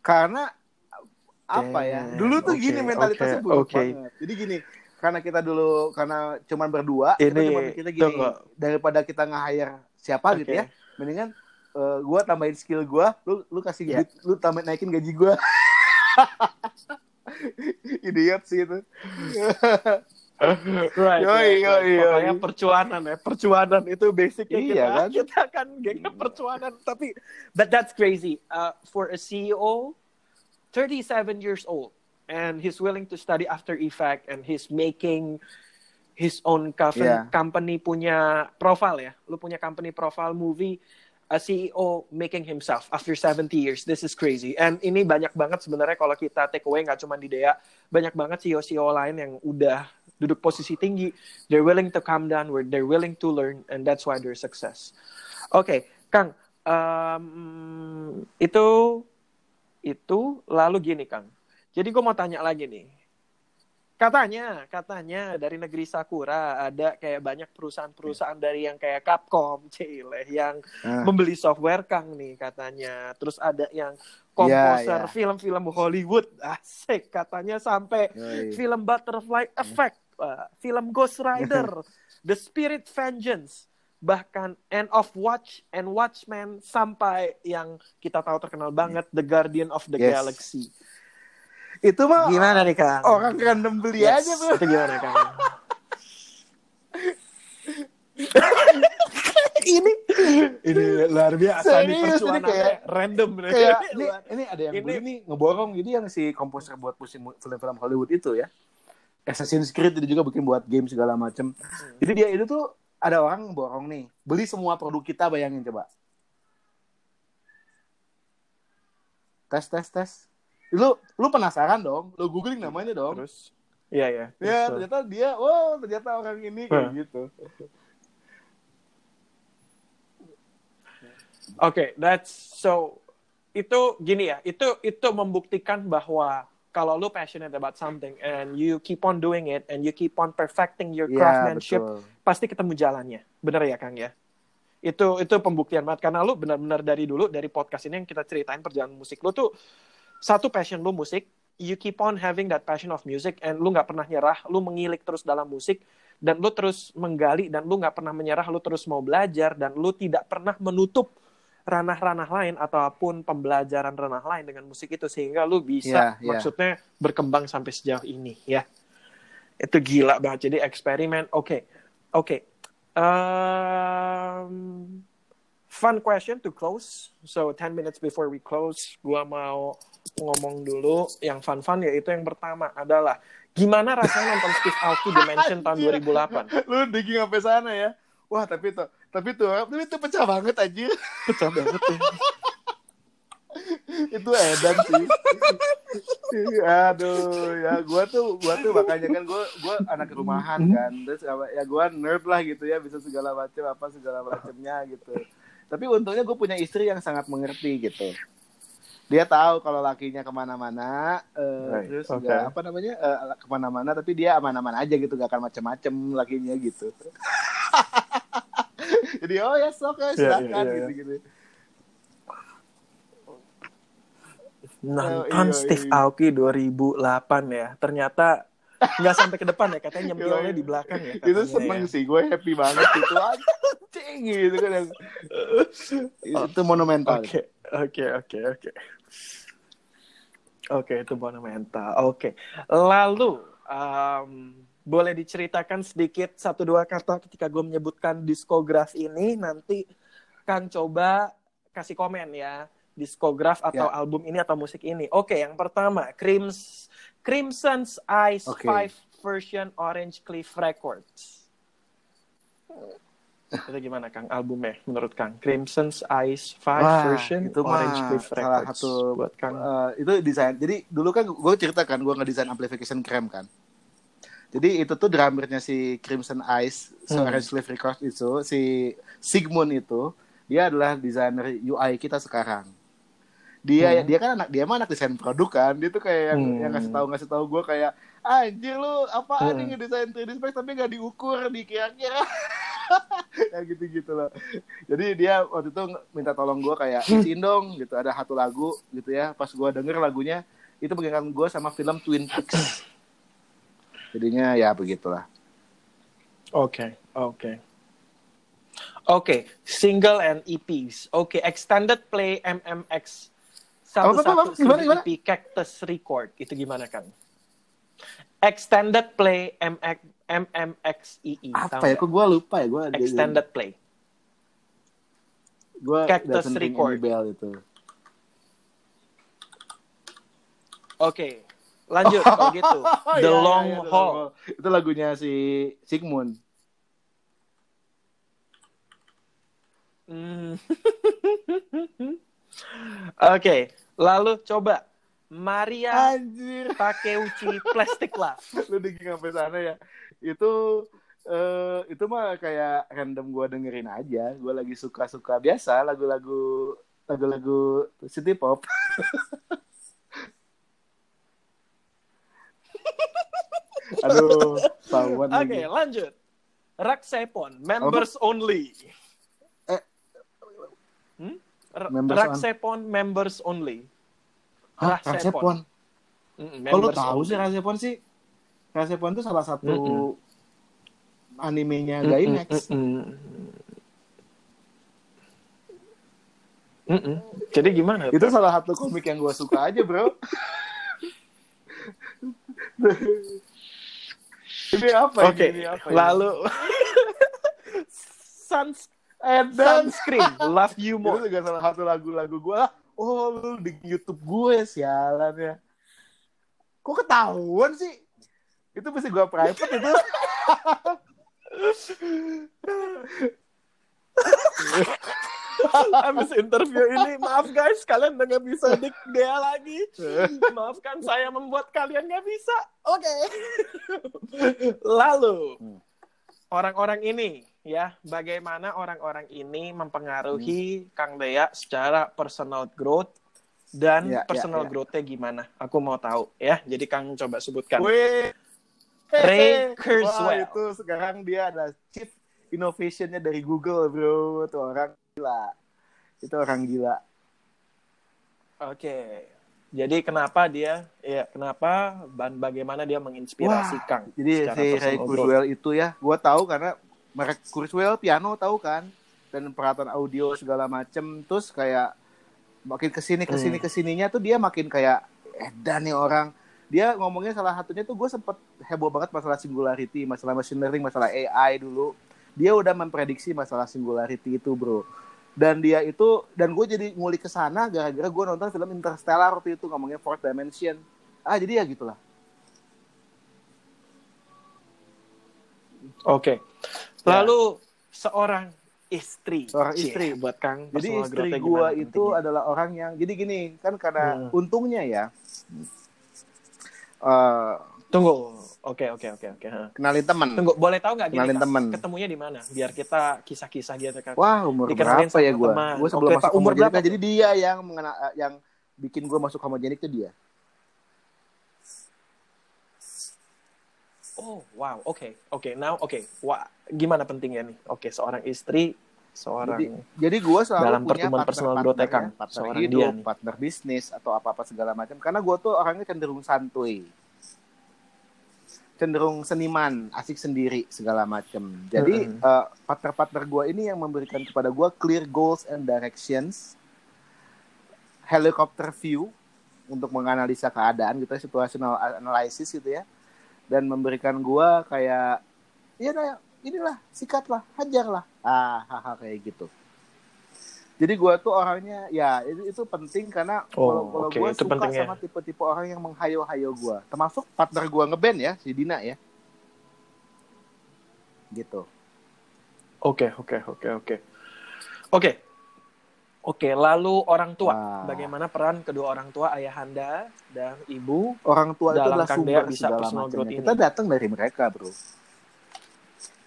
karena apa ya dulu tuh oke, gini mentalitasnya oke, buruk oke. banget jadi gini karena kita dulu karena cuman berdua kita Ini, cuma mikirnya gini tunggu. daripada kita nge-hire siapa gitu Oke. ya mendingan eh, gua tambahin skill gua lu lu kasih Ya. duit lu tambahin naikin gaji gua idiot sih itu Right, Yoi, yoi, Pokoknya yoi. percuanan ya. Percuanan itu basicnya Iya, kita, kan? kita kan gengnya percuanan. Tapi, but that's crazy. Uh, for a CEO, 37 years old, and he's willing to study After Effect, and he's making his own company, Yeah. company punya profile ya. Lu punya company profile movie, a CEO making himself after 70 years. This is crazy. And ini banyak banget sebenarnya kalau kita take away nggak cuma di Dea, banyak banget CEO-CEO lain yang udah duduk posisi tinggi. They're willing to come down, where they're willing to learn, and that's why they're success. Oke, Kang, um, itu itu lalu gini Kang. Jadi gue mau tanya lagi nih. Katanya, katanya dari negeri Sakura ada kayak banyak perusahaan-perusahaan dari yang kayak Capcom, Cile, yang Ah. membeli software Kang nih katanya. Terus ada yang komposer Ya, ya. film-film Hollywood, asik katanya sampai Yoi. film Butterfly Effect, uh, film Ghost Rider, The Spirit Vengeance, bahkan End of Watch and Watchmen sampai yang kita tahu terkenal banget The Guardian of the Yes. Galaxy. itu mah Gimana nih Kang? orang random beli Yes, aja bro Itu gimana Kang? ini ini luar biasa ini kayak- random nih. kayak ini ini ada yang Ini- beli nih ngeborong jadi yang si komposer buat musim film-film Hollywood itu ya Assassin's Creed itu juga bikin buat game segala macem jadi dia itu tuh ada orang ngeborong nih. Beli semua produk kita bayangin coba. Tes tes tes. Lu lu penasaran dong? Lu googling namanya dong. Terus? Iya ya. ya ternyata dia oh ternyata orang ini kayak Hah. gitu. Oke, that's so itu gini ya. Itu itu membuktikan bahwa kalau lu passionate about something and you keep on doing it and you keep on perfecting your craftsmanship, betul. pasti ketemu jalannya. Bener ya Kang ya? Itu itu pembuktian banget karena lu benar-benar dari dulu dari podcast ini yang kita ceritain perjalanan musik lu tuh satu passion lu musik, you keep on having that passion of music and lu nggak pernah nyerah, lu mengilik terus dalam musik dan lu terus menggali dan lu nggak pernah menyerah, lu terus mau belajar dan lu tidak pernah menutup ranah-ranah lain ataupun pembelajaran ranah lain dengan musik itu sehingga lu bisa Iya, iya. maksudnya berkembang sampai sejauh ini ya. Itu gila banget. Jadi eksperimen. Oke. Oke. Um, fun question to close. So 10 minutes before we close, gua mau ngomong dulu yang fun-fun yaitu yang pertama adalah gimana rasanya nonton Steve Aoki Dimension tahun 2008? Lu digging sampai sana ya. Wah, tapi tuh, tapi tuh, tapi itu pecah banget anjir. Pecah banget ya. itu edan sih. Aduh, ya gua tuh gua tuh makanya kan gua gua anak rumahan kan. Terus ya gua nerd lah gitu ya, bisa segala macam apa segala macamnya gitu. Tapi untungnya gue punya istri yang sangat mengerti gitu. Dia tahu kalau lakinya ke mana-mana, eh, Right, terus oke. nggak apa namanya eh, ke mana-mana, tapi dia aman-aman aja gitu, gak akan macem-macem lakinya gitu. Jadi oh ya sok ya Iya, silakan iya, iya. gitu-gitu. Nonton iya, Steve iya. Aoki 2008 ya. Ternyata nggak sampai ke depan ya. Katanya nyempilnya di belakang ya. itu seneng ya. sih gue happy banget itu anjing gitu kan yang itu monumental Oke, oke, oke, oke. Oke, itu monumental. Oke. Lalu, um, boleh diceritakan sedikit satu dua kata ketika gue menyebutkan diskograf ini, nanti Kang coba kasih komen ya. Diskograf atau Ya. album ini atau musik ini. Oke, yang pertama, Crims, Crimson's Eyes Oke. 5 version Orange Cliff Records. Itu gimana Kang albumnya menurut Kang? Crimson's Eyes 5 Wah, version itu Orange Cliff salah Records satu buat Kang. Eh, itu desain jadi dulu kan gue cerita kan gue ngedesain amplification krem kan jadi itu tuh drummernya si Crimson Eyes Hmm. Orange Cliff Records itu si Sigmund itu dia adalah desainer UI kita sekarang dia Hmm. dia kan anak dia mah anak desain produk kan dia tuh kayak yang Hmm. yang ngasih tahu ngasih tahu gue kayak anjir lu apaan Hmm. nih ngedesain 3D space tapi gak diukur dikira-kira kayak gitu gitu loh jadi dia waktu itu minta tolong gue kayak isiin dong gitu ada satu lagu gitu ya pas gue denger lagunya itu mengingatkan gue sama film Twin Peaks jadinya ya begitulah Oke, oke. Oke, single and EPs. Oke, extended play MMX satu satu Gimana, gimana? EP Cactus Record. Itu gimana kan? Extended play MX, MMXEE. apa ya kok gue lupa ya gue Extended play. gue Cactus Record. bell itu Oke, lanjut kalau gitu. The Iya, iya, Long iya, The Haul. itu lagunya si Sigmund Hmm. Oke, lalu coba Maria anjir Takeuchi Plastic Love. lu digging sampai sana ya itu eh itu mah kayak random gua dengerin aja gua lagi suka-suka biasa lagu-lagu lagu-lagu city pop aduh Oke, lagi lanjut. Raksepon, members only. Eh. Hmm? R- Members Raksepon, members only. Hah, Mm, kok lu members tahu sih Rasepon sih Rasepon itu salah satu Mm-mm. animenya Mm-mm, Gainax mm-mm. Mm-mm. Jadi gimana? itu salah satu komik yang gue suka aja bro ini apa Oke, ini apa ini? lalu Suns Edan Sunscreen, Love You itu More. juga salah satu lagu-lagu gue lah. Oh lu di YouTube gue sialan ya. Kok ketahuan sih? Itu mesti gue private itu Habis interview ini, maaf guys, kalian udah gak bisa dik dia lagi. Maafkan saya membuat kalian gak bisa. Oke. Lalu, orang-orang ini, ya, bagaimana orang-orang ini mempengaruhi Kang Dea secara personal growth, dan Ya, ya, personal ya. growth-nya gimana? Aku mau tahu ya. Jadi Kang coba sebutkan. Wih. Ray Wah, Kurzweil. itu sekarang dia ada chief innovationnya dari Google, bro. Itu orang gila. Itu orang gila. Oke. Jadi kenapa dia ya kenapa dan bagaimana dia menginspirasi Wah, Kang Jadi si Ray? Kurzweil itu ya, gue tahu karena merek Kurzweil piano tahu kan, dan peralatan audio segala macem. Terus kayak makin ke sini ke sini Hmm. ke sininya tuh dia makin kayak edan nih orang. Dia ngomongnya salah satunya tuh gue sempet heboh banget masalah singularity, masalah machine learning, masalah AI dulu. Dia udah memprediksi masalah singularity itu bro. Dan dia itu dan gue jadi ngulik ke sana gara-gara gue nonton film Interstellar waktu itu ngomongnya fourth dimension. Ah jadi ya gitulah. Oke. Lalu seorang istri. Ya. Seorang Cie, istri. buat Kang. Jadi istri gimana itu pentingnya? adalah orang yang jadi gini kan karena Hmm. untungnya ya eh, Tunggu. Oke, oke, oke, oke. kenalin temen. Tunggu, boleh tahu nggak Kenalin temen. Ketemunya di mana? Biar kita kisah-kisah gitu kan. Wah umur Dikenalin berapa ya gue? teman. Gue sebelum Oke, masuk umur berapa nah, jadi dia yang mengena, yang bikin gue masuk homogenik itu dia. Oh, wow. Oke, oke. Now, oke. Wah, gimana pentingnya nih? Oke, seorang istri, seorang Jadi, jadi gue selalu Dalam punya pertemuan personal growth ya, ya, partner Seorang hidup, dia nih. partner bisnis atau apa-apa segala macam. Karena gue tuh orangnya cenderung santuy, cenderung seniman, asik sendiri segala macam. Jadi Mm-mm. eh, partner-partner gue ini yang memberikan kepada gue clear goals and directions, helicopter view untuk menganalisa keadaan gitu, ya, situational analysis gitu ya, dan memberikan gue kayak, ya nah, inilah sikatlah, hajarlah, ah hal-hal kayak gitu. Jadi gue tuh orangnya ya itu, itu penting karena Oh, kalau oke, gue itu suka pentingnya. sama tipe-tipe orang yang menghayo-hayo gue, termasuk partner gue ngeband ya si Dina ya, gitu. Oke, oke, oke, oke. Oke. Oke, lalu orang tua. Wah. Bagaimana peran kedua orang tua, ayahanda dan ibu? Orang tua itu Dalam adalah Kang sumber bisa segala macamnya. Kita datang dari mereka, bro.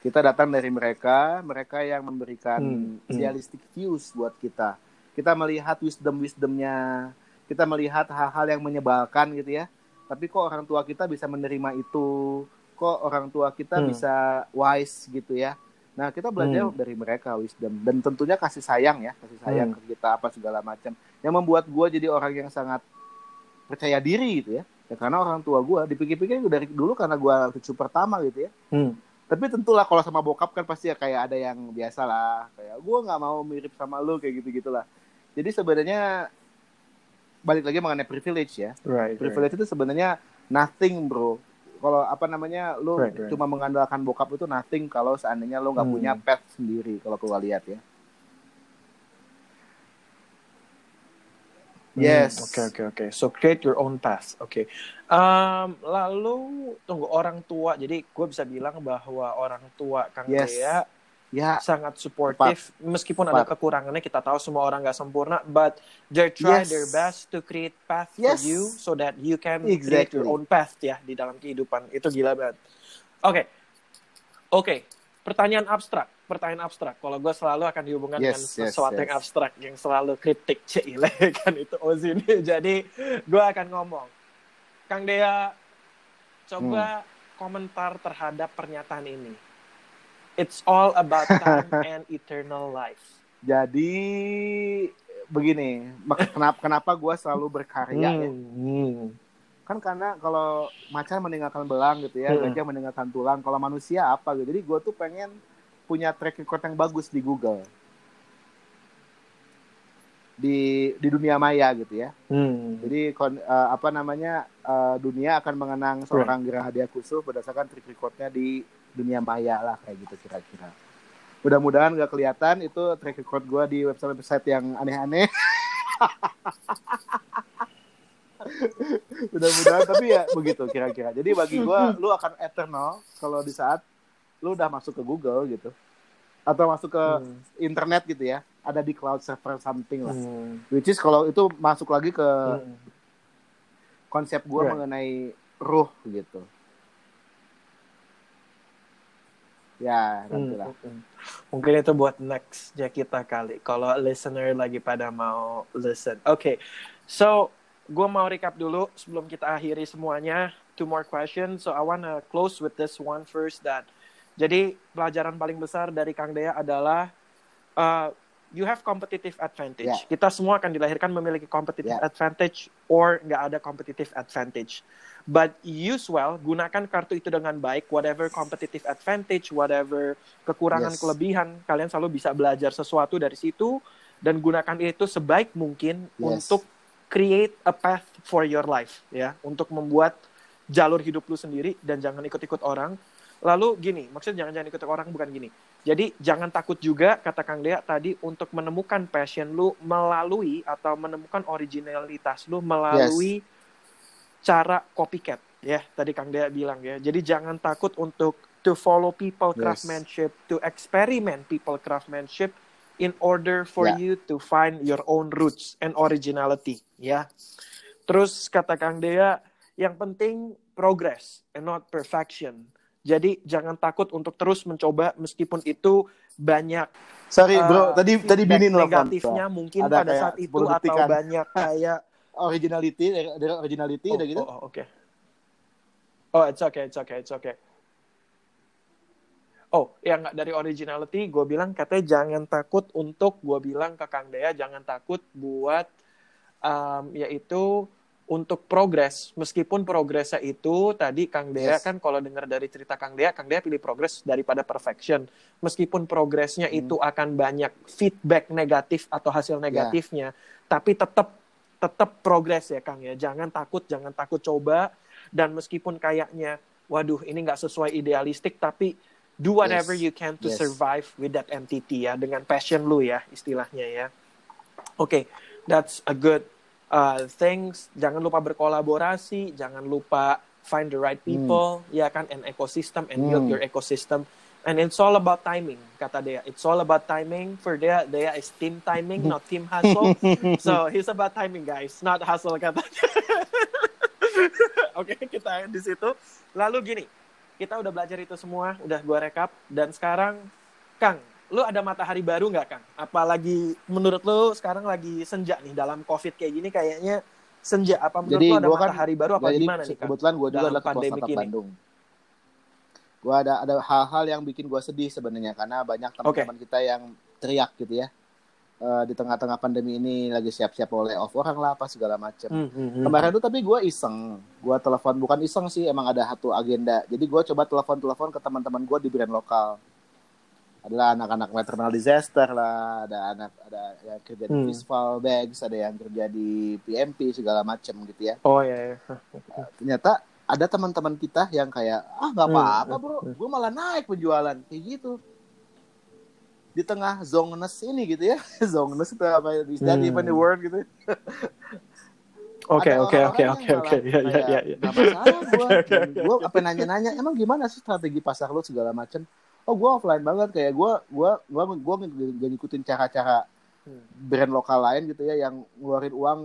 Kita datang dari mereka, mereka yang memberikan Hmm, hmm. idealistic views buat kita. Kita melihat wisdom-wisdomnya, kita melihat hal-hal yang menyebalkan gitu ya. Tapi kok orang tua kita bisa menerima itu, kok orang tua kita Hmm. bisa wise gitu ya. Nah kita belajar Hmm. dari mereka wisdom dan tentunya kasih sayang ya, kasih sayang Hmm. ke kita apa segala macam. Yang membuat gue jadi orang yang sangat percaya diri gitu ya. Ya karena orang tua gue dipikir-pikir dari dulu karena gue cucu pertama gitu ya. Hmm. Tapi tentulah kalau sama bokap kan pasti ya kayak ada yang biasa lah. Kayak gue nggak mau mirip sama lu kayak gitu-gitulah. Jadi sebenarnya balik lagi mengenai privilege ya. Right, right. Privilege itu sebenarnya nothing bro. Kalau apa namanya lu Right, right. cuma mengandalkan bokap itu nothing kalau seandainya lu nggak Hmm. punya pet sendiri kalau gua lihat ya. Yes. Oke oke oke. So create your own path. Oke. Um, lalu tunggu orang tua. Jadi gue bisa bilang bahwa orang tua Kang Yes. Dea Ya, sangat supportive. Meskipun ada Tepat. kekurangannya, kita tahu semua orang nggak sempurna, but they try Yes. their best to create path Yes. for you so that you can create your Exactly. own path ya di dalam kehidupan. Itu gila banget. Oke. Oke. Pertanyaan abstrak. Pertanyaan abstrak. Kalau gue selalu akan dihubungkan Yes, dengan yes, sesuatu yes. yang abstrak, yang selalu kritik cile kan itu ini. Jadi gue akan ngomong. Kang Dea, coba Hmm. komentar terhadap pernyataan ini. It's all about time and eternal life. jadi begini, kenapa kenapa gue selalu berkarya ya? Hmm. Kan karena kalau macan meninggalkan belang gitu ya, Hmm. gajah meninggalkan tulang. Kalau manusia apa gitu. Jadi gue tuh pengen punya track record yang bagus di Google. Di di dunia maya gitu ya. Hmm. Jadi kon- eh, apa namanya eh, dunia akan mengenang seorang Gerahadiah Kusuf berdasarkan track recordnya di dunia maya lah kayak gitu kira-kira. Mudah-mudahan gak kelihatan itu track record gue di website-website yang aneh-aneh. Mudah-mudahan tapi ya begitu kira-kira. Jadi bagi gue lu akan eternal kalau di saat lu udah masuk ke Google gitu atau masuk ke Hmm. internet gitu ya ada di cloud server something lah. Hmm. Which is kalau itu masuk lagi ke Hmm. konsep gue Right. mengenai ruh gitu. Ya, nanti lah. Hmm. Mungkin itu buat nextnya kita kali. Kalau listener lagi pada mau listen. Oke. So, gue mau recap dulu sebelum kita akhiri semuanya. Two more questions. So, I wanna close with this one first that jadi pelajaran paling besar dari Kang Dea adalah uh, you have competitive advantage. Yeah. Kita semua akan dilahirkan memiliki competitive Yeah. advantage or nggak ada competitive advantage. But use well, gunakan kartu itu dengan baik, whatever competitive advantage, whatever kekurangan, Yes. kelebihan, kalian selalu bisa belajar sesuatu dari situ dan gunakan itu sebaik mungkin Yes. untuk create a path for your life, ya, untuk membuat jalur hidup lu sendiri dan jangan ikut-ikut orang. Lalu gini, maksudnya jangan jangan ikut orang bukan gini. Jadi jangan takut juga kata Kang Dea tadi untuk menemukan passion lu melalui atau menemukan originalitas lu melalui cara copycat ya. Tadi Kang Dea bilang ya. Jadi jangan takut untuk to follow people Yes. craftsmanship, to experiment people craftsmanship in order for Ya. you to find your own roots and originality ya. Terus kata Kang Dea, yang penting progress and not perfection. Jadi jangan takut untuk terus mencoba meskipun itu banyak Sorry uh, bro, tadi tadi feedback bini nelfon. negatifnya mungkin Ada pada saat itu 10 atau detikan. banyak kayak Originality dari, dari originality oh, udah gitu. oh, oh, oke. Oh, it's okay, it's okay, it's okay. Oh, yang nggak dari originality, gue bilang katanya jangan takut untuk gue bilang ke Kang Dea jangan takut buat um, yaitu untuk progres meskipun progresnya itu tadi Kang Dea Yes. kan kalau dengar dari cerita Kang Dea Kang Dea pilih progres daripada perfection meskipun progresnya Hmm. itu akan banyak feedback negatif atau hasil Ya. negatifnya tapi tetap tetap progres ya Kang ya jangan takut jangan takut coba dan meskipun kayaknya waduh ini nggak sesuai idealistik tapi do whatever Yes. you can to Yes. survive with that entity ya dengan passion lu ya istilahnya ya oke that's a good uh, things jangan lupa berkolaborasi jangan lupa find the right people ya kan and ecosystem and build Hmm. your ecosystem. And it's all about timing kata Dea it's all about timing for Dea Dea is team timing not team hustle. So he's about timing guys not hustle katanya oke kita di situ. Lalu gini kita udah belajar itu semua udah gua rekap. Dan sekarang Kang lu ada matahari baru nggak Kang apalagi menurut lu sekarang lagi senja nih dalam covid kayak gini kayaknya senja apa menurut Jadi lu ada kan- matahari baru apa jadi gimana nih Kang kebetulan gue juga dalam adalah ketua startup ini? Bandung. Gue ada ada hal-hal yang bikin gue sedih sebenarnya karena banyak teman-teman kita yang teriak gitu ya Eh, di tengah-tengah pandemi ini lagi siap-siap oleh off orang lah apa segala macam. Hmm, hmm, hmm. Kemarin tuh tapi gue iseng, gue telepon bukan iseng sih emang ada satu agenda. Jadi gue coba telepon-telepon ke teman-teman gue di brand lokal. Adalah anak-anak maternal disaster lah, ada anak ada yang kerja di Hmm. Bags, ada yang kerja di PMP segala macam gitu ya. Oh ya, ya. ternyata ada teman-teman kita yang kayak ah nggak Hmm, apa-apa bro. gue malah naik penjualan. Kayak gitu. Di tengah zongness ini gitu ya. Zongness itu apa istilahnya Hmm. even the word gitu oke oke oke oke oke. Ya ya ya ya nggak masalah gue gue apa nanya-nanya emang gimana sih strategi pasar lo segala macam oh gue offline banget kayak gue gue gue gue gak ngikutin cara-cara Hmm. brand lokal lain gitu ya yang ngeluarin uang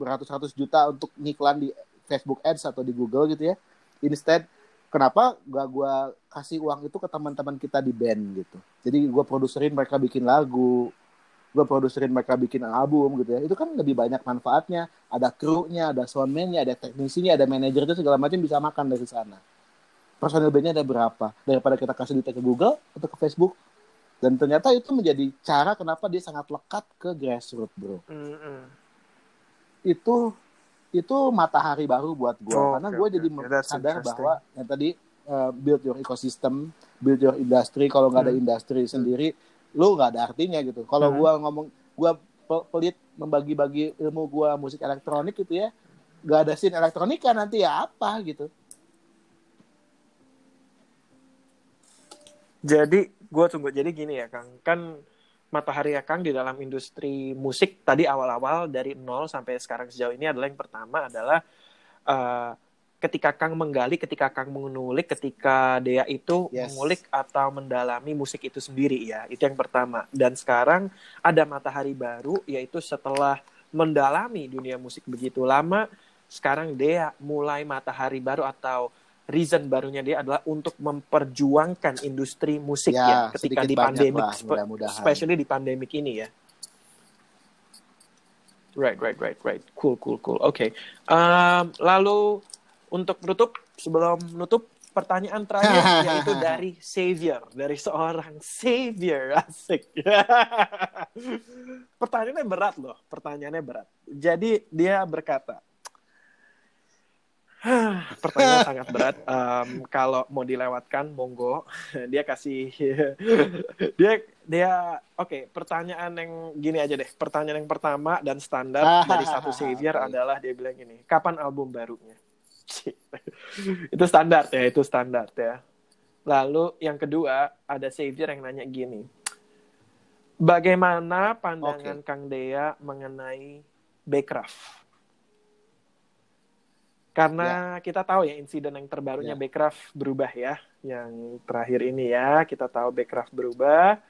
beratus-ratus juta untuk ngiklan di Facebook Ads atau di Google gitu ya. Instead, kenapa gak gue kasih uang itu ke teman-teman kita di band gitu. Jadi gue produserin mereka bikin lagu, gue produserin mereka bikin album gitu ya. Itu kan lebih banyak manfaatnya. Ada kru-nya, ada soundman-nya, ada teknisinya, ada manajer itu segala macam bisa makan dari sana. Personil bandnya ada berapa? Daripada kita kasih duit ke Google atau ke Facebook. Dan ternyata itu menjadi cara kenapa dia sangat lekat ke grassroots, bro Hmm, hmm. itu itu matahari baru buat gue Oh, karena oke, gue oke, jadi. That's sadar bahwa yang tadi uh, build your ecosystem, build your industry. Kalau nggak ada Hmm. industri sendiri, lu nggak ada artinya gitu. Kalau Hmm. gue ngomong, gue pelit membagi-bagi ilmu gue musik elektronik gitu ya, nggak ada scene elektronika nanti ya apa gitu. Jadi gue tunggu. Jadi gini ya Kang, kan matahari ya Kang di dalam industri musik tadi awal-awal dari nol sampai sekarang sejauh ini adalah yang pertama adalah eh, ketika Kang menggali, ketika Kang mengulik, ketika Dea itu Yes. mengulik atau mendalami musik itu sendiri ya, itu yang pertama. Dan sekarang ada matahari baru, yaitu setelah mendalami dunia musik begitu lama, sekarang Dea mulai matahari baru atau reason barunya dia adalah untuk memperjuangkan industri musik ya, Ya, ketika di banyak pandemik, lah, spe- mudah-mudahan. especially di pandemik ini ya. Right, right, right, right. Cool, cool, cool. Oke. Um, lalu untuk menutup, sebelum menutup, pertanyaan terakhir yaitu dari Savior, dari seorang Savior, asik. pertanyaannya berat loh, pertanyaannya berat. Jadi dia berkata, pertanyaan sangat berat. Um, kalau mau dilewatkan, monggo. Dia kasih, dia dia oke. pertanyaan yang gini aja deh. Pertanyaan yang pertama dan standar dari satu Savior adalah dia bilang gini, kapan album barunya? itu standar ya, itu standar ya. Lalu yang kedua ada Savior yang nanya gini, bagaimana pandangan Kang Dea mengenai Backcraft? Karena kita tahu ya insiden yang terbarunya Ya. Backcraft berubah ya, yang terakhir ini ya kita tahu Backcraft berubah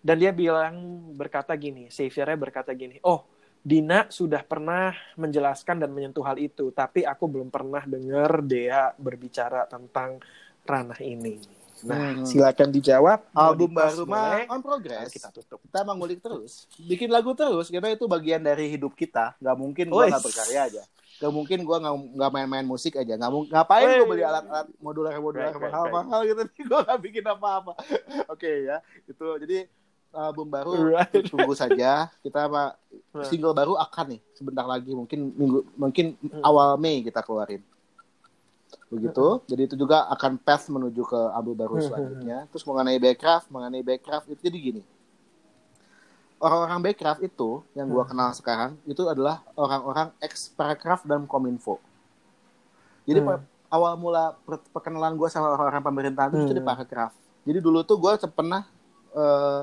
dan dia bilang berkata gini, Saviornya berkata gini, oh Dina sudah pernah menjelaskan dan menyentuh hal itu, tapi aku belum pernah dengar Dea berbicara tentang ranah ini. Nah, Hmm. silakan dijawab. Album baru mah on progress. Lalu kita tutup. kita emang ngulik terus bikin lagu terus karena itu bagian dari hidup kita nggak mungkin gua Wes. nggak berkarya aja nggak mungkin gua nggak nggak main-main musik aja mung- ngapain gua Wes. beli alat-alat modular modular Right, right, mahal mahal gitu gua nggak bikin apa-apa oke ya itu jadi album baru Right. tunggu saja kita apa Nah. single baru akan nih sebentar lagi mungkin minggu mungkin Hmm. awal Mei kita keluarin begitu jadi itu juga akan path menuju ke album baru Hmm. selanjutnya terus mengenai backcraft mengenai backcraft itu jadi gini orang-orang backcraft itu yang gua Hmm. kenal sekarang itu adalah orang-orang ex paragraf dan kominfo jadi Hmm. awal mula per- perkenalan gua sama orang-orang pemerintahan itu Hmm. jadi paragraf jadi dulu tuh gua pernah eh,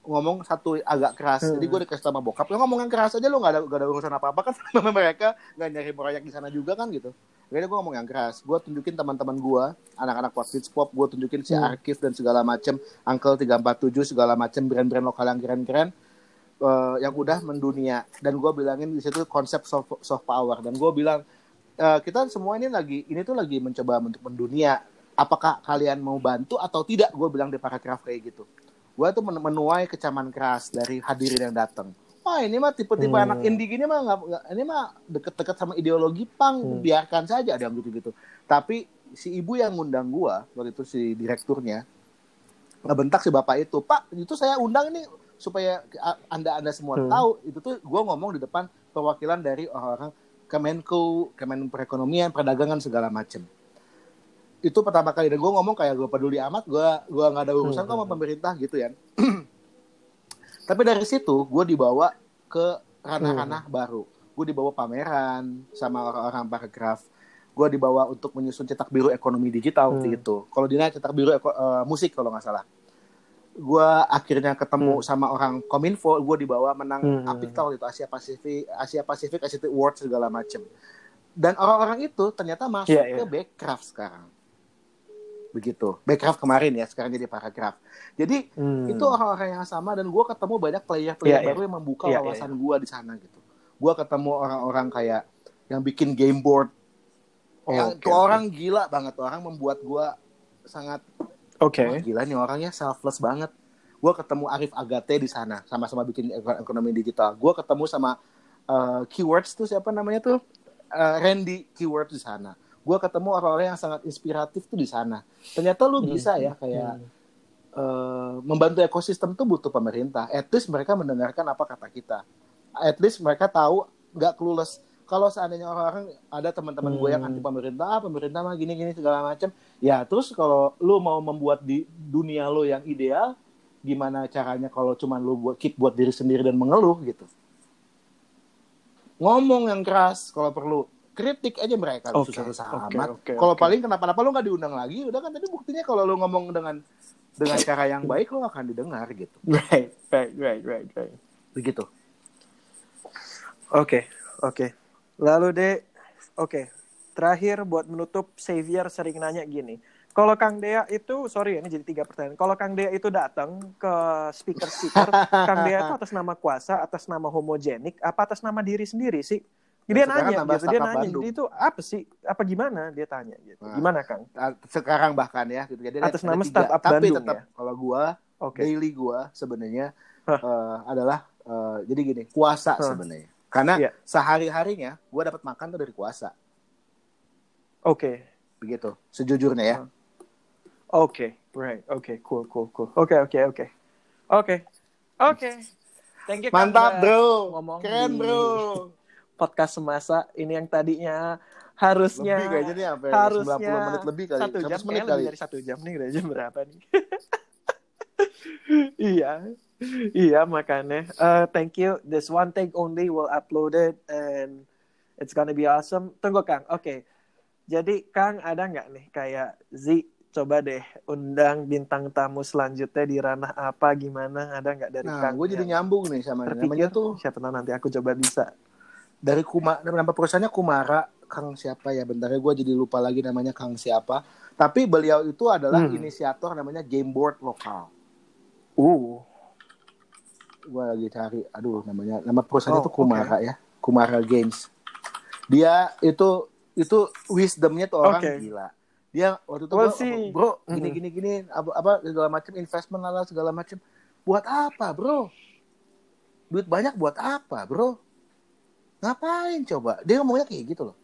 ngomong satu agak keras Hmm. jadi gue dikasih sama bokap lo ngomong yang keras aja lo nggak ada gak ada urusan apa apa kan sama mereka nggak nyari proyek di sana juga kan gitu Akhirnya gue ngomong yang keras. Gue tunjukin teman-teman gue anak-anak What Beats Pop gue tunjukin si Hmm. Arkif dan segala macem Uncle 347 segala macem brand-brand lokal yang keren-keren eh, yang udah mendunia. Dan gue bilangin di situ konsep soft, soft power. Dan gue bilang eh, kita semua ini lagi ini tuh lagi mencoba untuk mendunia. Apakah kalian mau bantu atau tidak? Gue bilang di paragraf kayak gitu. Gue tuh men- menuai kecaman keras dari hadirin yang datang wah ini mah tipe-tipe Hmm. anak indie gini mah nggak ini mah deket-deket sama ideologi pang Hmm. biarkan saja ada yang gitu-gitu tapi si ibu yang ngundang gue waktu itu si direkturnya ngebentak si bapak itu pak itu saya undang ini supaya anda anda semua Hmm. tahu itu tuh gue ngomong di depan perwakilan dari orang-orang Kemenko, Kemen Perekonomian, Perdagangan segala macem. Itu pertama kali dan gue ngomong kayak gue peduli amat, gue gua nggak ada urusan kok sama Hmm. pemerintah gitu ya. Tapi dari situ gue dibawa ke ranah-ranah baru. Gue dibawa pameran sama orang-orang paragraf. Gue dibawa untuk menyusun cetak biru ekonomi digital Hmm. itu. Kalau Dina cetak biru eko- eh, musik kalau nggak salah. Gue akhirnya ketemu sama orang Kominfo. Gue dibawa menang Hmm. Apital itu Asia Pasifik, Asia Pasifik, Asia Awards segala macem. Dan orang-orang itu ternyata masuk Iya, iya. ke Backcraft sekarang. Begitu. Backcraft kemarin ya, sekarang jadi paragraf. Jadi Hmm. itu orang-orang yang sama dan gue ketemu banyak player-player Iya, iya. baru yang membuka Iya, iya, wawasan gue di sana gitu. Gue ketemu orang-orang kayak yang bikin game board. Oh, yang oke, tuh oke. orang gila banget, orang membuat gue sangat Oke. Wah, gila nih orangnya selfless banget. Gue ketemu Arif Agate di sana, sama-sama bikin eko- ekonomi digital. Gue ketemu sama uh, keywords tuh siapa namanya tuh Uh, Randy keywords di sana. Gue ketemu orang-orang yang sangat inspiratif tuh di sana. Ternyata lu bisa ya kayak uh, membantu ekosistem tuh butuh pemerintah. At least mereka mendengarkan apa kata kita. At least mereka tahu nggak clueless. Kalau seandainya orang-orang ada teman-teman gue yang Hmm. anti pemerintah, ah, pemerintah mah gini-gini segala macam. Ya terus kalau lu mau membuat di dunia lu yang ideal, gimana caranya kalau cuma lu buat keep buat diri sendiri dan mengeluh gitu. Ngomong yang keras kalau perlu. Kritik aja mereka Oke, susah-susah oke, amat. oke, kalau oke. paling kenapa-napa lu nggak diundang lagi, udah kan tadi buktinya kalau lu ngomong dengan dengan cara yang baik lu akan didengar gitu. Right, right, right, right, right. Begitu. Oke, oke. Lalu deh, oke. Terakhir buat menutup, Xavier sering nanya gini. Kalau Kang Dea itu, sorry ini jadi tiga pertanyaan. Kalau Kang Dea itu datang ke speaker-speaker, Kang Dea itu atas nama kuasa, atas nama homogenik, apa atas nama diri sendiri sih? Dia nanya nambah gitu, dia nanya. Bandung. Jadi itu apa sih? Apa gimana? Dia tanya gitu. Nah. Gimana Kang? Sekarang bahkan ya gitu. Jadi ada- Atas nama startup Tapi Bandung tetap ya? kalau gua Oke. daily gua sebenarnya Hah. eh, adalah eh, jadi gini, kuasa Hah. sebenarnya. Karena Iya. sehari-harinya gue dapat makan tuh dari kuasa. Oke. Begitu. Sejujurnya ya. Oke, right. Oke, cool, cool, cool. Oke, oke, oke. Oke. Oke. Thank you Mantap bro. ngomong Keren bro. Podcast semasa ini yang tadinya harusnya Lebih kayaknya nih sampai harusnya 90 menit lebih kali. Satu 100 jam, menit kali. dari satu jam nih, udah jam berapa nih? iya, iya makanya. Uh, thank you. This one take only will upload it and it's gonna be awesome. Tunggu Kang. Oke. Jadi Kang ada nggak nih kayak Z coba deh undang bintang tamu selanjutnya di ranah apa gimana ada nggak dari Nah, Kang? gue jadi nyambung nih sama terpikir namanya tuh siapa tahu nanti aku coba bisa. Dari Kuma nama perusahaannya Kumara Kang siapa ya? Bentar gue jadi lupa lagi namanya Kang siapa. Tapi beliau itu adalah Hmm. inisiator namanya game board lokal. Uh, gue lagi cari aduh namanya nama perusahaannya Oh, tuh Kumara ya Kumara Games. Dia itu itu wisdomnya tuh orang Oke. gila. Dia waktu itu Well, gua, bro gini Mhm. gini gini apa, apa segala macam investment lah segala macam buat apa bro? Duit banyak buat apa bro ngapain coba dia ngomongnya kayak gitu loh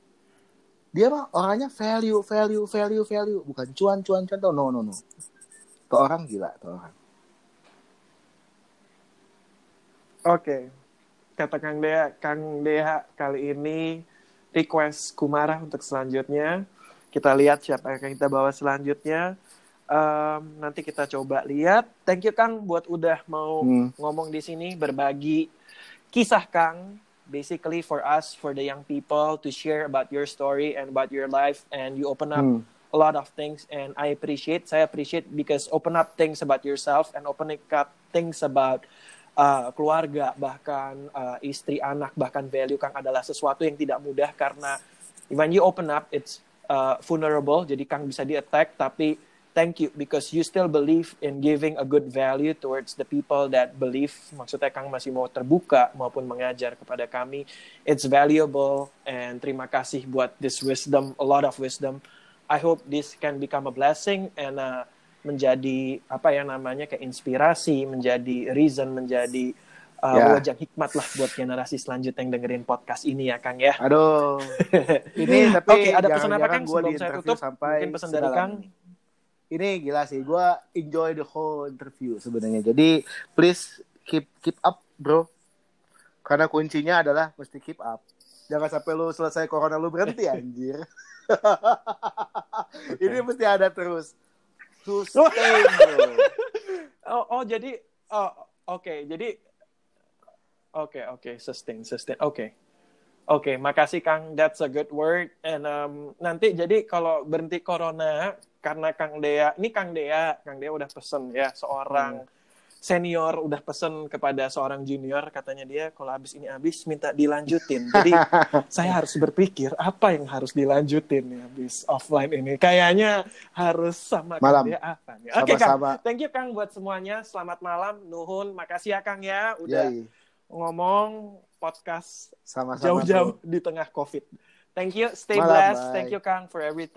dia mah orangnya value value value value bukan cuan cuan cuan tuh no no no tuh orang gila tuh orang Oke, kata Kang Dea, Kang Dea kali ini request Kumara untuk selanjutnya. Kita lihat siapa yang akan kita bawa selanjutnya. Em, nanti kita coba lihat. Thank you Kang buat udah mau Hmm. ngomong di sini, berbagi kisah Kang. Basically for us, for the young people to share about your story and about your life, and you open up Hmm. a lot of things and I appreciate saya appreciate because open up things about yourself and opening up things about uh, keluarga bahkan uh, istri anak bahkan value Kang adalah sesuatu yang tidak mudah karena when you open up it's uh, vulnerable jadi Kang bisa di attack tapi thank you because you still believe in giving a good value towards the people that believe maksudnya Kang masih mau terbuka maupun mengajar kepada kami it's valuable and terima kasih buat this wisdom a lot of wisdom I hope this can become a blessing and uh, menjadi apa ya namanya kayak inspirasi, menjadi reason, menjadi uh, Ya. wajah hikmat lah buat generasi selanjutnya yang dengerin podcast ini ya Kang ya. Aduh. Ini tapi Oke, ada pesan apa Kang sebelum saya tutup? Sampai Mungkin pesan dari Kang. ini. Ini gila sih, gue enjoy the whole interview sebenarnya. Jadi please keep keep up, bro. Karena kuncinya adalah mesti keep up. Jangan sampai lu selesai corona lu berhenti anjir. Ini mesti ada terus. Sustain, bro. Oh, oh jadi oh oke, jadi oke oke sustain sustain. Oke. Oke, makasih Kang. That's a good word. And um, nanti jadi kalau berhenti corona karena Kang Dea, ini Kang Dea, Kang Dea udah pesen ya seorang senior udah pesen kepada seorang junior katanya dia kalau habis ini habis minta dilanjutin. Jadi saya harus berpikir apa yang harus dilanjutin ya habis offline ini. Kayaknya harus sama Kang Malam. Dea apa nih? Oke Kang, Sama-sama. thank you Kang buat semuanya. Selamat malam, nuhun. Makasih ya Kang ya udah Yoi. ngomong podcast Sama-sama. jauh-jauh di tengah COVID. Thank you, stay Malam, blessed. bye. Thank you Kang for everything.